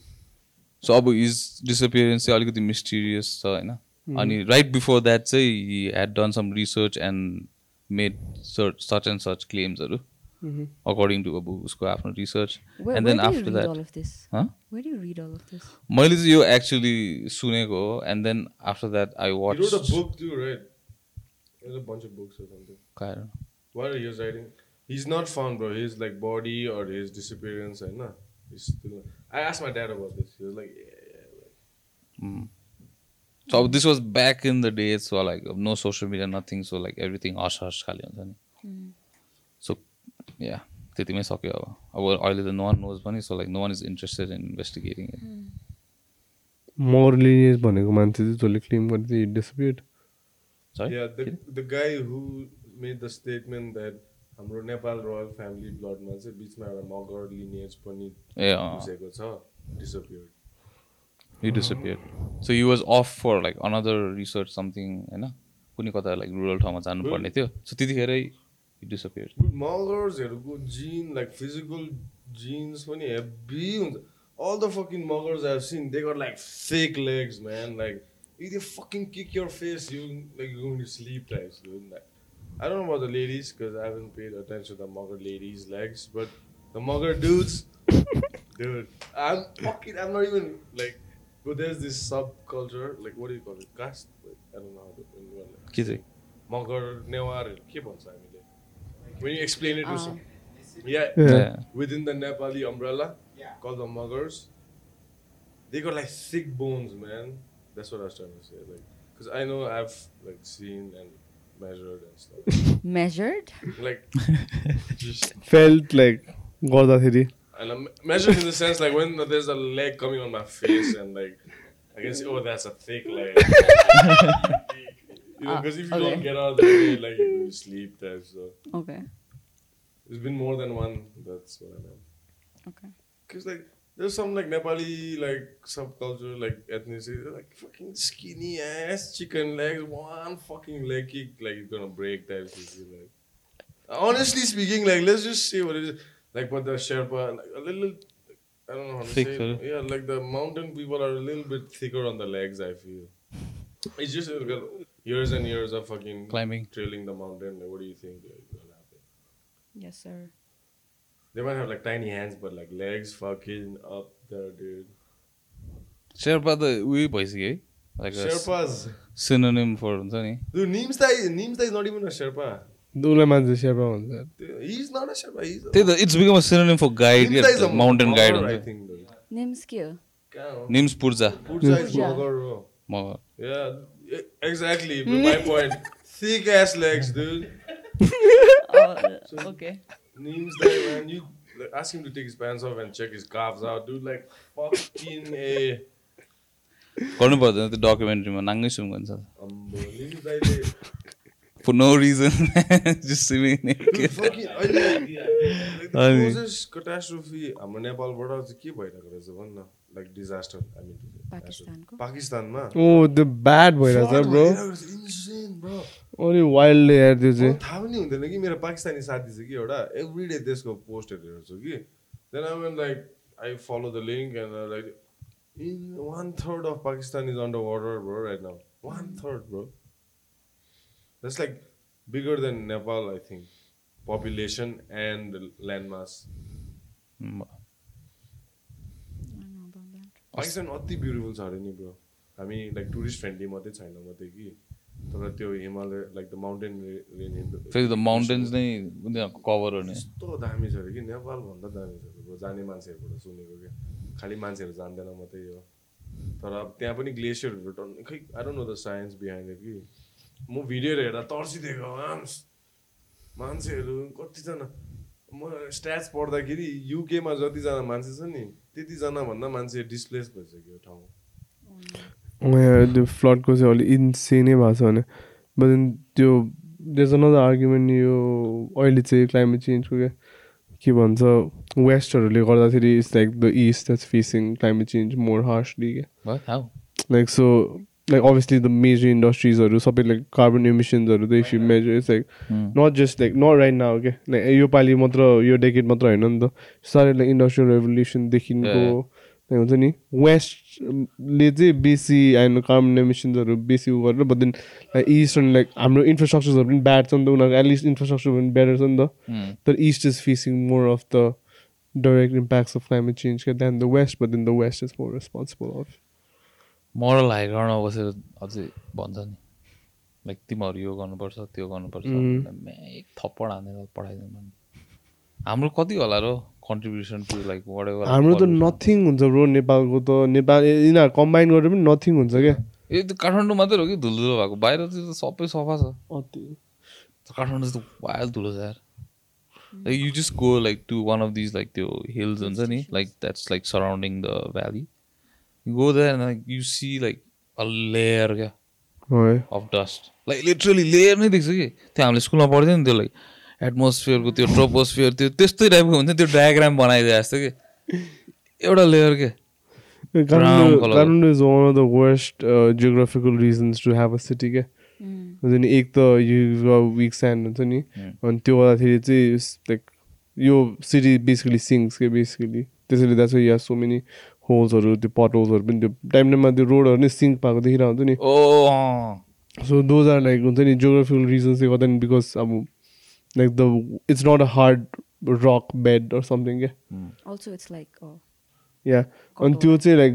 S1: So अब हिज डिसपियरेन्स चाहिँ अलिकति मिस्टिरियस छ होइन अनि राइट बिफोर द्याट चाहिँ he had done some research and made search such and such क्लेम्सहरू according to अब उसको आफ्नो
S2: research
S1: and
S2: where
S1: then
S2: do you
S1: after
S2: read
S1: that
S2: all of this?
S1: Huh?
S2: Where do you read all of this?
S1: मैले चाहिँ यो एक्चुली सुनेको हो
S4: and then after
S1: that
S4: I watch right? There's a bunch of books or something. What are you writing? He's not found, bro. His like body or his disappearance, and nah, he's still. I asked my dad about this. He was like, yeah, yeah. Like,
S1: so अब this was back in the days so like no social media nothing so like everything hush hush खालि हुन्छ नि सो या त्यतिमै सक्यो अब अब अहिले त नो वान नोज पनि so like no one is interested in investigating it
S3: more lineage भनेको मान्छे चाहिँ जसले क्लेम गर्दै disappeared
S4: yeah, the the guy who made the statement that हाम्रो नेपाल रोयल फ्यामिली ब्लडमा चाहिँ बिचमा एउटा मगर लिनिएज पनि घुसेको छ disappeared
S1: he disappeared so he was off for like another research something होइन कुनै कता लाइक रुरल ठाउँमा जानुपर्ने थियो सो त्यतिखेरै he disappeared
S4: मगर्सहरूको जिन लाइक फिजिकल जिन्स पनि हेभी हुन्छ all the fucking muggers I've seen, they got like fake legs, man. Like, if they fucking kick your face, you like you're going to sleep types, dude. Like, I don't know about the ladies because I haven't paid attention to the mugger ladies' legs, but the mugger dudes, dude, I'm fucking, I'm not even like, but there's this subculture, like, what do you call it? Caste? Like, I don't know how to. Like,
S1: के चाहिँ
S4: mugger, newar, के भन्छ हामीले? When you explain it to
S2: Uh,
S4: some, yeah,
S3: Yeah.
S4: within the Nepali umbrella
S5: Yeah.
S4: called the muggers. They got like thick bones, man. that's what I was trying to say. Like, because I know I've like seen and measured and stuff.
S2: measured?
S4: Like, just
S3: felt like Gorda Thiri.
S4: And I'm measured in the sense like when there's a leg coming on my face and like I can see, oh, that's a thick leg. you know, because ah, if you ah,
S2: okay.
S4: don't get out of the way, like you sleep there. So
S2: okay,
S4: It's been more than one. That's what I meant.
S2: Okay.
S4: Because like there's some like Nepali like subculture like ethnicity. They're, like fucking skinny ass chicken legs one fucking leg kick like you're gonna break that shit, like honestly speaking like let's just say what it is. Like but the Sherpa like a little I don't know how to
S1: Thick,
S4: say it. yeah like the mountain people are a little bit thicker on the legs I feel. It's just got years and years of fucking
S1: Climbing.
S4: trailing the mountain. Like, what do you think like, will happen?
S2: Yes, sir.
S4: They might have like tiny hands but like legs fucking up there dude
S1: Sherpa त उयो भइसक्यो है लाइक
S4: Sherpas.
S1: सिनोनिम फर हुन्छ नि
S4: Dude, Neemstai, Neemstai is not even a Sherpa.
S3: उसलाई मान्छे सेर्पा भन्छ
S4: Dude, He's not a Sherpa. He's a,
S1: त्यही त it's become a synonym for guide
S4: Neemstai is a
S1: mountain guide
S4: mugger, I
S1: हुन्छ
S4: think. Dude.
S2: Names के.
S1: निम्स पूर्जा
S4: Purja is
S2: Purja.
S4: mugger, bro.
S1: म
S4: Yeah, e- exactly. my point. Thick ass legs, dude.
S2: oh, okay.
S4: Neemstai, man. You like, ask him to take his pants off and check his calves out, dude. Like fucking a.
S1: गर्नु पर्दैन त्यो डकुमेन्ट्रीमा नाङ्गै सुम
S4: dude, fucking. अहिले like the
S1: अनि-
S4: closest catastrophe हाम्रो नेपालबाट चाहिँ के भइरहेको रहेछ भन् न लाइक डिजास्टर आई मिन
S2: पाकिस्तानको?
S4: पाकिस्तानमा
S3: ओ त्यो ब्याड भइरहेछ ब्रो
S4: इन्सेन ब्रो
S3: अनि वाइल्ड हेयर त्यो चाहिँ
S4: थाहा पनि हुँदैन कि मेरो पाकिस्तानी साथी छ कि एउटा एभ्री डे त्यसको पोस्टहरू हेर्छु कि। Then I mean like I follow the link and like in one third of Pakistan is under water bro right now one third bro that's like bigger than Nepal I think population and land mass
S2: I don't know about that.
S4: Pakistan अति ब्युटिफुल छ अरे नि ब्रो हामी लाइक टुरिस्ट फ्रेन्डली मात्रै छैन मात्रै कि। तर त्यो हिमालय लाइक द माउन्टेन
S1: फेरि द माउन्टेन्स नै उनीहरूको कभर हुने
S4: यस्तो दामी छ अरे कि नेपालभन्दा दामी छ अरे जाने मान्छेहरूबाट सुनेको क्या। खालि मान्छेहरू जान्दैन मात्रै हो। तर अब त्यहाँ पनि ग्लेसियरहरू टर्न खै I don't know the science behind it कि। म भिडियोहरू हेर्दा तर्सिदिएको आम्स मान्छेहरू कतिजना म स्ट्याट्स पढ्दाखेरि युकेमा जतिजना मान्छे छ नि त्यतिजना भन्दा मान्छे डिस्प्लेस भइसक्यो ठाउँ।
S3: यहाँ त्यो फ्लडको चाहिँ अलिक इन्सेनै भएको छ भने। बट त्यो देज अनदर आर्ग्युमेन्ट यो अहिले चाहिँ क्लाइमेट चेन्जको क्या। के भन्छ वेस्टहरूले गर्दाखेरि it's like the east that's facing climate change more harshly क्या? Like so like obviously the major इन्डस्ट्रिजहरू सबै लाइक कार्बन इमिसन्सहरू त if you measure it's like not just like not right now क्या। लाइक यो पालि मात्र यो डेकेड मात्र होइन नि त। साह्रै लाइक इन्डस्ट्रियल रेभोल्युसनदेखिको हुन्छ नि। वेस्टले चाहिँ बेसी आएन कार्बन इमिसन्सहरू बेसी उ गरेर बट देन लाइक इस्ट अनि लाइक हाम्रो इन्फ्रास्ट्रक्चरहरू पनि ब्याड छ नि त उनीहरूको एटलिस्ट इन्फ्रास्ट्रक्चर पनि बेटर छ नि त।
S1: Hmm.
S3: तर east is facing more of the direct impacts of climate change क्या then the west but then the west is more responsible of
S1: moral high ग्राउन्डमा बसेर अझै भन्छ नि। लाइक तिमीहरू यो गर्नुपर्छ त्यो गर्नुपर्छ।
S3: Mm.
S1: एक थप्पड हानेर पढाइदिनु भने हाम्रो कति होला र? कन्ट्रिब्युसन टु लाइक
S3: हाम्रो त नथिङ हुन्छ ब्रो नेपालको त नेपाल यिनीहरू कम्बाइन गरेर पनि नथिङ हुन्छ क्या।
S1: ए त्यो काठमाडौँ मात्रै हो कि? धुलो भएको। बाहिर चाहिँ त सबै सफा छ। काठमाडौँ त वाइल्ड धुलो छ यार। Like you just go like to one of these like त्यो हिल्स हुन्छ नि? Like that's like surrounding the valley go that like you see like a layer क्या of dust like literally layer नै देख्छ कि? त्यो हामीले स्कुलमा पढ्थ्यो नि त्यो लाइक एटमोस्फियरको त्यो ट्रोपोस्फियर त्यो त्यस्तै टाइपको हुन्छ त्यो डायग्राम बनाइदिए जस्तो कि। एउटा लेयर के?
S3: Is one of the worst geographical reasons to have a city क्या हुन्छ नि एक त यु विक स्यान्ड हुन्छ नि। अनि त्यो गर्दाखेरि चाहिँ लाइक यो सिटी बेसिकली सिङ्स के बेसिकली त्यसैले द्याट्स या सो मेनी होल्सहरू त्यो पट होल्सहरू पनि त्यो टाइम टाइममा त्यो रोडहरू नै सिङ्क भएको देखिरहेको हुन्छ नि। सो दोज आर लाइक हुन्छ नि जियोग्राफिकल रिजन्सले गर्दा नि बिकज अब like the it's not a hard rock bed or something क्या
S2: अल्सो इट्स लाइक
S3: या अनि त्यो चाहिँ लाइक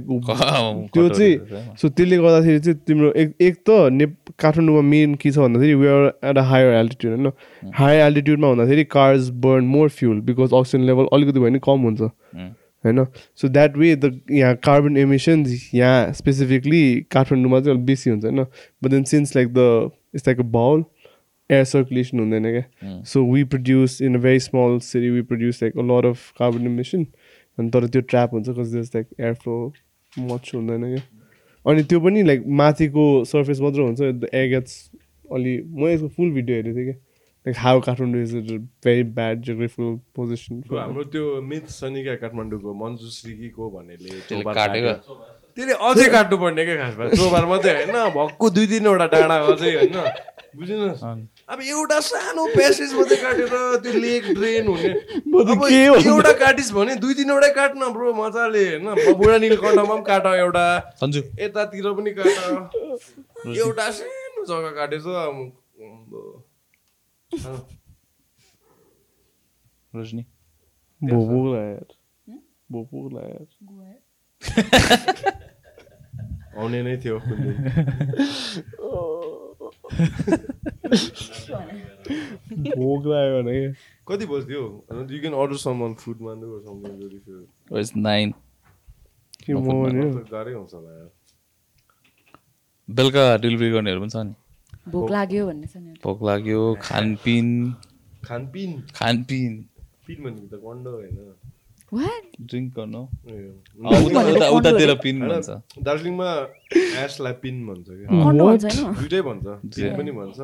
S3: त्यो चाहिँ। सो त्यसले गर्दाखेरि चाहिँ तिम्रो एक एक त ने काठमाडौँमा मेन के छ भन्दाखेरि we're at a higher altitude होइन हायर एल्टिट्युडमा हुँदाखेरि cars burn more fuel because oxygen level अलिकति भयो भने कम हुन्छ. होइन सो द्याट वे द यहाँ कार्बन एमिसन्स यहाँ स्पेसिफिकली काठमाडौँमा चाहिँ अलिक बेसी हुन्छ होइन but then since like the it's like a bowl air circulation हुँदैन क्या so we produce in a very small city we produce like a lot of carbon emission अनि तर त्यो ट्र्याप हुन्छ कस just like air flow much हुँदैन क्या अनि त्यो पनि लाइक माथिको सर्फेस मात्र हुन्छ द एयर गेट्स अलि म यसको फुल भिडियो हेरेको थिएँ कि like how Kathmandu is a very bad geographical
S4: position हाम्रो त्यो मिथ छ नि क्या काठमाडौँको मन्जु श्रीकीको भन्नेले
S1: त्यसले
S4: अझै काट्नु पर्ने क्या खासमा। चोबार मात्रै होइन भक्कु दुई तिनवटा डाँडा अझै होइन। बुझिनुहोस्। अब एउटा सानो प्यासेज मात्रै काटेर त्यो लेक ड्रेन हुने। अब
S3: के भन्नु?
S4: एउटा काटिस् भने दुई तिनवटै काट्न ब्रो मजाले होइन? बुढा नीलकण्ठमा पनि काट एउटा।
S1: सन्जु
S4: यतातिर पनि काट। एउटा सानो जग्गा काटेछ।
S3: यार भोक यार
S4: आउने नै थियो कुन दिन।
S3: भोक लाग्यो भने
S4: कति बज्थ्यो you can order
S1: some on
S3: food it's nine
S4: गाह्रै हुन्छ होला
S1: बेलुका डेलिभरी गर्नेहरू पनि छ नि
S2: भोक लाग्यो भन्ने छ नि
S1: भोक लाग्यो खानपिन
S4: खानपिन
S1: खानपिन
S4: पिन भनेको त कन्डो होइन?
S1: ड्रिङ्क गर्नु
S4: उयो।
S1: उता- उता- उतातिर पिन
S4: होइन,
S1: भन्छ
S4: दार्जिलिङमा एसलाई पिन भन्छ दुइटै भन्छ पिन पनि भन्छ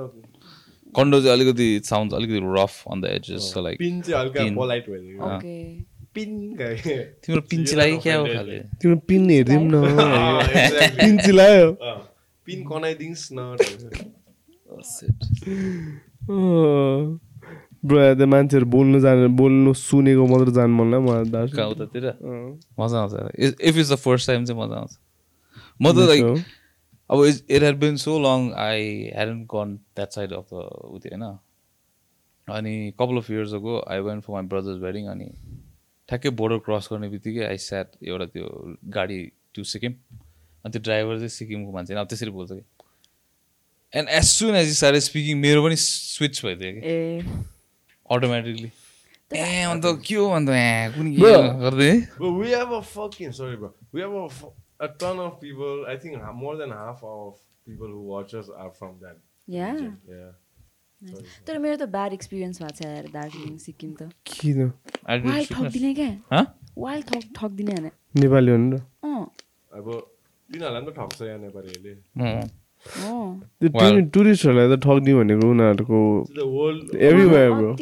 S1: कन्डो चाहिँ अलिकति साउन्ड अलिकति rough on the edges like
S4: pin चाहिँ हल्का। पोलाइट भयो
S2: ओके
S4: पिन गाए
S1: तिम्रो पिन चिलाइ क्या हो खाले?
S3: तिम्रो पिन हेरिदिउँ न. पिन चिलायो।
S4: पिन कनाइदिनुहोस् न।
S3: ब्रो मान्छेहरू बोल्नु जाने बोल्नु सुनेको मात्र जानु मन लाग्यो मलाई
S1: कहाँ
S3: दार्जिलिङ
S1: उतातिर। मजा आउँछ if is the first time चाहिँ मजा आउँछ म त लाइक अब it had been so long I hadn't gone that side of the उ त्यो होइन अनि couple of years ago I went for my brother's wedding अनि ठ्याक्कै बोर्डर क्रस गर्ने बित्तिकै आई स्याट एउटा त्यो गाडी टु सिक्किम अनि त्यो ड्राइभर चाहिँ सिक्किमको मान्छे होइन, अब त्यसरी बोल्छ कि and as soon as you सारे स्पिकिङ मेरो पनि स्विच भइदियो कि
S2: ए
S1: अटोमेटिकली ए अन्त के हो अन्त. गर्दै
S4: we have a fucking sorry, bro. We have a, a ton of people. I think ha- more than half of people who watch us are from that.
S2: Yeah
S4: region. Yeah.
S2: तर मेरो त ब्याड एक्सपिरियन्स भएको छ यार दार्जिलिङ सिक्किम त
S3: किन
S2: वाइल्ड ठगिदिने क्या
S1: Huh?
S2: वाइल्ड ठग ठगिदिने होइन
S3: नेपाली हो नि त
S2: अँ
S4: अब तिनीहरूलाई पनि त ठग्छ यहाँ नेपालीहरूले।
S2: Oh.
S3: त्यो टुरिस्टहरूलाई त ठग्ने भनेको उनीहरूको. Everywhere bro.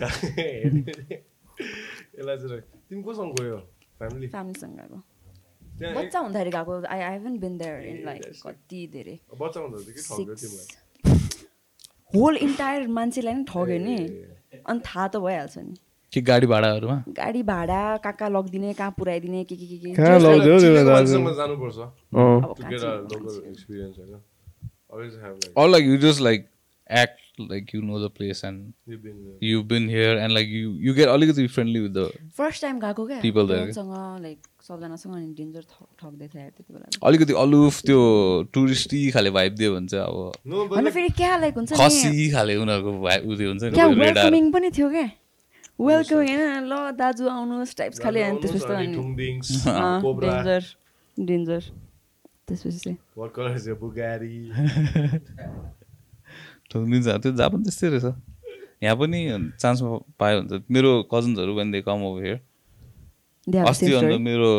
S4: यसलाई चाहिँ तिमी कोसँग गयो? फ्यामिली
S2: फ्यामिलीसँग गएको। बच्चा हुँदाखेरि गएको। I I haven't been there in like कति धेरै।
S4: एक- बच्चा हुँदा चाहिँ के ठग्यो तिमीलाई?
S2: होल इन्टायर मान्छेलाई नै ठग्यो नि। अनि थाहा त भइहाल्छ नि।
S1: कि गाडी भाडाहरूमा?
S2: गाडी भाडा कहाँ कहाँ लगिदिने कहाँ पुऱ्याइदिने के के के के।
S3: कहाँ
S2: like-
S3: लगिदियो?
S4: जानुपर्छ। like
S1: or like you just like act like you know the place and
S4: you've been uh,
S1: you've been here and like you you get अलिकति friendly with the
S2: first time गएको क्या?
S1: People there,
S2: सँग लाइक सबजनासँग अनि डेन्जर ठग्दै थियो त्यति बेला
S1: अलिकति अलुफ त्यो टुरिस्टी खाले भाइब दियो भने चाहिँ अब
S4: like,
S2: फेरि क्या लाइक हुन्छ नि?
S1: खसी खाले उनीहरूको भाइ उयो हुन्छ नि
S2: पनि थियो क्या? वेलकमिङ होइन ल दाजु आउनुहोस् टाइप्स खाले अनि त्यसपछि डेन्जर डेन्जर। त्यसपछि?
S1: ठोकिदिन्छ त्यो जहाँ पनि त्यस्तै रहेछ। यहाँ पनि चान्स पायो भने त मेरो कजन्सहरू भने कम ओभर हियर अस्ति अन्त. मेरो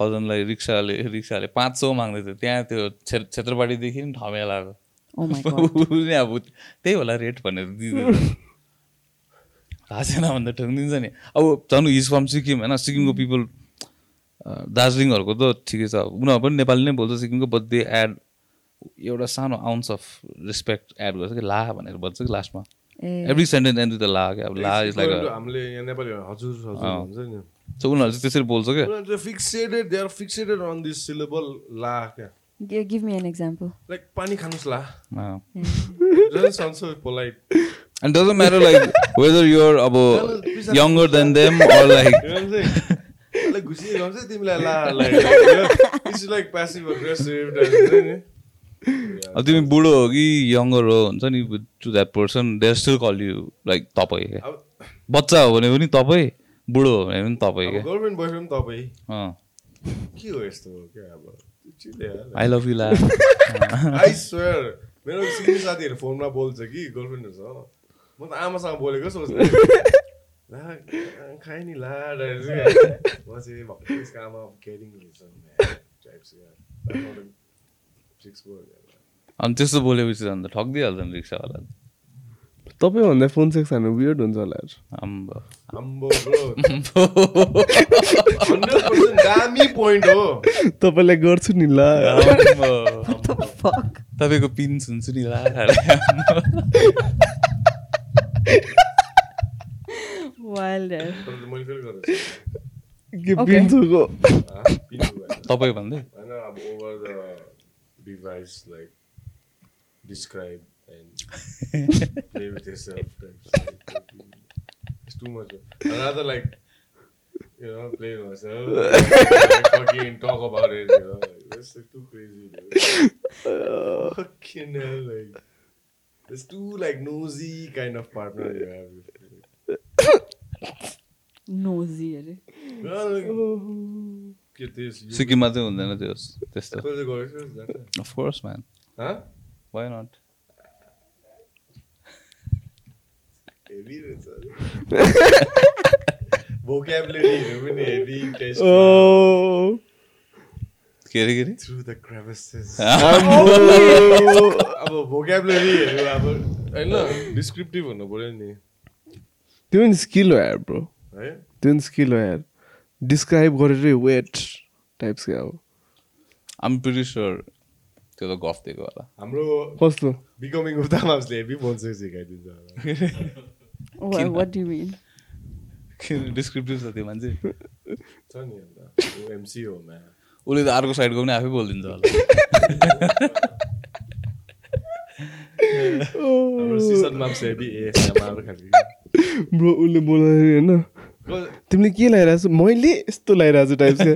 S1: कजनलाई रिक्साले रिक्साले पाँच सौ माग्दै थियो। त्यहाँ त्यो छे क्षेत्रपाटीदेखि ठमेलाको
S2: Oh
S1: अब त्यही होला रेट भनेर दिँदैन थाहा छैन भन्दा ठोकिदिन्छ नि। अब झन् हिज फ्रम सिक्किम होइन सिक्किमको पिपल दार्जिलिङहरूको त ठिकै छ। उनीहरू पनि नेपाली नै बोल्छ सिक्किमको बट दे एड एउटा सानो आउन्स अफ रेस्पेक्ट एड गर्छ कि ला भनेर भन्छ कि लास्टमा। एभ्री सेन्टेन्स एन्ड द ला क्या। अब ला इज लाइक
S4: हामीले यहाँ नेपाली हजुर हजुर भन्छ नि।
S1: सो उनीहरू चाहिँ त्यसरी बोल्छ क्या।
S4: Fixated they are fixated on this syllable ला क्या।
S2: Give me an example
S4: like पानी खानुहोस् ला। so polite
S1: And doesn't matter like whether you're अब younger than them or like अब तिमी बुढो हो कि यङ्गर हो हुन्छ नि to that person there still call you like तपाईँ क्या? बच्चा हो भने पनि तपाईँ बुढो हो भने पनि तपाईँ क्या?
S4: के हो यस्तो क्या? अब
S1: आई लभ यु ला।
S4: आई स्वेयर मेरो साथीहरू फोनमा बोल्छ कि गर्लफ्रेन्डहरूसँग। म त आमासँग बोलेको सोच्ने ला खाएँ नि ला म चाहिँ भक्कु आमा केयरिङ रहेछ
S1: अनि त्यस्तो बोलेपछि त अन्त ठगिदिइहाल्छ नि रिक्सावाला
S3: तपाईँभन्दा फोन सेक्स हान्नु वियर्ड हुन्छ होला यार
S1: आम्बो
S4: दामी पोइन्ट हो
S3: तपाईँलाई गर्छु नि ल
S1: तपाईँको पिन सुन्छु नि ला
S3: के. पिन्छुको
S1: तपाईँ भन्दै
S4: होइन अब over the device like describe and play with yourself it's too much I'd rather like you know play with myself like, fucking talk about it you know like, that's like too crazy dude. fucking hell like It's too like nosy kind of partner you have.
S2: nosy, are.
S4: well, Get this.
S1: Suki mate unde
S4: na Dios. Testa. Of
S1: course, man.
S4: Huh? Why not? Vocabulary, heavy test. Oh.
S1: के अरे के अरे?
S4: Through the crevices.
S3: आम्बो।
S4: अब भोकेबुलरीहरू अब होइन डिस्क्रिप्टिभ हुनु पऱ्यो नि।
S3: त्यो पनि स्किल हो यार ब्रो
S4: है?
S3: त्यो पनि स्किल हो यार। डिस्क्राइब गरेरै वेट टाइप्स क्या अब
S1: आम प्रिटी स्योर त्यो त गफ दिएको होला।
S4: हाम्रो
S3: कस्तो?
S4: बिकमिङ अफ तामासले हेभी फोन चाहिँ सिकाइदिन्छ होला।
S2: वाट डु मिन
S1: डिस्क्रिप्टिभ छ त्यो मान्छे।
S4: छ नि अन्त एमसी हो म्या
S1: उसले त अर्को साइडको पनि आफै बोलिदिन्छ होला।
S3: ब्रो उसले बोल्दाखेरि होइन। तिमीले के लगाइरहेको छ मैले यस्तो लगाइरहेको छु टाइप्स क्या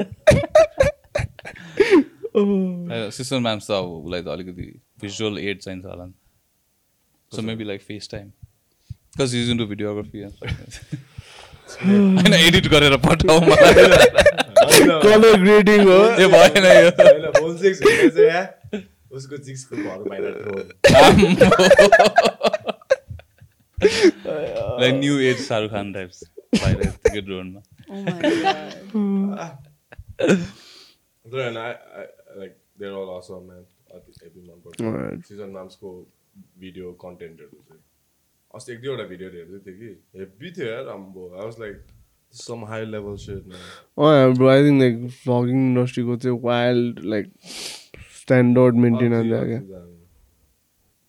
S1: सिस्टर म्याम्स त अब उसलाई त अलिकति भिजुअल एड चाहिन्छ होला नि। So maybe like face time because you're into videography होइन एडिट गरेर पठाऊ मलाई।
S3: कलर ग्रेडिङ हो।
S1: त्यो भएन यो।
S4: उसको चिक्सको घर बाहिर
S1: like new age Shahrukh Khan types बाहिर यत्तिकै ड्रोनमा
S4: they're all awesome, man. अति हेभी मनपर्छ
S3: Alright.
S4: सिजन नाम्सको भिडियो कन्टेन्टहरू चाहिँ अस्ति एक दुईवटा भिडियोहरू हेर्दै थिएँ कि हेभी थियो यार अम्बो I was like some high level set
S3: अँ bro I think like vlogging इन्डस्ट्रीको चाहिँ वाइल्ड लाइक स्ट्यान्डर्ड मेन्टेन आउँदा क्या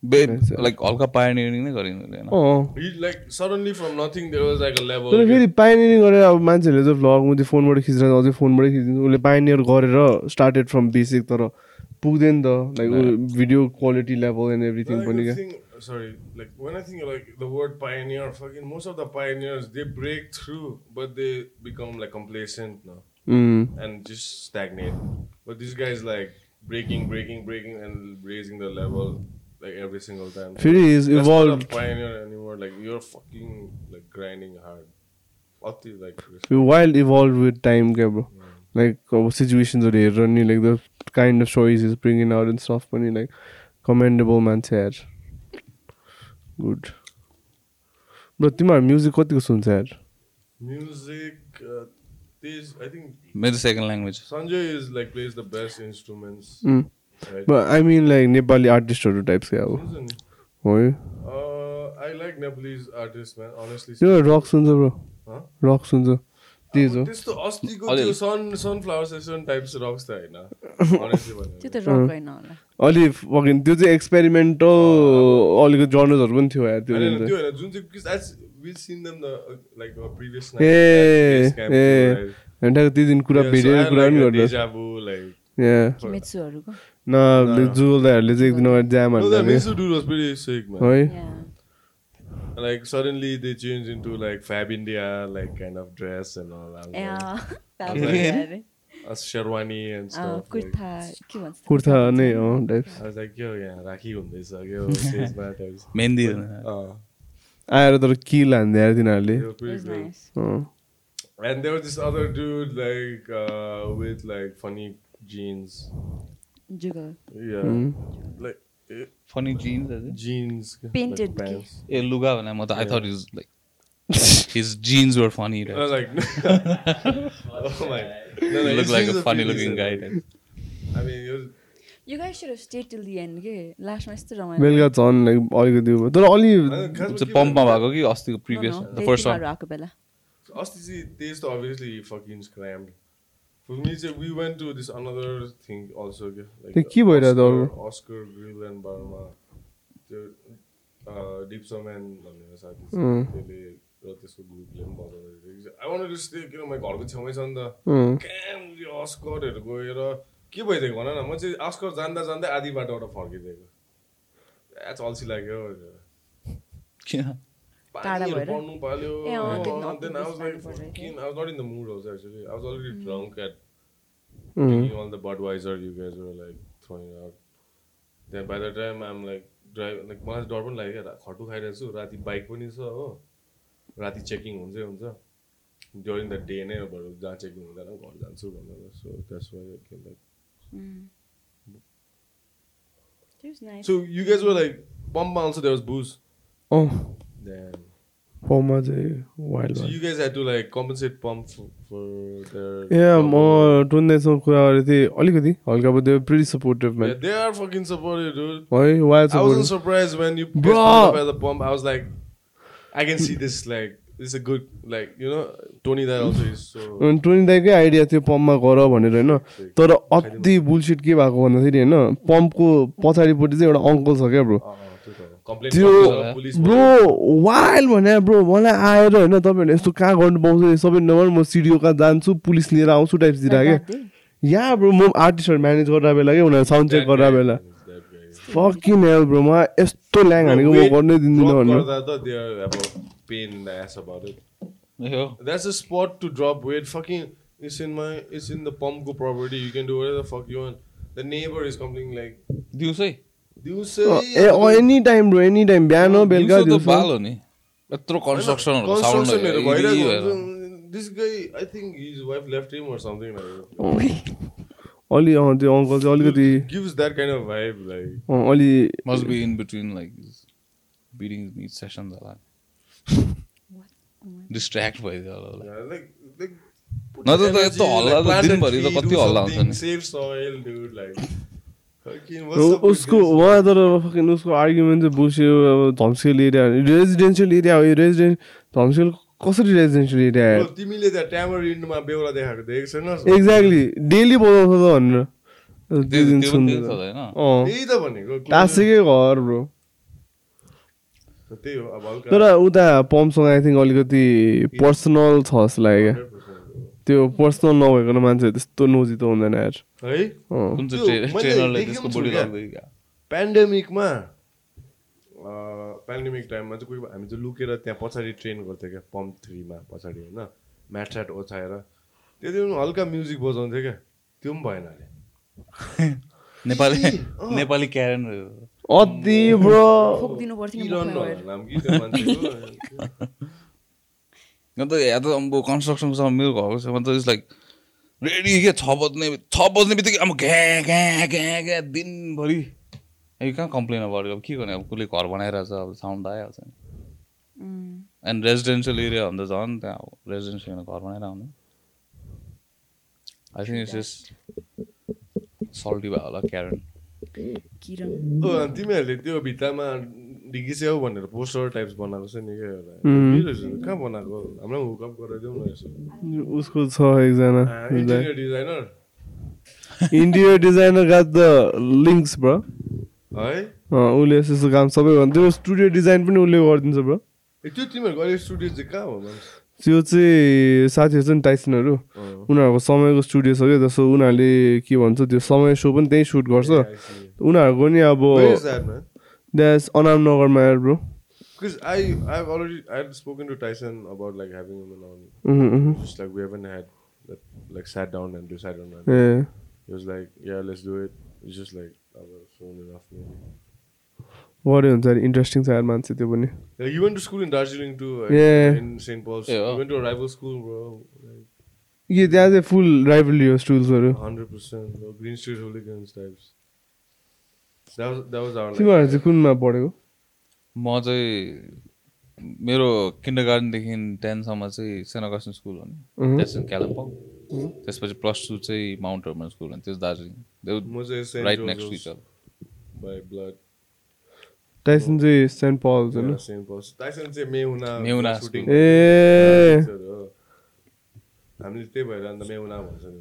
S1: लाइक हल्का पायनियरिङ नै
S3: अँ
S4: like suddenly from nothing there was like a
S3: तर फेरि पाइनियरिङ गरेर अब मान्छेहरूले चाहिँ भ्लग म त्यो फोनबाट खिचिरहेको अझै फोनबाटै खिचिदिन्छ उसले पाइनियर गरेर स्टार्टेड फ्रम बेसिक तर पुग्दैन त like video quality level and everything पनि क्या
S4: sorry, like when I think like the word pioneer, fucking most of the pioneers they break through, but they become like complacent now
S3: mm.
S4: and just stagnate. But these guys like breaking, breaking, breaking, and raising the level like every single time.
S3: Fury is
S4: That's evolved. Not a pioneer anymore. Like you're fucking like grinding hard. What is like?
S3: You wild evolved with time, bro. Yeah. Like uh, situations are running like the kind of choices he's bringing out and stuff. When like commendable man's hair. Good bro तिमीहरू म्युजिक कतिको सुन्छ यार
S4: music. Uh, this I think
S1: मेरो second language
S4: Sanjay is like plays the best instruments.
S3: Mm.
S4: Right?
S3: I mean like Nepali आर्टिस्टहरू types क्या अब हो
S4: Uh, like Nepalese artists, man. Honestly.
S3: त्यो रक सुन्छ ब्रो? रक सुन्छ त्यही हो
S4: त्यस्तो अस्तिको
S1: अलि-
S4: त्यो sun sunflower session types rocks त होइन Honestly
S2: त्यो
S4: भन्यो
S2: त रक होइन होला
S3: अलि फकिन त्यो चाहिँ एक्सपेरिमेन्टल अलिकति जर्नल्सहरू पनि थियो यार त्यो
S4: जुन चाहिँ
S3: ए त्यो दिन कुरा भिडियो कुरा पनि.
S2: मित्सुहरूको
S3: न जुगल दाईहरूले चाहिँ एक दिन अगाडि जाम
S4: no, that Like suddenly they changed into like Fab India, like kind of dress and all. I was
S2: A,
S4: like,
S2: अँ,
S4: was
S2: तातो
S4: like-
S2: अरे।
S4: a sherwani and
S2: अँ,
S4: stuff. like-
S2: कुर्ता के भन्छ
S3: कुर्ता नै हो types
S4: I was like, yo, यहाँ राखी हुँदैछ क्या स्टेजमा टाइप्स
S1: मेहन्दी
S4: अँ
S3: आएर तर किल हान्दै यार तिनीहरूले
S4: they were
S2: It
S4: pretty
S2: was
S4: good.
S2: nice.
S3: अँ।
S4: And there was this other dude like uh, with like funny jeans.
S2: जुगल
S4: Yeah. Like eh,
S1: funny jeans
S4: jeans.
S2: Painted
S4: like pants.
S1: ए लुगा भने म त I thought is like his jeans were funny
S4: I was like, oh my. No, no,
S1: look
S4: his
S1: like
S4: jeans
S1: uh
S4: are
S1: funny
S4: pretty
S1: looking
S4: decent,
S1: guy
S4: like, I mean, it was,
S2: you guys should have stayed till the end के लास्टमा यस्तो रमाइलो
S3: बेलुका झन् अलिकति उयो। तर अलि
S1: पम्पमा भएको कि अस्तिको
S2: No,
S1: प्रिभियस फर्स्ट
S2: आएको बेला
S4: अस्ति चाहिँ त obviously fucking scrammed. For me चाहिँ we went to this another thing also क्या like
S3: त्यो के भइरहेको थियो
S4: त्यो साथी। त्यसले र त्यसको ग्रुपले पनि बजाउँदै आई वान्ट टु स्टे किन म घरको छेउमै छ नि त अस्करहरू गएर के भइदिएको भन न म चाहिँ अस्कर जान्दा जान्दै आधी बाटोबाट फर्किदिएको अल्छी लाग्यो
S2: टाढा
S4: पानीहरू
S2: भएर?
S4: पर्नु पाल्यो
S2: ए, अँ, त्यो
S4: अँ,
S2: north
S4: then I was like
S2: east जानु पर्छ
S4: fucking I was not in the mood also actually I was already drunk at
S3: अँ।
S4: drinking all the Budweiser you guys were like throwing out then by the time I'm like drive like मलाई डर पनि लाग्यो क्या खटु खाइरहेको छु राति बाइक पनि छ हो राति चेकिङ हुन्छै हुन्छ ड्युरिङ द डे नै बरु जहाँ चेकिङ हुँदैन घर जान्छु भनेर so that's why came like
S2: It was nice.
S4: So you guys were like pump also there was booze.
S3: अँ
S4: Then
S3: पम्पमा चाहिँ wild
S4: so you guys had to like compensate pump for, for their.
S3: ए म टुन्दैसँग कुरा गरेको थिएँ अलिकति हल्का भयो pretty supportive
S4: Yeah,
S3: man
S4: they are fucking supportive, dude.
S3: है wild
S4: I wasn't
S3: supportive
S4: surprised when you
S3: Bro.
S4: guys pulled up at the pump. I was like, I can see this. Like, this is a good. Like, you know, Tony that also is so.
S3: Tony दाईकै idea थियो पम्पमा गर भनेर होइन तर अति बुलसिट के भएको भन्दाखेरि होइन पम्पको पछाडिपट्टि चाहिँ एउटा अङ्कल छ क्या ब्रो
S4: Uh, त्यो
S3: ब्रो वाइल्ड भने ब्रो मलाई आएर होइन तपाईँहरूले यस्तो कहाँ गर्नु पाउँछ सबै नम्बर म सिडिओ कहाँ जान्छु पुलिस लिएर आउँछु टाइप्सतिर क्या
S2: That day?
S3: या ब्रो म आर्टिस्टहरू म्यानेज गरेर बेला क्या उनीहरू साउन्ड चेक गरेर बेला. फकिन हेल ब्रो मलाई यस्तो ल्याङ हानेको म गर्नै दिँदिनँ
S4: drop
S3: भनेर
S4: गर्दा त they are about pain in the ass about it.
S1: हो
S4: That's a spot to drop weight. Fucking, it's in my, it's in the pump go property. You can do whatever the fuck you want. The neighbor is complaining like,
S1: दिउँसै
S4: you say.
S3: A any time bro any time बिहान बेलुका
S1: दिउँसो बाल हो नि यत्रो कन्स्ट्रक्सनहरू
S4: constructionहरू भइरहेको
S1: साउन्ड
S4: हुन्छ। This guy, I think his wife left him or something like that.
S3: अलि अँ त्यो अङ्कल चाहिँ अलिकति
S4: Gives that kind of vibe, like.
S3: अँ, अलि
S1: must be in between like bidding meet sessions होला डिस्ट्र्याक्ट भइदियो होला
S4: like
S1: न त यस्तो हल्ला दिनभरि त कति हल्ला हुन्छ नि
S4: सेभ soil dude like
S3: उसको? उहाँ तर fucking उसको आर्ग्युमेन्ट चाहिँ बुझ्यो अब धम्सेल एरिया रेजिडेन्सियल एरिया हो यो रेजिडेन्ट धम्सेल कसरी रेजिडेन्सियल एरिया आयो
S4: तिमीले त्यहाँ ट्यामरिन्डमा बेहुला देखाएको देखेको छैनस्
S3: एक्ज्याक्टली डेली बोलाउँछ त भनेर।
S1: त्यो
S3: दुई दिन सुन्दैन।
S1: त्यही
S4: त भनेको।
S3: टाँसेकै घर ब्रो तर उता पम्पसँग आई थिङ्क अलिकति पर्सनल छ जस्तो लाग्यो। क्या
S4: 100%
S3: त्यो पर्सनल नभएको मान्छे त्यस्तो नोजी त हुँदैन यार
S4: हो।
S1: कुन चाहिँ
S4: पेन्डेमिकमा पेन्डेमिक टाइममा चाहिँ कोही हामी चाहिँ लुकेर त्यहाँ पछाडि ट्रेन गर्थ्यो क्या पम्प थ्रीमा पछाडि होइन म्याट स्याट ओछाएर त्यति पनि हल्का म्युजिक बजाउँथ्यो क्या त्यो पनि भएन अरे
S1: नेपाली नेपाली क्यारेन
S3: अति ब्रो
S2: ठोकिदिनु
S1: अन्त यहाँ त अब कन्स्ट्रक्सनको समय मेरो घरको छ अन्त इट्स लाइक रेडी के छ बज्ने छ बज्ने बित्तिकै अब घ्या घ्या घ्या घ्या दिनभरि ए कहाँ कम्प्लेन अब अब के गर्ने अब कसले घर बनाइरहेछ अब साउन्ड त आइहाल्छ नि. एन्ड रेजिडेन्सियल एरिया भन्दा झन् त्यहाँ रेजिडेन्सियल घर बनाएर आउने आई थिङ्क इट्स सल्टी भयो होला क्यारन
S2: किरण
S4: ओ, अनि तिमीहरूले त्यो भित्तामा डिगिस्याउ भनेर पोस्टर टाइप्स बनाएको छ नि क्या? कहाँ बनाएको पनि हुकअप गराइदेऊ न यसो।
S3: उसको छ एकजना।
S4: Interior designer
S3: interior designer got the links bro
S4: है?
S3: उसले यस्तो यस्तो काम सबै गर्नु त्यो स्टुडियो डिजाइन पनि उसले गरिदिन्छ ब्रो
S4: त्यो तिमीहरूको अहिले स्टुडियो चाहिँ कहाँ हो
S3: त्यो चाहिँ साथीहरू छ नि टाइसनहरू उनीहरूको समयको स्टुडियो छ क्या जस्तो उनीहरूले के भन्छ त्यो समय सो पनि त्यहीँ सुट गर्छ। उनीहरूको नि अब
S4: Is that, man?
S3: द्यास अनाम नगरमा यार bro
S4: Because I I've already I've spoken to Tyson about like having him on. Just like we haven't had that like sat down and decided on that.
S3: ए
S4: He was like, yeah, let's do it. It's just like our soon enough
S3: हुन्छ यार इन्ट्रेस्टिङ छ यार मान्छे त्यो पनि
S4: Yeah, you went to school in Darjeeling too. Like,
S3: Yeah.
S4: In St. Paul's.
S1: Yeah.
S4: You went to a rival school, bro. Like,
S3: त्यहाँ चाहिँ फुल राइभली हो स्टुल्सहरू
S4: hundred percent. Bro. Green Street hooligans types. That was that was our like.
S3: तिमीहरू चाहिँ कुनमा पढेको
S1: म चाहिँ मेरो किन्डर गार्डनदेखि टेनसम्म चाहिँ सेन्ट अगस्टिन स्कुल हो नि कालिम्पोङ। त्यसपछि प्लस टू चाहिँ माउन्ट हर्मन स्कुल हो नि त्यो दार्जिलिङ
S4: म चाहिँ St. Right next to.
S3: Tyson चाहिँ सेन्ट
S4: चाहिँ मेहुना
S1: मेहुना
S4: shooting
S1: school.
S3: ए
S4: हो। हामीले त्यही भएर अन्त मेहुना भन्छ नि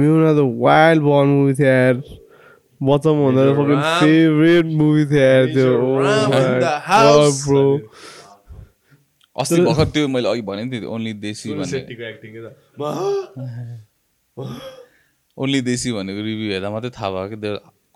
S3: मेहुना त वाइल्ड बल मुभी थियो यार बच्चामा भन्दा फकिङ. फेभरेट मुभी थियो यार त्यो
S1: अस्ति भर्खर त्यो मैले अघि भने नि ओन्ली
S4: के त?
S1: ओन्ली देशी भनेको रिभ्यू हेर्दा मात्रै थाहा भयो कि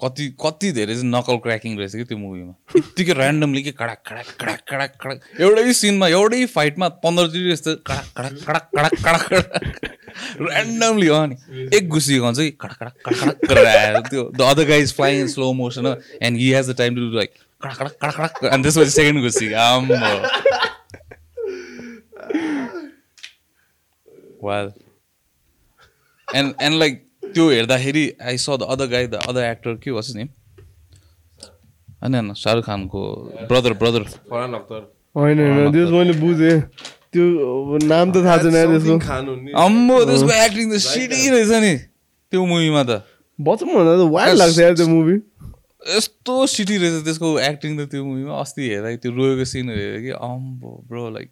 S1: कति कति धेरै चाहिँ नकल क्र्याकिङ रहेछ कि त्यो मुभीमा यत्तिकै ऱ्यान्डमली के कडक कडक कडक कडक कडक एउटै सिनमा एउटै फाइटमा पन्ध्रचोटि जस्तो कडक कडक कडक कडक कडक कडक ऱ्यान्डमली हो नि एक गुसी गन्छ कि कडक कडक कडक गरेर आएर त्यो the other guy is flying in slow motion and he has the time to like कडक कडक कडक कडक अनि त्यसपछि सेकेन्ड गुसी आम वाल एन्ड एन्ड लाइक त्यो हेर्दाखेरि I saw the other guy the other actor के वाज नेम होइन होइन शाहरुख खानको ब्रदर ब्रदर
S4: फरहान अख्तर।
S3: होइन होइन त्यो चाहिँ मैले बुझेँ। त्यो नाम त थाहा छैन त्यसको।
S1: अम्बो त्यसको एक्टिङ त सिडी रहेछ नि त्यो मुभीमा त।
S3: बच्चामा भन्दा त वाइल्ड लाग्छ यार त्यो मुभी
S1: यस्तो सिटी रहेछ त्यसको एक्टिङ त त्यो मुभीमा अस्ति हेर्दा त्यो रोएको सिनहरू हेरेँ कि अम्बो ब्रो लाइक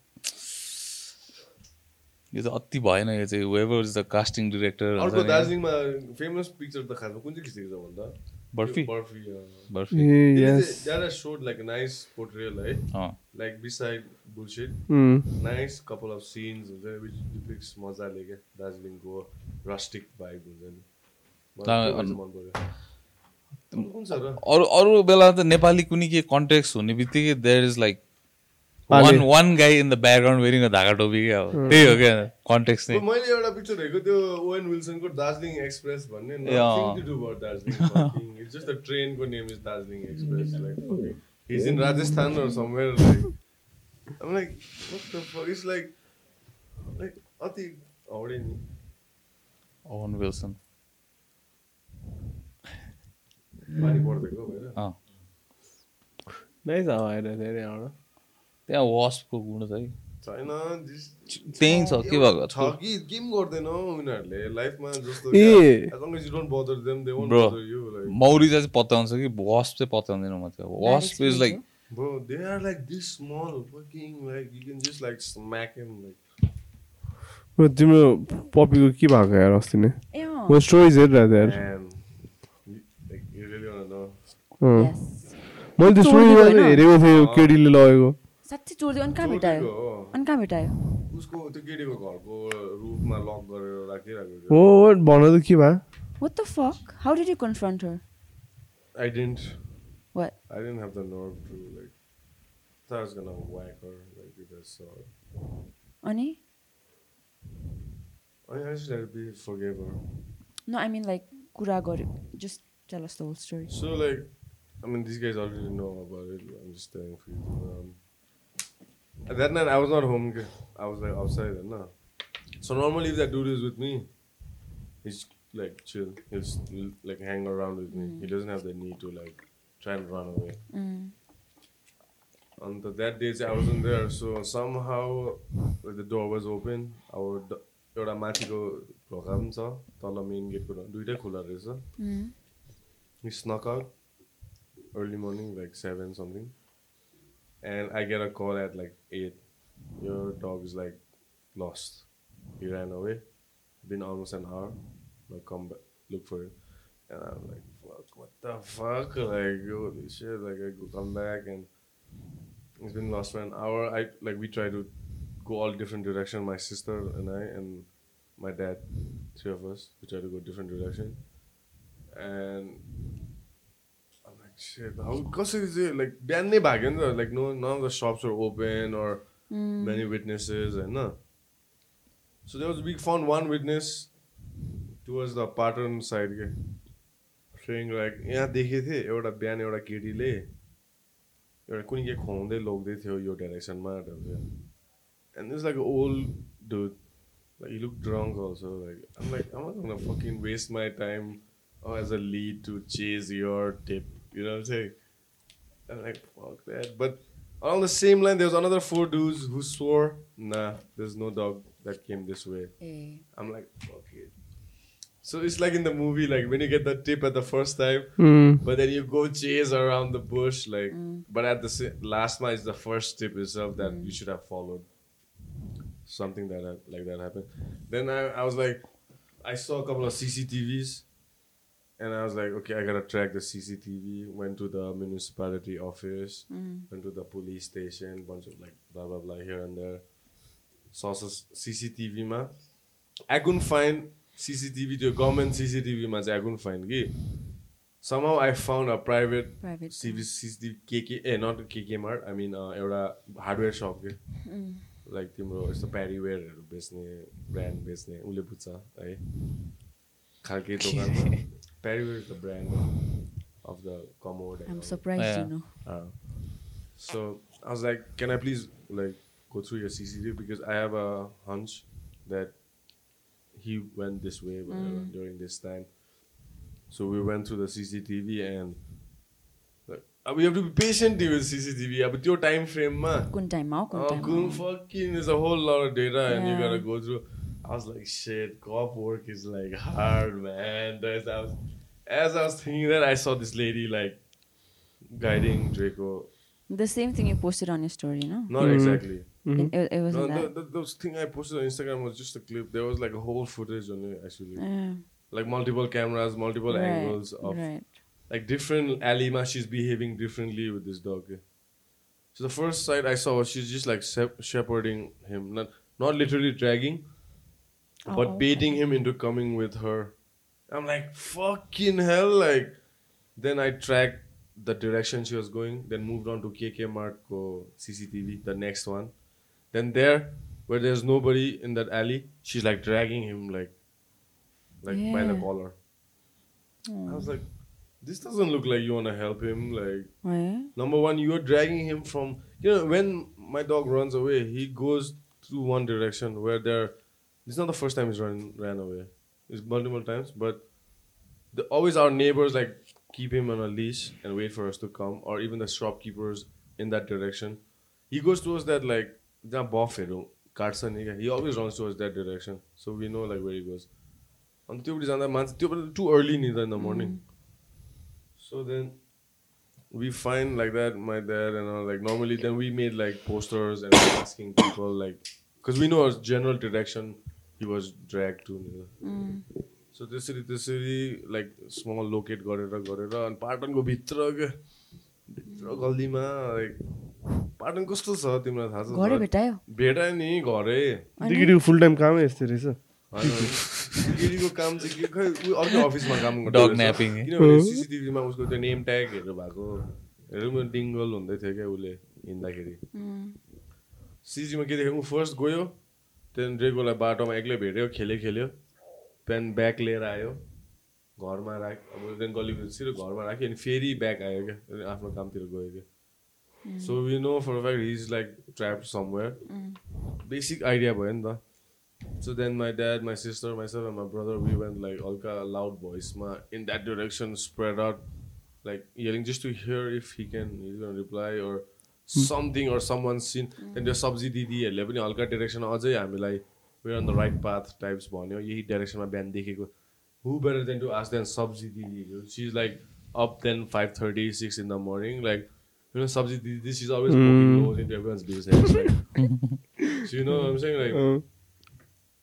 S1: यो चाहिँ अति भएन यो चाहिँ whoever is the casting director
S4: अर्को दार्जिलिङमा फेमस पिक्चर त खानु कुन चाहिँ खिचेको छ भन्दा?
S1: Barfi.
S4: Barfi.
S1: Barfi.
S4: showed like a nice portrayal है।
S1: अँ।
S4: Like beside bullshit nice couple of scenes हुन्छ which depicts मजाले क्या दार्जिलिङको रस्टिक भाइब हुन्छ नि। मन पर्यो
S1: अरू अरू बेला त नेपाली कुनै के कन्टेक्स्ट हुने बित्तिकै there is
S3: like.
S1: One one guy in the background wearing Dhaka topi क्या अब त्यही हो क्या? कन्टेक्स्ट नै
S4: मैले एउटा पिक्चर हेरेको त्यो ओएन विल्सनको दार्जिलिङ एक्सप्रेस भन्ने दार्जिलिङ इट्स जस्ट द ट्रेनको name is Darjeeling express like his in Rajasthan or somewhere like I'm like what the fuck? It's like like अति हाउडे नि।
S1: ओवन विल्सन
S4: पानी पर्दैको भएर।
S1: अँ।
S3: नै छ आएर धेरै एउटा
S1: त्यहाँ wasp गुण
S4: चाहिँ चाइना दिस
S1: टेन्स हो के बागत
S4: छ? कि गेम गर्दैनौ मिनरले लाइफ मा जस्तो
S3: ए।
S4: As long as you don't bother them they won't bother you like
S1: मौरीज अस पत्तांसकी wasp से पत्तान्दिनो मतलब wasp like
S4: bro they are like this small fucking like you
S3: gun के भएको यार अस्तिने मोस्ट्रो is
S4: there there like you really वा
S3: नो
S2: यस
S3: मोल् दिस रुइले
S2: साँच्चै चोरिदियो अनि कहाँ भेटायो
S4: चोरीको हो।
S2: अनि कहाँ भेटायो
S4: उसको त्यो केटीको घरको रुफमा लक गरेर राखिरहेको
S3: हो
S4: थियो
S3: हो, भन त के भयो
S2: What the fuck? How did you confront her?
S4: I didn't
S2: What?
S4: I didn't have the nerve to like thought I was gonna whack her like with a sword.
S2: Ani?
S4: I I just let it be forgive her.
S2: No, I mean like कुरा गर्यो just tell us the whole story.
S4: So like I mean these guys already know about it. I'm just telling for you. Um, that night I was not home. ke. I was like outside and nah. So normally if that dude is with me, he's like chill. He'll s- he'll, like hang around with me. He doesn't have the need to like try and run away.
S2: Mm.
S4: On the, that day चाहिँ I wasn't there, so somehow like, the door was open. Our d- एउटा माथिको ढोका पनि छ तल मेन गेटको ढोका दुइटै खुला रहेछ
S2: Mm.
S4: He snuck out early morning, like seven something, and I get a call at like eight. Your dog is like lost. He ran away. Been almost an hour. Like come back, look for it, and I'm like, fuck, what the fuck? Like holy shit! Like I go come back and it's been lost for an hour. I like we try to go all different direction. My sister and I and my dad, three of us, we try to go different direction, and shit, how कसरी चाहिँ like बिहान नै भाग्यो नि त like no none of the shops were open or many witnesses होइन so there was we found one witness towards the pattern side के saying like यहाँ देखेको थिएँ एउटा बिहान एउटा केटीले एउटा कुनै के खुवाउँदै लग्दै थियो यो डाइरेक्सनमा and this like an old dude like he looked drunk also like I'm like I'm not gonna fucking waste my time oh, as a lead to chase your tip you know what I'm saying? I'm like fuck that but on the same line there was another four dudes who swore nah there's no dog that came this way.
S2: Eh.
S4: I'm like fuck it. So it's like in the movie like when you get the tip at the first time
S3: Mm.
S4: but then you go chase around the bush like but at the sa- last one is the first tip itself that you should have followed. Something that like that happened. Then I, I was like i saw a couple of cctvs and i was like okay i gotta track the cctv went to the municipality office went to the police station bunch of like blah blah blah here and there saw s- cctv ma i couldn't find cctv to government cctv ma चाहिँ i couldn't find कि somehow i found a private
S2: Private.
S4: CV, CCTV KK A not KK mart I mean एउटा हार्डवेयर सप के लाइक तिम्रो यस्तो प्यारीवेयरहरू बेच्ने ब्रान्ड बेच्ने उसले बुझ्छ है खालके दोकान Perrier is the brand of the Commodore.
S2: I'm surprised,
S1: yeah.
S2: you know.
S4: Uh, so I was like, can I please like go through your CCTV because I have a hunch that he went this way mm. during this time. So we went through the CCTV and like, ah, we have to be patient with CCTV. Ah, but your time frame, ma.
S2: Kun time, ma. Kun
S4: ah,
S2: time.
S4: Kun fucking. There's a whole lot of data yeah. and you gotta go through. I was like, shit, cop work is like hard, man. As I was, as I was thinking that, I saw this lady like guiding Draco.
S2: The same thing you posted on your story, no?
S4: Not mm-hmm. exactly.
S2: It, it, it wasn't
S4: the,
S2: that.
S4: the, those thing I posted on Instagram was just a clip. There was like a whole footage on it actually,
S2: Yeah.
S4: like multiple cameras, multiple
S2: right,
S4: angles of
S2: right.
S4: like different Alima. She's behaving differently with this dog. So the first sight I saw was she's just like sep- shepherding him, not not literally dragging, but
S2: Oh,
S4: baiting him into coming with her. I'm like fucking hell! Like then I tracked the direction she was going, then moved on to KK Mart ko CCTV, the next one. Then there, where there's nobody in that alley, she's like dragging him like, like by the
S2: Yeah.
S4: collar. I was oh. like, this doesn't look like you want to help him. Like,
S2: Oh, yeah?
S4: number one, you're dragging him from, you know, when my dog runs away, he goes to one direction where there, this is not the first time he's run, ran away. It's multiple times, but the, always our neighbors like keep him on a leash and wait for us to come, or even the shopkeepers in that direction. He goes towards that like जहाँ बफहरू काट्छ नि क्या he always runs towards that direction so we know like very goes अनि त्योपट्टि जाँदा मान्छे त्योपट्टि टु अर्ली नि त in the morning so then we find like that my dad and all like normally then we made like posters and asking people like because we know our general direction he was dragged to you know. so त्यसरी त्यसरी लाइक स्मल लोकेट गरेर गरेर अनि पाटनको भित्र क्या भित्र गल्लीमा लाइक पाटन कस्तो छ तिमीलाई थाहा छ?
S2: घरै भेटायो।
S4: भेटायो नि घरै।
S3: डिग्रीको फुल टाइम कामै यस्तै रहेछ।
S4: होइन गिरीको काम चाहिँ के? खै ऊ अर्को अफिसमा काम
S1: है?
S4: किनभने सिसिटिभीमा उसको त्यो नेम ट्यागहरू भएको। हेरौँ डिङ्गल हुँदै थियो क्या उसले हिँड्दाखेरि। सिजीमा के देख्यो ऊ फर्स्ट गयो। त्यहाँदेखि रेगुलर बाटोमा एक्लै भेट्यो खेल्यो खेल्यो त्यहाँदेखि ब्याक लिएर आयो घरमा राख्यो अब त्यहाँदेखि गल्लीबिर घरमा राख्यो अनि फेरि ब्याग आयो क्या आफ्नो कामतिर गयो क्या। सो विो for एभेट his like trap somewhere basic idea भयो नि त। So then my dad my sister my sub my brother been like हल्का loud भोइसमा in that direction spread out like hearing just to hear if he can reply or something or someone's seen. Then the subji didiहरूले पनि हल्का डिरेक्सन अझै हामीलाई we're on the right path types भन्यो यही डिरेक्सनमा बिहान देखेको who better than to ask than subji didi she's like up then 5.30 6 in the morning like you know subji didi she's always poking holes into everyone's business like so you know what I'm saying like
S3: अँ।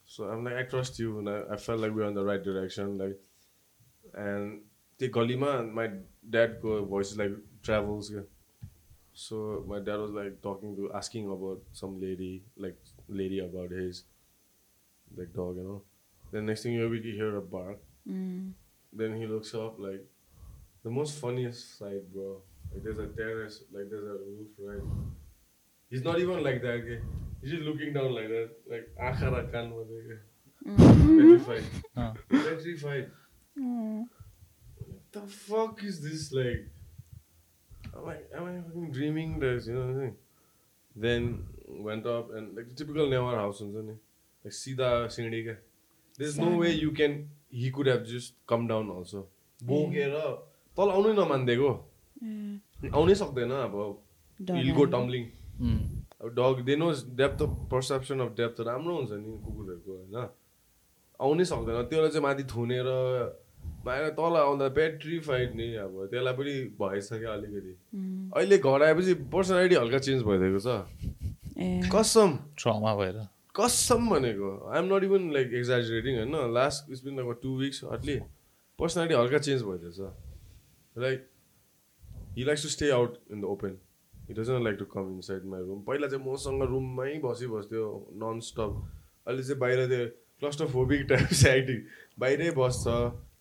S4: so I'm like, I trust you, and I, I felt like we were in the So my dad was like talking to, asking about some lady, like lady about his, like dog, you know. Then next thing you know, we hear a bark. Then he looks up, like the most funniest sight, bro. Like there's a terrace, like there's a roof, right? He's not even like that, okay? He's just looking down like that, like akhara kan Petrified.
S1: Uh.
S4: Petrified. What the fuck is this like? I'm like, am I fucking dreaming this? You know what I'm saying? Then went up and like the typical Newar house, हुन्छ नि like Sida Sindhi. There's no way you can. He could have just come down also. बोकेर तल आउनै नमानिदिएको आउनै सक्दैन अब हिल गो टम्लिङ अब dog they know depth of perception of depth राम्रो हुन्छ नि कुकुरहरूको होइन आउनै सक्दैन त्यसलाई चाहिँ माथि थुनेर बाहिर तल आउँदा पेट्रिफाइड नि अब त्यसलाई पनि भएछ क्या अलिकति अहिले घर आएपछि पर्सनालिटी हल्का चेन्ज भइदिएको छ। कसम।
S1: ट्रमा भएर।
S4: कसम भनेको। I'm not even like exaggerating होइन? Last it's been like two weeks Hatli personality हल्का change भइदिएछ। Like he likes to stay out in the open he doesn't like to come inside my room पहिला चाहिँ मसँग रुममै बसिबस्थ्यो नन स्टप अहिले चाहिँ बाहिर त्यो क्लस्टोफोबिक टाइप एक्टिङ बाहिरै बस्छ।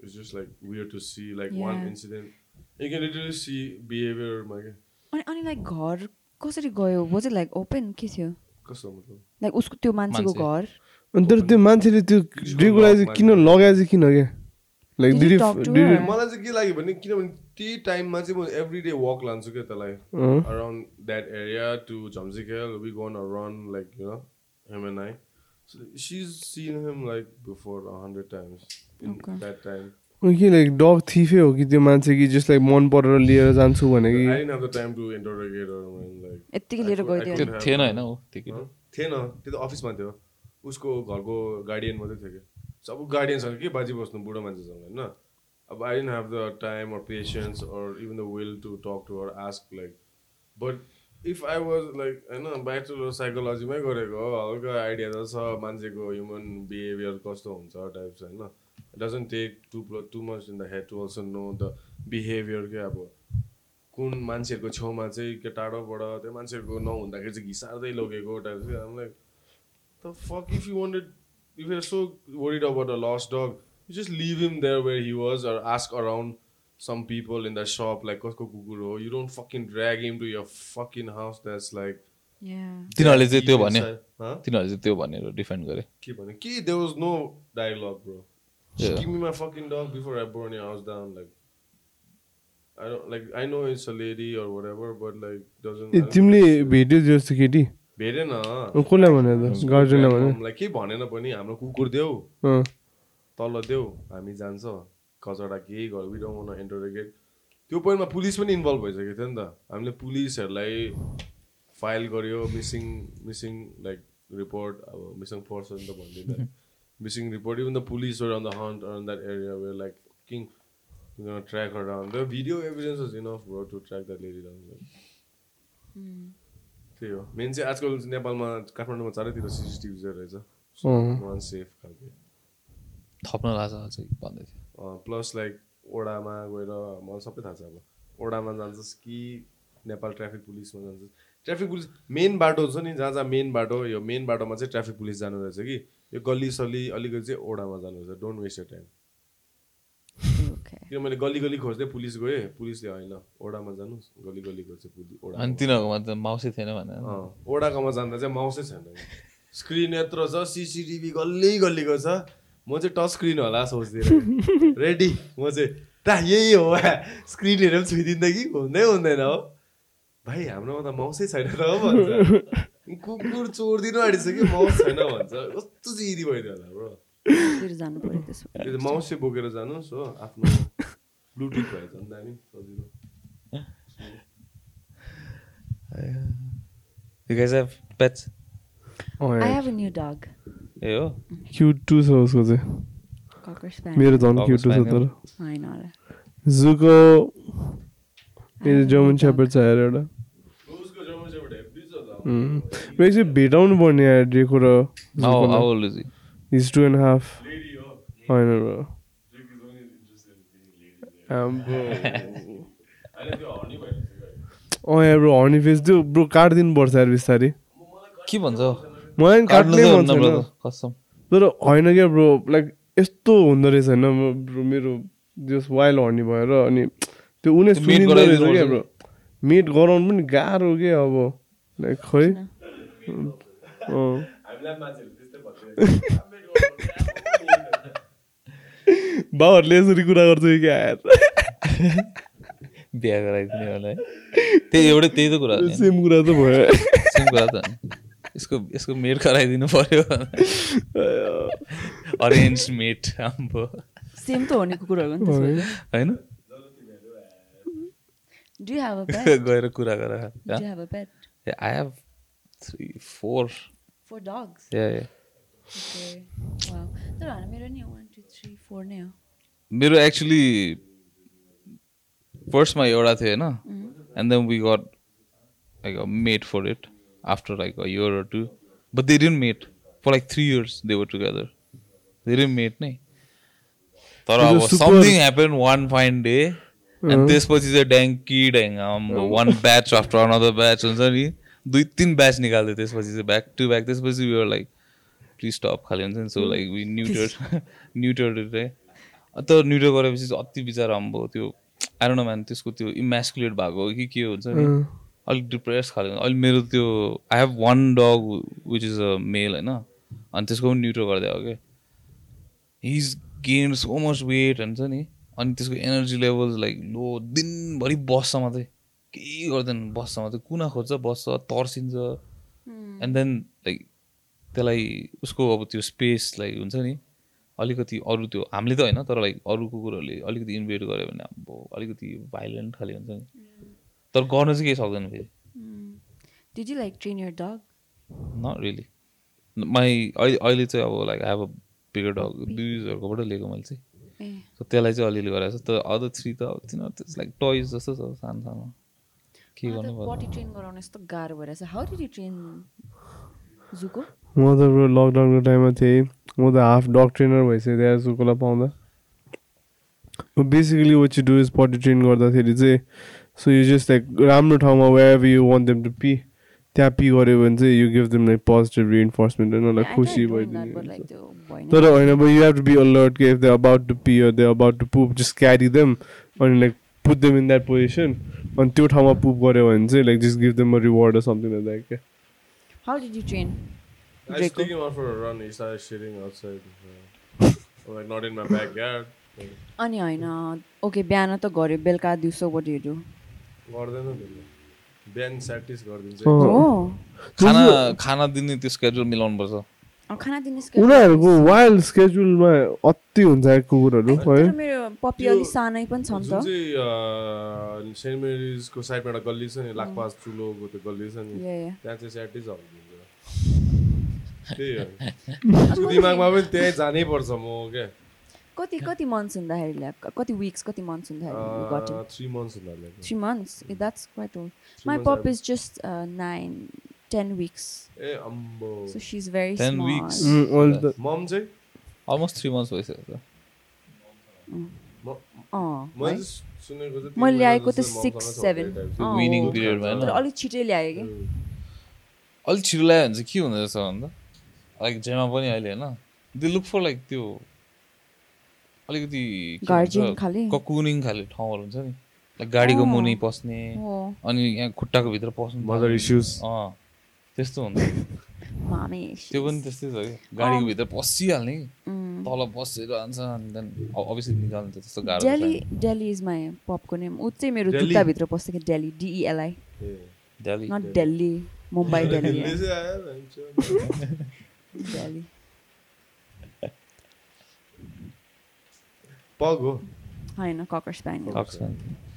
S4: it's just like weird to see like one
S2: Yeah.
S4: incident. You can literally see behavior मा क्या
S2: अनि अनि लाइक घर कसरी गयो? वाज इट लाइक ओपन के थियो?
S4: कस्तो मतलब?
S2: लाइक उसको त्यो मान्छेको
S1: मान्छे।
S2: घर?
S3: अनि तर त्यो मान्छेले त्यो चाहिँ किन लगाए चाहिँ किन क्या लाइक?
S4: मलाई चाहिँ के लाग्यो भने किनभने त्यही टाइममा चाहिँ म एभ्री डे वक लान्छु क्या त्यसलाई। Around that area to Jhamsikhel we gone a run like you know him and I seize seen him like
S2: before
S4: hundred times
S3: कि लाइक डग थिफै हो कि त्यो मान्छे कि जस्ट लाइक मन परेर लिएर जान्छु भने कि
S2: यत्तिकै लिएर गइदियो
S1: थिएन होइन
S4: थिएन त्यो त अफिसमा थियो उसको घरको गार्डियन मात्रै थियो कि सब गार्डियनसँग के बाजी बस्नु बुढो मान्छेसँग होइन अब I don't have the time or patience or even the will to talk to or ask like but if I was like होइन ब्याचलर साइकोलोजीमै गरेको हो, हल्का आइडिया त छ मान्छेको ह्युमन बिहेभियर कस्तो हुन्छ टाइप्स होइन doesn't take to too much in the head to also know the behaviour के अब कुन मान्छेहरूको छेउमा चाहिँ के टाढोबाट त्यो मान्छेहरूको नहुँदाखेरि चाहिँ घिसार्दै लगेको टाइप चाहिँ I'm like the fuck if you wanted if you're so worried about a lost dog you just leave him there where he was or ask around some people in the shop like कसको कुकुर हो you don't fucking drag him to your fucking house that's like
S2: Yeah.
S1: तिनीहरूले चाहिँ त्यो भन्यो? तिनीहरूले चाहिँ त्यो भनेर डिफेन्ड गरे
S4: के भने के there was no dialogue
S1: Yeah.
S4: give me my fucking dog before I burn your house down like I don't like I know it's a lady or whatever but like doesn't
S3: ए तिमीले भेट्यो जस्तो केटी
S4: भेटेन
S3: कसलाई भने त गार्जेनलाई भने
S4: like के भनेन पनि हाम्रो कुकुर देऊ तल देऊ हामी जान्छ कचडा केही गर वी डोन्ट वान इन्टरोगेट त्यो पोइन्टमा पुलिस पनि इन्भल्भ भइसकेको थियो नि त हामीले पुलिसहरूलाई फाइल गर्यो मिसिङ मिसिङ लाइक रिपोर्ट अब मिसिङ पर्सन त भन्दैन missing report even the police on the hunt on that area where like king track down the video evidence is enough bro to track that lady down त्यही हो मेन चाहिँ आजकल नेपालमा काठमाडौँमा चारैतिर सिसिटिभी रहेछ।
S3: अँ।
S4: वान सेफ खालको।
S1: थप्न लाग्छ अझै भन्दै थियो।
S4: प्लस लाइक ओडामा गएर मलाई सबै थाहा छ अब। ओडामा जान्छस् कि नेपाल ट्राफिक पुलिसमा जान्छस्। ट्राफिक पुलिस मेन बाटो छ नि जहाँ जहाँ मेन बाटो यो मेन बाटोमा चाहिँ ट्राफिक पुलिस जानु रहेछ कि। यो गल्ली सल्ली अलिकति चाहिँ ओडामा जानु रहेछ डोन्ट वेस्ट यर टाइम. किन मैले गल्ली गल्ली खोज्दै पुलिस गएँ पुलिसले होइन ओडामा जानुहोस् गल्ली गल्ली खोज्छ पुलिस ओडा
S1: अनि तिनीहरूकोमा त माउसै थिएन भनेर
S4: ओडाकोमा जाँदा चाहिँ माउसै छैन। स्क्रिन यत्रो छ सिसिटिभी गल्ली गल्लीको छ म चाहिँ टच स्क्रिन होला सोच्दिनँ रेडी म चाहिँ ता यही हो। स्क्रिन हेरेर पनि छुइदिँदा कि? हुँदै हुँदैन हो। भाइ हाम्रोमा त माउसै छैन त हो भन्छ। कुकुर चोरिदिनु आँटिसक्यो माउस छैन भन्छ कस्तो चाहिँ इरी भइदियो होला ब्रो
S2: फेरि जानु पऱ्यो त्यसो
S4: माउस बोकेर जानुहोस् हो आफ्नो ब्लुटुथ भएछ नि दामी सजिलो
S1: You guys have pets?
S3: अँ,
S2: I
S3: यार।
S2: have a new dog.
S1: ए हो
S3: क्युट टु छ उसको चाहिँ. मेरो झन् छ. तर
S2: होला।
S3: जुको यो जर्मन सेपर्ड छ यार एउटा
S4: उसको जम्मै चाहिँ एउटा हेब्बी छ त
S3: उम्. मेरो चाहिँ भेटाउनु पर्ने डेको र? इज टु एन्ड हाफ होइन अँ यार ब्रो हर्नी फेस त्यो ब्रो काटिदिनु पर्छ यार बिस्तारै
S1: के भन्छ
S3: मलाई पनि
S1: काट्नु
S3: मन छैन तर होइन क्या ब्रो लाइक यस्तो हुँदो रहेछ होइन ब्रो मेरो जस वाइल्ड हर्नी भएर अनि त्यो
S1: meat
S3: सुनिँदो रहेछ क्या ब्रो मिट गराउनु पनि गाह्रो के अब लाइक खै अँ
S4: हामीलाई मान्छेहरू त्यस्तै भन्छ
S3: बाउहरूले यसरी कुरा गर्छ कि यार
S1: बिहा गराइदिने होला है त्यही एउटै त्यही त कुरा
S3: सेम कुरा त भयो
S1: सेम कुरा त। यसको यसको मेट गराइदिनु पर्यो अरेन्ज मेट आम्बो
S2: सेम त हो नि कुकुरहरूको नि त्यसो भए।
S1: होइन
S2: Do you have a pet?
S1: गएर कुरा गर
S2: Do you have a pet?
S1: I have three four
S2: For dogs?
S1: या
S2: Okay. Wow. तर होइन मेरो नि वान टू थ्री फोर नै हो
S1: मेरो एक्चुली फर्स्टमा एउटा थियो होइन and then we got like a mate for it after like a year two but they didn't mate for like three years they were together they didn't mate नै तर
S3: त्यो
S1: अब
S3: super-
S1: something happen one fine day अनि त्यसपछि चाहिँ ड्याङ्की ड्याङ one batch after another batch हुन्छ नि दुई तिन ब्याच निकाल्थ्यो त्यसपछि चाहिँ ब्याक टु ब्याक त्यसपछि वी लाइक प्लिज स्टप खाले हुन्छ नि। So like we neuter neuter तर न्युटर गरेपछि चाहिँ अति बिचरा अम्बो त्यो आएर म्यान त्यसको त्यो इमेस्कुलेट भएको हो कि के हुन्छ नि। अलिक डिप्रेस खाले। अहिले मेरो त्यो I have one dog which is a male होइन? अनि त्यसको पनि न्युटर गरिदियो हो क्या he's gain so much weight हुन्छ नि। अनि त्यसको एनर्जी लेभल्स लाइक लो दिनभरि बस्छ मात्रै। केही गर्दैन बस्छ मात्रै कुना खोज्छ? बस्छ तर्सिन्छ। एन्ड देन लाइक त्यसलाई उसको अब त्यो स्पेसलाई हुन्छ नि? अलिकति अरू त्यो हामीले त होइन तर लाइक अरू कुकुरहरूले अलिकति इन्भेट गर्यो भने अब अलिकति भाइलेन्ट खाले हुन्छ नि। तर गर्न चाहिँ केही सक्दैन फेरि।
S2: Did you like train your dog?
S1: Not really my अहिले अहिले चाहिँ अब like I have a bigger dog दुई हजारकोबाट लिएको मैले चाहिँ। त्यसलाई चाहिँ अलिअलि गराएको छ। तर अदर थ्री त अब तिनीहरू लाइक टोइज जस्तो छ सानो सानो के गर्नु
S2: पटी ट्रेन गराउन यस्तो गाह्रो भइरहेछ। How did you train Dzukou
S3: म त ब्रो लकडाउनको टाइममा थिएँ। म त हाफ डग ट्रेनर भइसकेको थिएँ सुकोलाई पाउँदा। Basically what you do is potty train गर्दाखेरि चाहिँ सो यु जस्ट लाइक राम्रो ठाउँमा where you want them to pee त्यहाँ पी गऱ्यो भने चाहिँ you give them like positive reinforcement होइन लाइक खुसी भइदिने तर होइन अब you have to be alert के if they about to pee they about to poop just carry them अनि like put them in that position अनि त्यो ठाउँमा पुप गऱ्यो भने चाहिँ like just give them a reward something like क्या
S2: you train?
S4: I just
S2: Draco.
S4: took him out for a run. He started shitting outside. Uh, like not in my backyard.
S2: अनि होइन ओके बिहान त गऱ्यो बेलुका दिउँसो वाट यु डु
S4: गर्दैन बिहान स्याटिस गरिदिन्छ
S3: अँ।
S2: हो
S1: खाना खाना दिने त्यो स्केड्युल मिलाउनु पर्छ
S2: खाना दिने
S3: उनीहरूको वाइल्ड स्केड्युलमा अति हुन्छ है कुकुरहरू है
S2: मेरो पपी अलिक सानै पनि छ नि
S4: जुन
S2: त
S4: सेन्ट मेरिजको साइडमा एउटा गल्ली छ नि लाखपास चुलोको त्यो गल्ली छ नि. त्यहाँ चाहिँ हो उसको दिमागमा पनि त्यहीँ जानै पर्छ म क्या
S2: कति कति मन्थ्स हुँदाखेरि कति विक्स कति मन्थ्स हुँदाखेरि
S4: थ्री मन्थ्स उनीहरूले
S2: three months
S4: that's
S2: quite
S4: old
S2: my
S4: pup
S2: is just nine ten weeks
S4: A अम्बो
S2: so she is very
S1: 10 weeks.
S2: Small
S4: mom चाहिँ
S1: अलमोस्ट थ्री मन्थ्स भइसक्यो
S4: मैले
S2: ल्याएको त
S1: होइन?
S2: तर अलिक छिटै ल्यायो कि
S1: अलिक छिटो ल्यायो भने चाहिँ के हुँदो रहेछ भन्दा लाइक जेमा पनि अहिले होइन दे लुक फर लाइक त्यो अलिकति? ककुनिङ खाले ठाउँहरू हुन्छ नि लाइक गाडीको। मुनि पस्ने अनि यहाँ खुट्टाको भित्र पस्नु
S4: Mother issues.
S1: अँ त्यस्तो हुन्छ।
S2: मामे
S1: त्यो पनि त्यस्तै छ कि गाडीको भित्र पसिहाल्ने. तल बसेर जान्छ अनि त्यहाँदेखि अभियसली निकाल्नु त त्यस्तो गाह्रो
S2: डेली डेली इज माई पपको नेम ऊ चाहिँ मेरो? जुत्ताभित्र पस्छ कि Deli D E L I. Delhi
S4: not
S2: Delhi
S4: Mumbai Delhi Deli.
S2: Deli
S4: pug हो
S2: होइन ककर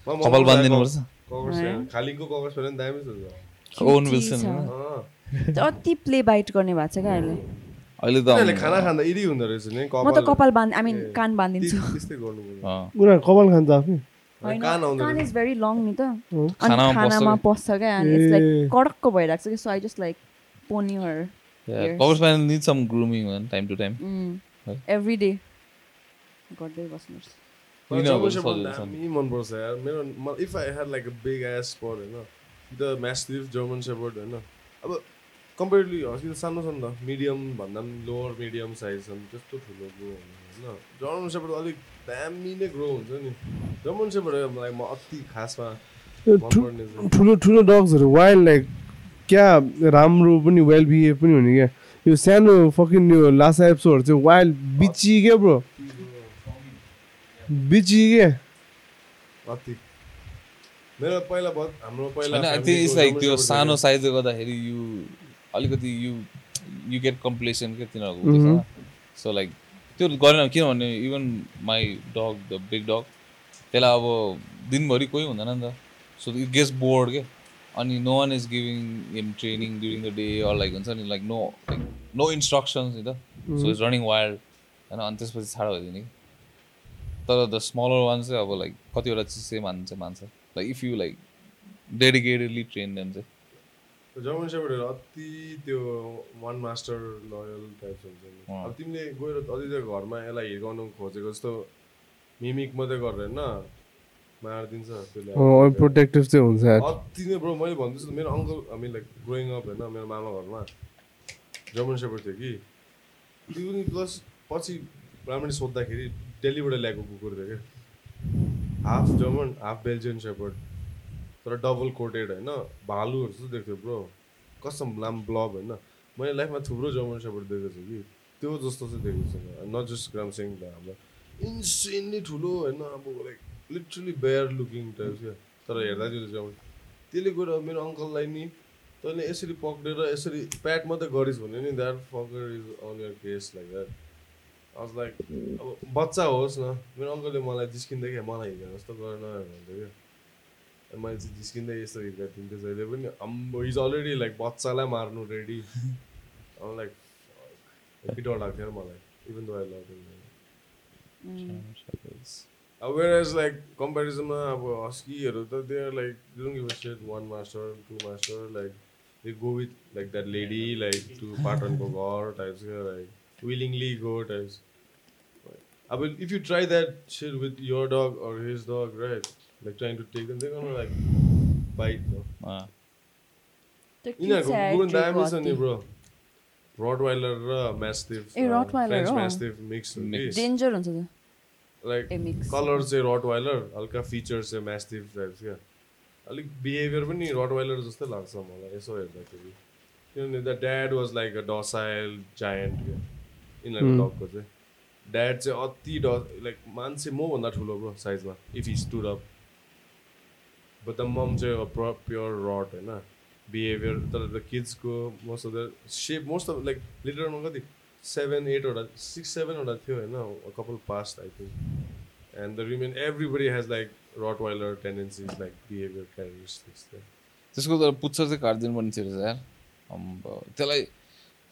S4: म-
S1: कपाल बाँधिदिनुपर्छ।
S4: खालीको ककर्स फ्यान दामी छ।
S1: Owen
S4: Wilson.
S2: अति प्ले बाइट गर्ने भएको छ क्या अहिले
S1: अहिले त
S4: खाना खाँदा इरी हुँदो रहेछ नि
S2: म त कपाल बान्ध आई मिन कान बाँधिदिन्छु
S4: त्यस्तै गर्नु।
S3: उनीहरू कपाल खान्छ आफै
S2: होइन,
S4: कान आउँदो
S2: कान
S4: रहेछ।
S2: इज भेरी लङ नि त अनि
S1: खानामा पस्छ
S2: खानामा
S1: क्या?
S2: पस्छ क्या अनि इट्स लाइक
S3: ए।
S2: कडक्क भइरहेको छ कि सो आई जस्ट लाइक पोनियर Yes.
S1: Cocker span need some grooming होइन टाइम टु टाइम है?
S2: एभ्री डे गर्दै बस्नुपर्छ
S4: तर
S1: यिनीहरूको
S4: जब
S1: सजिलो
S4: चाहिँ
S1: छ नि।
S4: दामी मनपर्छ यार मेरो if I had like a big ass spot होइन द म्यास्टिभ जर्मन सेपर्ड होइन अब कम्पेरिभली हस्की त सानो छ नि त मिडियम भन्दा पनि लोवर मिडियम साइज छ नि त्यस्तो ठुलो ग्रो होइन? जर्मन सेपर्ड अलिक दामी नै ग्रो हुन्छ नि। जर्मन सेपर्ड मलाई म अति खासमा
S3: ठुलो ठुलो डग्सहरू वाइल्ड लाइक क्या राम्रो पनि वेल बिहेभ पनि हुने क्या? यो सानो फकिन यो लासा एप्सोहरू चाहिँ वाइल्ड बिची क्या ब्रो? बिची क्या
S4: मेरो पहिला ब- हाम्रो पहिला
S1: होइन त्यो
S4: को
S1: लाइक त्यो सानो साइजले गर्दाखेरि यु अलिकति यु यु गेट कम्प्लेसन क्या तिनीहरूको सो लाइक त्यो गरेन किनभने even my dog the big dog त्यसलाई अब दिनभरि कोही हुँदैन नि त। सो इट गेट्स बोर्ड के अनि no one is giving in training during the day or like हुन्छ नि like no like no instructions नि त। सो इज रनिङ वाइल्ड होइन अनि त्यसपछि छाडो भइदिने। कि तर द स्मलर वान चाहिँ अब लाइक कतिवटा चिज चाहिँ मान्छ मान्छ। Like if you like dedicatedly train them चाहिँ
S4: जर्मन सेपर्डहरू अति त्यो वान मास्टर लोयल टाइप्स हुन्छ नि। अब तिमीले गएर अझै त्यो घरमा यसलाई हिर्काउनु खोजेको जस्तो मिमिक मात्रै गरेर होइन मारिदिन्छ
S3: प्रोटेक्टिभ चाहिँ हुन्छ। यार
S4: अति नै ब्रो मैले भन्दैछु मेरो अङ्कल हामी लाइक ग्रोइङ अप होइन मेरो मामा घरमा जर्मन सेपर्ड थियो कि त्यो पनि प्लस पछि राम्ररी सोद्धाखेरि डेलीबाट ल्याएको कुकुर थियो क्या। Half German half Belgian shepherd तर डबल कोटेड होइन भालुहरू जस्तो देख्थ्यो ब्रो कसम लाम ब्लब होइन मैले लाइफमा थुप्रो जर्मन सेपर्ड देखेको छु कि। त्यो जस्तो चाहिँ देखेको छैन नट जस्ट ग्राम सिङ हाम्रो इन्सेन्ली ठुलो होइन अब like literally bear looking type क्या। तर हेर्दा त्यो जर्मन त्यसले गएर मेरो अङ्कललाई नि तैँले यसरी पक्रेर यसरी प्याट मात्रै गरिस् भने नि that fucker is on your case like that आज लाइक अब बच्चा होस् न मेरो अङ्कलले मलाई जिस्किँदै क्या मलाई हिँडेर जस्तो गरेन भन्थ्यो क्या। मैले चाहिँ जिस्किँदै यस्तो हिर्काइदिन्थेँ जहिले पनि। अम्बो इज अलरेडी लाइक बच्चालाई मार्नु रेडी अब लाइक हेप्पी डर लाग्थ्यो मलाई इभन दो आई लभ अब वेयर एज लाइक कम्पेरिजनमा अब हस्कीहरू त they are like don't give a set one master to master like they go with like that lady like to पाटनको घर टाइप्स क्या like that set with your dog or his dog right like trying to take they गर्नु लाइक बाइट नो
S1: अँ।
S4: यिनीहरूको कुकुर पनि दामी छ नि ब्रो रटवाइलर र म्यास्टिफ
S2: ए, Rottweiler हो।
S4: म्यास्टिफ मिक्स हो कि
S2: डेन्जर हुन्छ
S4: लाइक कलर चाहिँ रटवाइलर हल्का फिचर चाहिँ म्यास्टिभ टाइप्स क्या अलिक बिहेभियर पनि रटवाइलर जस्तै लाग्छ मलाई यसो हेर्दाखेरि। किनभने the dad was like a docile giant क्या यिनीहरूको डगको चाहिँ ड्याड चाहिँ अति ड लाइक मान्छे मभन्दा ठुलो ब्रो साइजमा if he stood up but the mom चाहिँ प्योर रट होइन बिहेभियर तर the किड्सको most of the shep most of like लिटरमा कति सेभेन एटवटा सिक्स सेभेनवटा थियो होइन कपाल past I think and the remain everybody has like Rottweiler tendencies like behaviour characteristics
S1: त्यसको त पुच्छर चाहिँ काटिदिनु पर्ने थियो रहेछ यार। त्यसलाई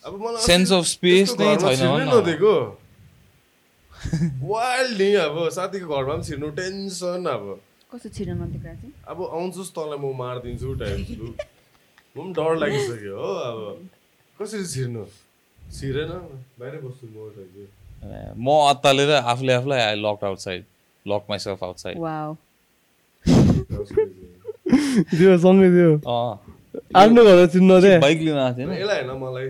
S4: अब मलाई
S1: Sense of space नै छैन।
S4: नदिएको। वाइल्ड नि अब साथीको घरमा पनि छिर्नु टेन्सन अब।
S2: कस्तो छिर्न नदिएको चाहिँ
S4: अब आउँछुस् तँलाई म मारिदिन्छु टाइप्सको म पनि डर लागिसक्यो हो अब। कसरी छिर्नु? छिरेन। बाहिरै बस्छु म
S1: म अत्तालेर आफूले आफूलाई I lock outside lock myself outside
S2: wow
S3: त्यो सँगै थियो
S1: अँ।
S3: आफ्नो घर चिन्नु
S1: बाइक लिन आएको थिएन।
S4: यसलाई होइन मलाई।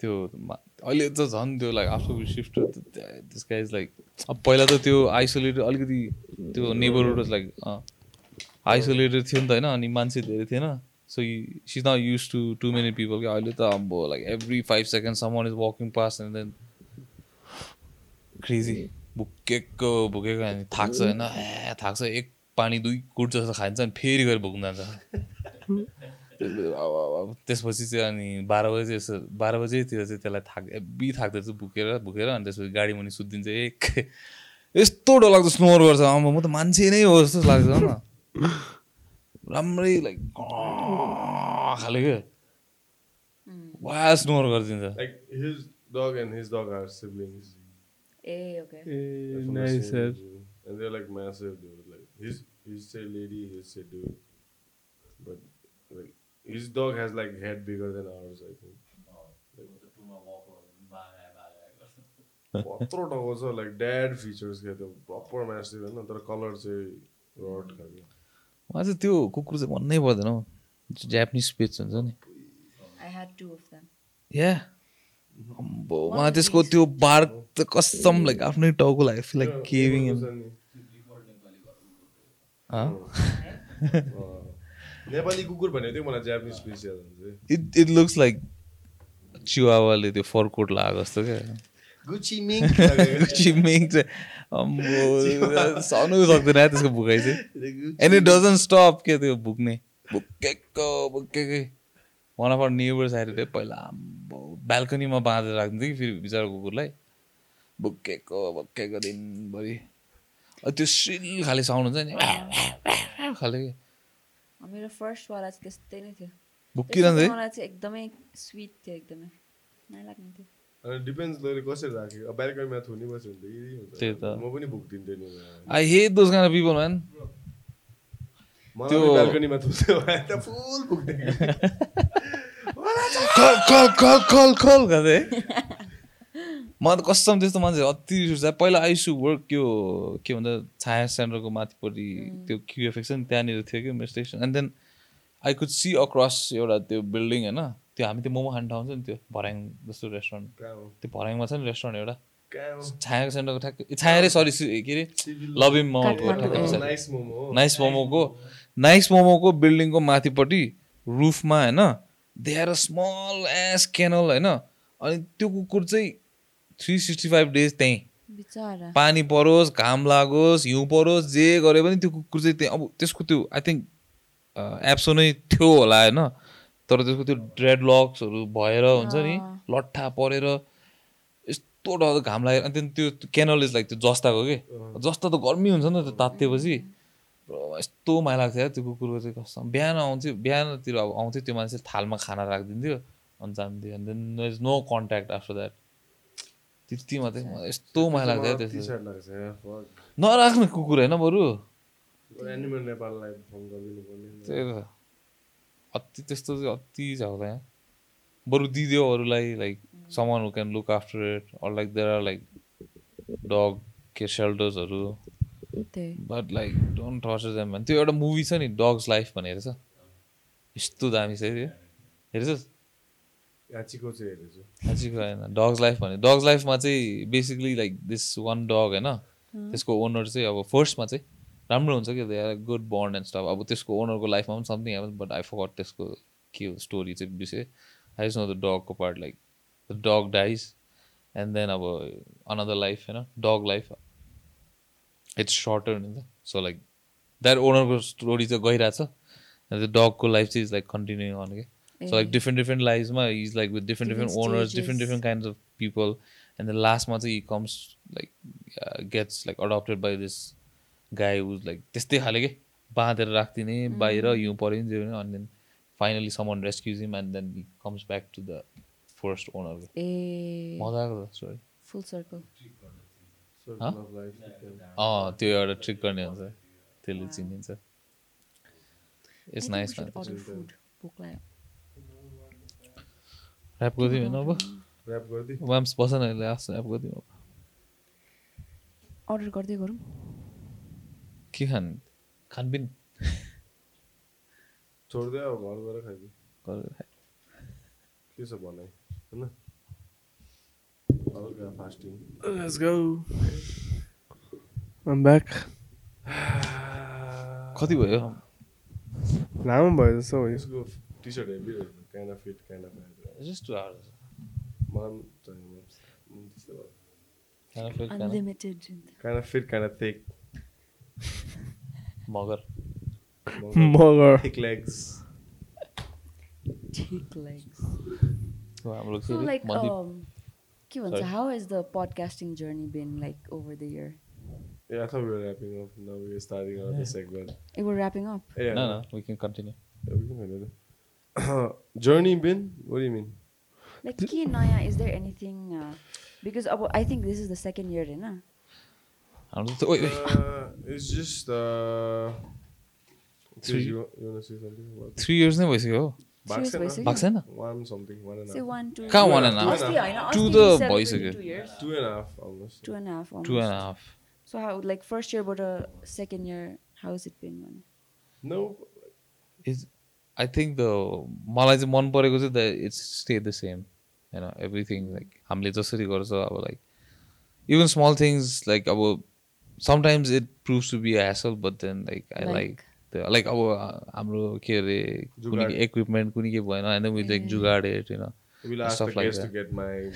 S1: त्यो अहिले त झन् त्यो लाइक आफ्टर सिफ्ट त्यस इज लाइक अब पहिला त त्यो आइसोलेटेड अलिकति त्यो नेबरहुड लाइक आइसोलेटेड थियो नि त होइन अनि मान्छे धेरै थिएन। सो सी न use to too many people क्या? अहिले त अब like every five second someone is walking past and then crazy भुकेको भुकेको अनि थाक्छ होइन ए थाक्छ एक पानी दुई कुट जस्तो खान्छ अनि फेरि गएर भुक्न जान्छ। त्यसपछि चाहिँ अनि बाह्र बजी यसो बाह्र बजीतिर चाहिँ त्यसलाई थाक एब्बी थाक्दा चाहिँ भुकेर भुकेर अनि त्यसपछि गाडी मुनि सुत्दिन्छ एक यस्तो डरलाग्दो स्नोर गर्छ अब म त मान्छे नै हो जस्तो लाग्छ न राम्रै लाइक खाले क्या वा स्नोर गरिदिन्छ
S4: Like his dog and his dog are siblings.
S2: A okay
S4: They're from the
S3: nice
S4: same
S3: यार
S4: region. And they're like massive, dude. Like his his say lady, say dude. But like his dog has like head bigger than ours, I think. कत्रो टाउको छ लाइक ड्याड फिचर्स क्या त्यो प्रपर म्यासिभ होइन तर कलर चाहिँ रड खालको
S1: मलाई चाहिँ त्यो कुकुर चाहिँ भन्नै पर्दैन हौ? जापानिज स्पेच हुन्छ नि। या अम्बो मलाई त्यसको त्यो बार्क त कसम लाइक आफ्नै टाउको लाग्यो फि लाइक केभिङ
S4: नेपाली कुकुर भनेको थियो मलाई जापानिज स्पिस याद हुन्छ।
S1: इट इट लुक्स लाइक चिवावाले त्यो फरकोट लगाएको जस्तो क्या।
S4: गुची मिङ
S1: चिमिङ चाहिँ अम्बो सहनु सक्दैन है त्यसको भुकाइ चाहिँ। एन्ड इट डजन्ट स्टप के त्यो भुक्ने। भुकेको भुकेकै। वान अफ आवर नेबर्स आएर पहिला आम्बो बाल्कनीमा बाँधेर राखिदिन्थ्यो कि फेरि बिचरा कुकुरलाई। भुकेको भुकेको दिनभरि। त्यो सिल खाले साउन्ड हुन्छ नि। खाले
S2: मेरो फर्स्टवाला चाहिँ त्यस्तै नै थियो
S1: है
S2: मलाई चाहिँ एकदमै स्विट थियो एकदमै नलाग्ने थियो
S4: अनि डिपेन्ड्स तैँले कसरी राख्यो अब बाल्कनीमा थुनी बस्यो भने त इजी हुन्छ
S1: त्यही त।
S4: म पनि भुक्दिन्थेँ नि
S1: I hate those kind of people man
S4: मलाई
S1: त्यो-
S4: बाल्कनीमा भने त फुल
S1: गर्दै म त कसम त्यस्तो मान्छे अति रिस उठ्छ। पहिला आइसु वर्क त्यो के भन्छ छाया सेन्टरको माथिपट्टि त्यो क्युएफएक्स नि त्यहाँनिर थियो कि मेरो station and then I could see across एउटा त्यो बिल्डिङ होइन त्यो हामी त्यो मोमो खाने ठाउँ छ नि त्यो भर्याङ जस्तो रेस्टुरेन्ट त्यो भर्याङमा छ नि रेस्टुरेन्ट एउटा। छायाको सेन्टरको ठ्याक्कै ए, छाया रे सरी के अरे मोमोको ठ्याक्कै
S2: ए।
S1: पछाडि।
S4: नाइस मोमो हो।
S1: नाइस मोमोको नाइस मोमोको बिल्डिङको माथिपट्टि रुफमा होइन they are a small ass kennel होइन। अनि त्यो कुकुर चाहिँ थ्री सिक्सटी फाइभ डेज त्यहीँ पानी परोस् घाम लागोस् हिउँ परोस् जे गरे पनि त्यो कुकुर चाहिँ त्यहाँ अब त्यसको त्यो आई थिङ्क एप्सो नै थियो होला होइन तर त्यसको त्यो ड्रेड लक्सहरू भएर हुन्छ नि लट्ठा परेर यस्तो डर घाम लागेर अनि त्यहाँदेखि त्यो केनल इज लाइक त्यो जस्ताको के जस्ता त गर्मी हुन्छ नि त ब्रो, यस्तो माया लाग्थ्यो त्यो कुकुरको चाहिँ कसम बिहान आउँथ्यो बिहानतिर अब आउँथ्यो त्यो मान्छे थालमा खाना राखिदिन्थ्यो अनि जान्थ्यो अनि then is no contact after that त्यति मात्रै यस्तो माया त्यस्तो
S4: टी-सर्ट लाग्छ.
S1: नराख्ने कुकुर होइन बरु
S4: एनिमल नेपाललाई फोन गरिदिनु पर्ने
S1: त्यही त अति त्यस्तो चाहिँ अति छ होला यहाँ बरु दिदियो अरूलाई like someone who can look after it or like there are like dog के सेल्टर्सहरू but like don't torture them भने त्यो एउटा मुभी छ नि डग्स लाइफ भनेर छ यस्तो दामी छ है त्यो हेरेछस्
S4: याचीको चाहिँ हेरेछु
S1: साँच्चीको होइन डग्स लाइफ भने डग्स लाइफमा चाहिँ basically like this one dog होइन त्यसको ओनर चाहिँ अब फर्स्टमा चाहिँ राम्रो हुन्छ कि? They are good bond and stuff अब त्यसको ओनरको लाइफमा पनि something happen but I forgot त्यसको के हो स्टोरी चाहिँ विषय। I know the डगको part like the dog dies and then अब अनदर लाइफ होइन डग लाइफ इट्स सर्टर नि त सो लाइक द्याट ओनरको स्टोरी चाहिँ गइरहेछ। त्यो डगको लाइफ चाहिँ इज लाइक कन्टिन्यू अन के सो लाइक डिफ्रेन्ट डिफ्रेन्ट लाइफमा is like with different different
S2: Different
S1: owners
S2: stages.
S1: Different different kind of people and then लास्टमा चाहिँ comes like gets like adopted by this guy was like त्यस्तै खाले के बाँधेर राखिदिने बाहिर हिउँ पऱ्यो नि जे भने अनि then finally someone rescues him and then comes back to the first owner
S2: ए
S1: मजाको स्टोरी
S2: फुल सर्कल
S4: of
S1: अँ त्यो एउटा ट्रिक गर्ने हुन्छ त्यसले चिनिन्छ इट्स नाइस
S2: भोक लाग्यो
S1: ऱ्याप गरिदिउँ होइन अब?
S4: गरिदिई?
S1: वाम्स बस न अहिले आस ऱ्याप गरिदिउँ अब।
S2: अर्डर गर्दै गरौँ।
S1: के खाने? खानपिन।
S4: छोडिदियो अब घर गएर खाइदियो
S1: खाए
S4: के छ भनाइ होइन? फास्टिङ.
S1: कति भयो?
S3: लामो भयो जस्तो हो यो
S4: यसको T shirt heavy kind
S1: of fit kind
S4: of It's just two hours. Mom,
S2: kind
S4: of unlimited kind of feel, kind
S1: of
S3: thick.
S4: Mogger. Mogger.
S2: Thick legs.
S1: Thick legs.
S2: So like um, Kivan,
S1: so
S2: how has the podcasting journey been like over the year?
S4: Yeah, I thought we were wrapping up. Now we are starting another yeah.
S2: segment. We're wrapping up.
S4: Yeah.
S1: No, no, we can continue.
S4: Yeah, we can continue. It. Journey bin? What do you mean?
S2: Like के नयाँ is there anything uh, because अब I think this is the second year होइन
S1: हाम्रो त ओइ, ओइ,
S4: Uh, it's just. Uh,
S1: Three.
S4: you, you want to say something about
S1: three years नै भइसक्यो हो? भएको छैन
S4: One something, one and a
S2: Say
S4: half.
S2: one two
S1: कहाँ
S4: Two
S1: one
S4: and
S1: and
S4: a
S2: half
S1: the
S2: celebrated
S1: भइसक्यो।
S2: two years
S4: Two and a half almost.
S2: two and a half
S1: two
S2: and
S1: half
S2: so how like first year बाट second year how has it been
S4: No,
S1: is I think the मलाई चाहिँ मन परेको चाहिँ the it's stay the same होइन एभ्रिथिङ लाइक हामीले जसरी गर्छ अब like even small things like अब sometimes it proves to be hassle but then like I like like अब हाम्रो के अरे कुनै। इक्विपमेन्ट कुनै के भएन होइन विथ लाइक जुगाड इट होइन Stuff like
S4: to get? Like,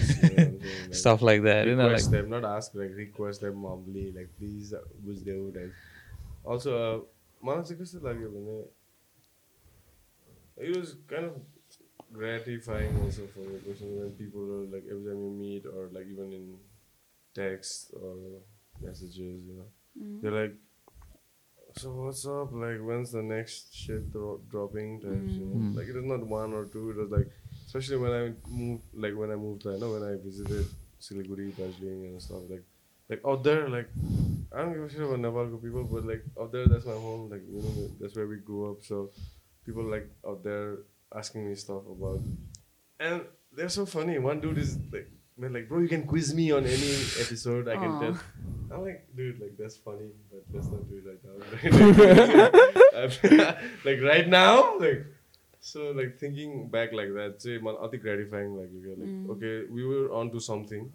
S4: them, not ask, like request them humbly, like please, uh, also, uh, मलाई चाहिँ कस्तो लाग्यो भने it was kind of gratifying also for me personally when people are like every time you meet or like even in text or messages, you know, they're like, so what's up? Like when's the next shit dro- dropping? Types, you know,
S1: Mm.
S4: like it was not one or two. It was like especially when I moved, like when I moved, I know when I visited Siliguri, Darjeeling, and stuff like, like out there, like I don't give a shit about Nepal people, but like out there, that's my home. Like you know, that's where we grew up. So people like out there asking me stuff about, and they're so funny. One dude is like, man, like bro, you can quiz me on any episode. I can
S2: Aw.
S4: tell. I'm like, dude, like that's funny, but let's not do it right now. like right now, like so, like thinking back like that, say, man, अति gratifying. Like, you're like, okay, we were onto something,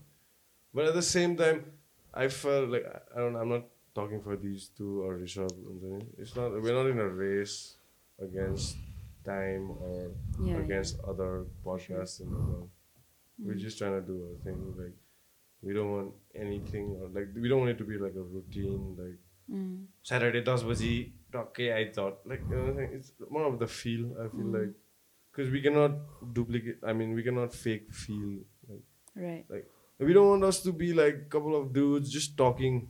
S4: but at the same time, I felt like I don't. I'm not talking for these two or Rishabh. हुन्छ नि. It's not. We're not in a race against time or
S2: yeah,
S4: against yeah. other podcasts in the world. Mm. We're just trying to do a thing. Like we don't want anything or like we don't want it to be like a routine. Like
S2: mm.
S4: Saturday, was he okay, I thought like you know, it's more of the feel. I feel mm. like because we cannot duplicate. I mean, we cannot fake feel. Like,
S2: right.
S4: Like we don't want us to be like a couple of dudes just talking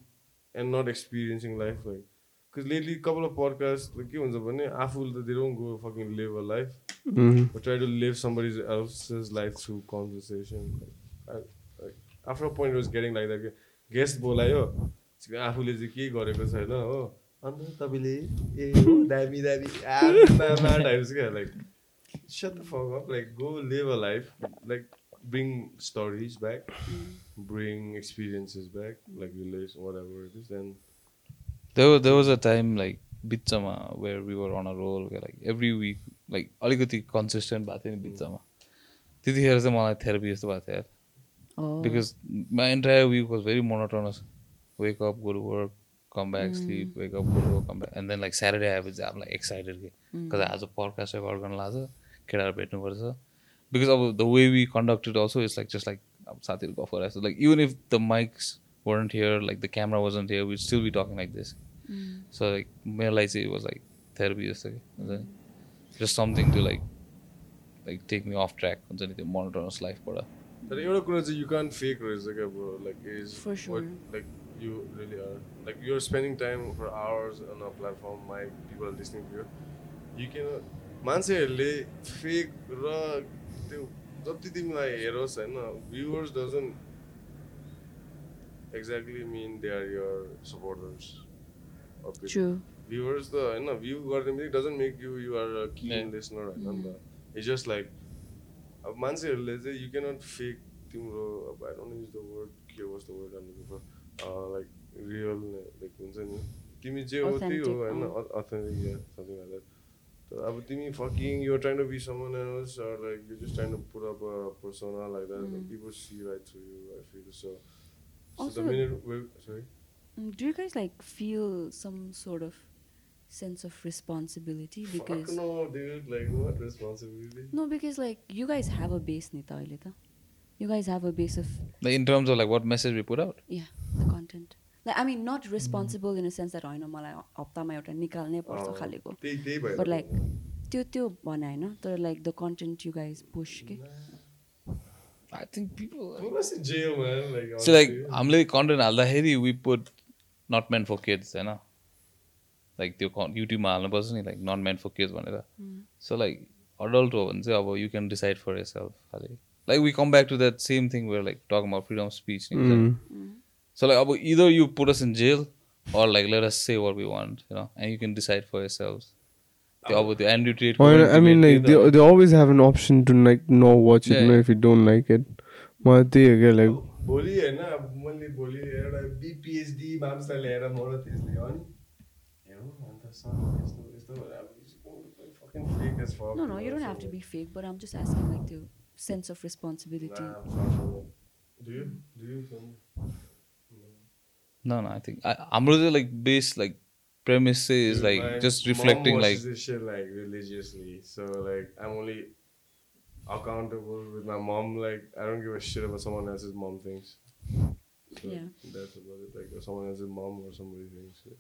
S4: and not experiencing life. Like lately couple of podcasts के हुन्छ भने आफूले त they don't go fucking live a life. or try to live somebody else's life through conversation. Like, I, like, after a point, it was getting like that. Guest बोलायो आफूले चाहिँ केही गरेको छैन हो अन्त तपाईँले ए हो दामी दामी टाइप्स क्या like shut the fuck up. Like, go live a life. Like, bring stories back, bring experiences back, like relation, whatever it is. Then
S1: there was, there was a time like बिचमा where we were on a roll where like every week like अलिकति कन्सिस्टेन्ट भएको थियो नि बिचमा त्यतिखेर चाहिँ मलाई थेरापी जस्तो भएको थियो यार
S2: Oh.
S1: because my entire week was very monotonous. Wake up, go to work, come back, sleep, wake up, go to work, come back. And then like Saturday आएपछि I'm like excited because आज podcast record गर्न लाग्छ केटाहरू भेट्नुपर्छ because of the way we conducted also it's like just like अब साथीहरू गफ गरेर like even if the mics weren't here like the camera wasn't here we'd still be talking like this so like मेरो लागि चाहिँ it was like therapy जस्तो कि हुन्छ नि just something to like like take me off track हुन्छ नि त्यो monotonous life-बाट
S4: तर एउटा कुरा चाहिँ यु कान फेक रहेछ क्या bro like is
S2: For sure.
S4: Like you really are like you're spending time for hours on a platform my people listening to you can मान्छेहरूले फेक र त्यो जति तिमीलाई हेरोस् होइन viewers doesn't exactly mean they are your supporters
S2: True.
S4: Viewers त होइन भ्यू गर्ने बित्तिकै doesn't make you you are a
S1: keen.
S4: Listener होइन नि त इट्स जस्ट लाइक अब मान्छेहरूले चाहिँ यु क्यानट फेक तिम्रो अब I don't use the word के was the word for like real like हुन्छ नि तिमी जे हो त्यही हो
S2: Authentic,
S4: होइन। अथेन्टिक समथिङ द्याट तर अब तिमी fucking you're trying to be someone else or like you just trying to put up a persona like that people see right through you I
S2: feel
S4: so the minute
S2: sorry Do you guys like feel some sort of sense of responsibility
S4: Fuck
S2: because
S4: no, dude. Like, what responsibility?
S2: no because like you guys have a base ni ta अहिले त you guys have a base of
S1: like in terms of like what message we put out
S2: yeah the content like I mean not responsible in a sense that होइन मलाई हप्तामा एउटा निकाल्नै पर्छ खालेको but like त्यो त्यो भने होइन तर like the content you guys push के
S1: I think people
S4: Who was in jail, man? Like,
S1: so like. हामीले कन्टेन्ट हाल्दाखेरि we put not meant for kids होइन लाइक त्यो युट्युबमा हाल्नुपर्छ नि like not meant for kids भनेर सो लाइक अडल्ट हो भने चाहिँ अब you can decide for yourself खालि like we come back to that same thing where like talk about freedom speech so like अब either you put us in jail or like let us say what we want you no and you can decide for yourself त्यो अब त्यो एन्ड्रु ट्रेड
S3: I, I mean, like they, they always have an option to like not watch it,
S1: Yeah,
S3: you know,
S1: yeah.
S3: if you don't like it. मलाई त्यही हो क्या लाइक
S4: भोलि होइन अब मैले भोलि एउटा बी पिएचडी मान्छेलाई ल्याएर म र त्यसले अनि हेरौँ अन्त सर यस्तो यस्तो भनेर अब it's going to be fucking fake as fuck,
S2: no no you
S4: know,
S2: don't have
S4: so-
S2: to be fake but I'm just asking like the sense of responsibility
S4: Nah, I'm sorry for that. Do you? Do you? Son?
S1: No, no, I think I, हाम्रो चाहिँ like base like premise चाहिँ is
S4: Dude,
S1: like
S4: my
S1: just
S4: mom
S1: reflecting like
S4: watches this shit like religiously, so like I'm only accountable with my mom. Like I don't give a shit about someone else's mom thinks. So
S2: Yeah.
S4: that's about it. Like if someone else's mom or somebody thinks. Yeah.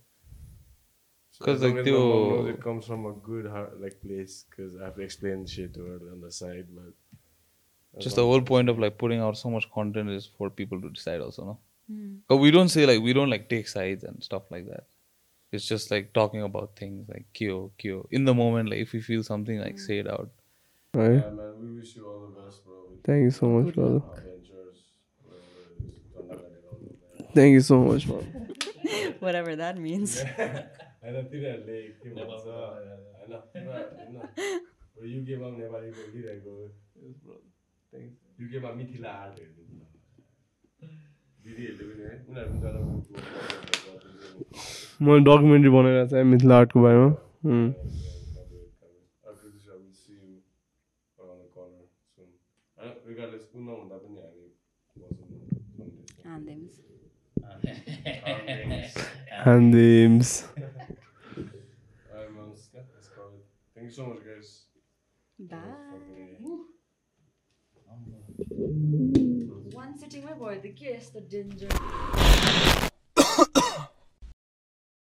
S4: So
S1: 'Cause,
S4: as long
S1: like,
S4: as my mom
S1: त्यो-
S4: knows it comes from a good heart, like place, because I have to explain shit to her on the side, but.
S1: just the whole point of like putting out so much content is for people to decide also no hmm. but we don't say like we don't like take sides and stuff like that it's just like talking about things like kyo kyo in the moment like if we feel something like hmm. say it out
S3: right?
S4: Yeah, man, we wish you all the best, bro. with
S3: Thank you so much,
S2: Good
S3: brother.
S4: Adventures, whatever it is. Don't let it all, man.
S3: Thank you so much, man.
S2: whatever that means
S4: होइन तिनीहरूले के भन्छ होइन पुरा होइन युकेमा पनि नेपाली बोलिरहेको युकेमा मिथिला आर्ट हेर्नु दिदीहरूले पनि है उनीहरू पनि जरा
S3: मैले डकुमेन्ट्री बनाएर चाहिँ मिथिला आर्टको बारेमा
S4: Call. Thank you so much, guys.
S2: bye one sitting my boy the guest the ginger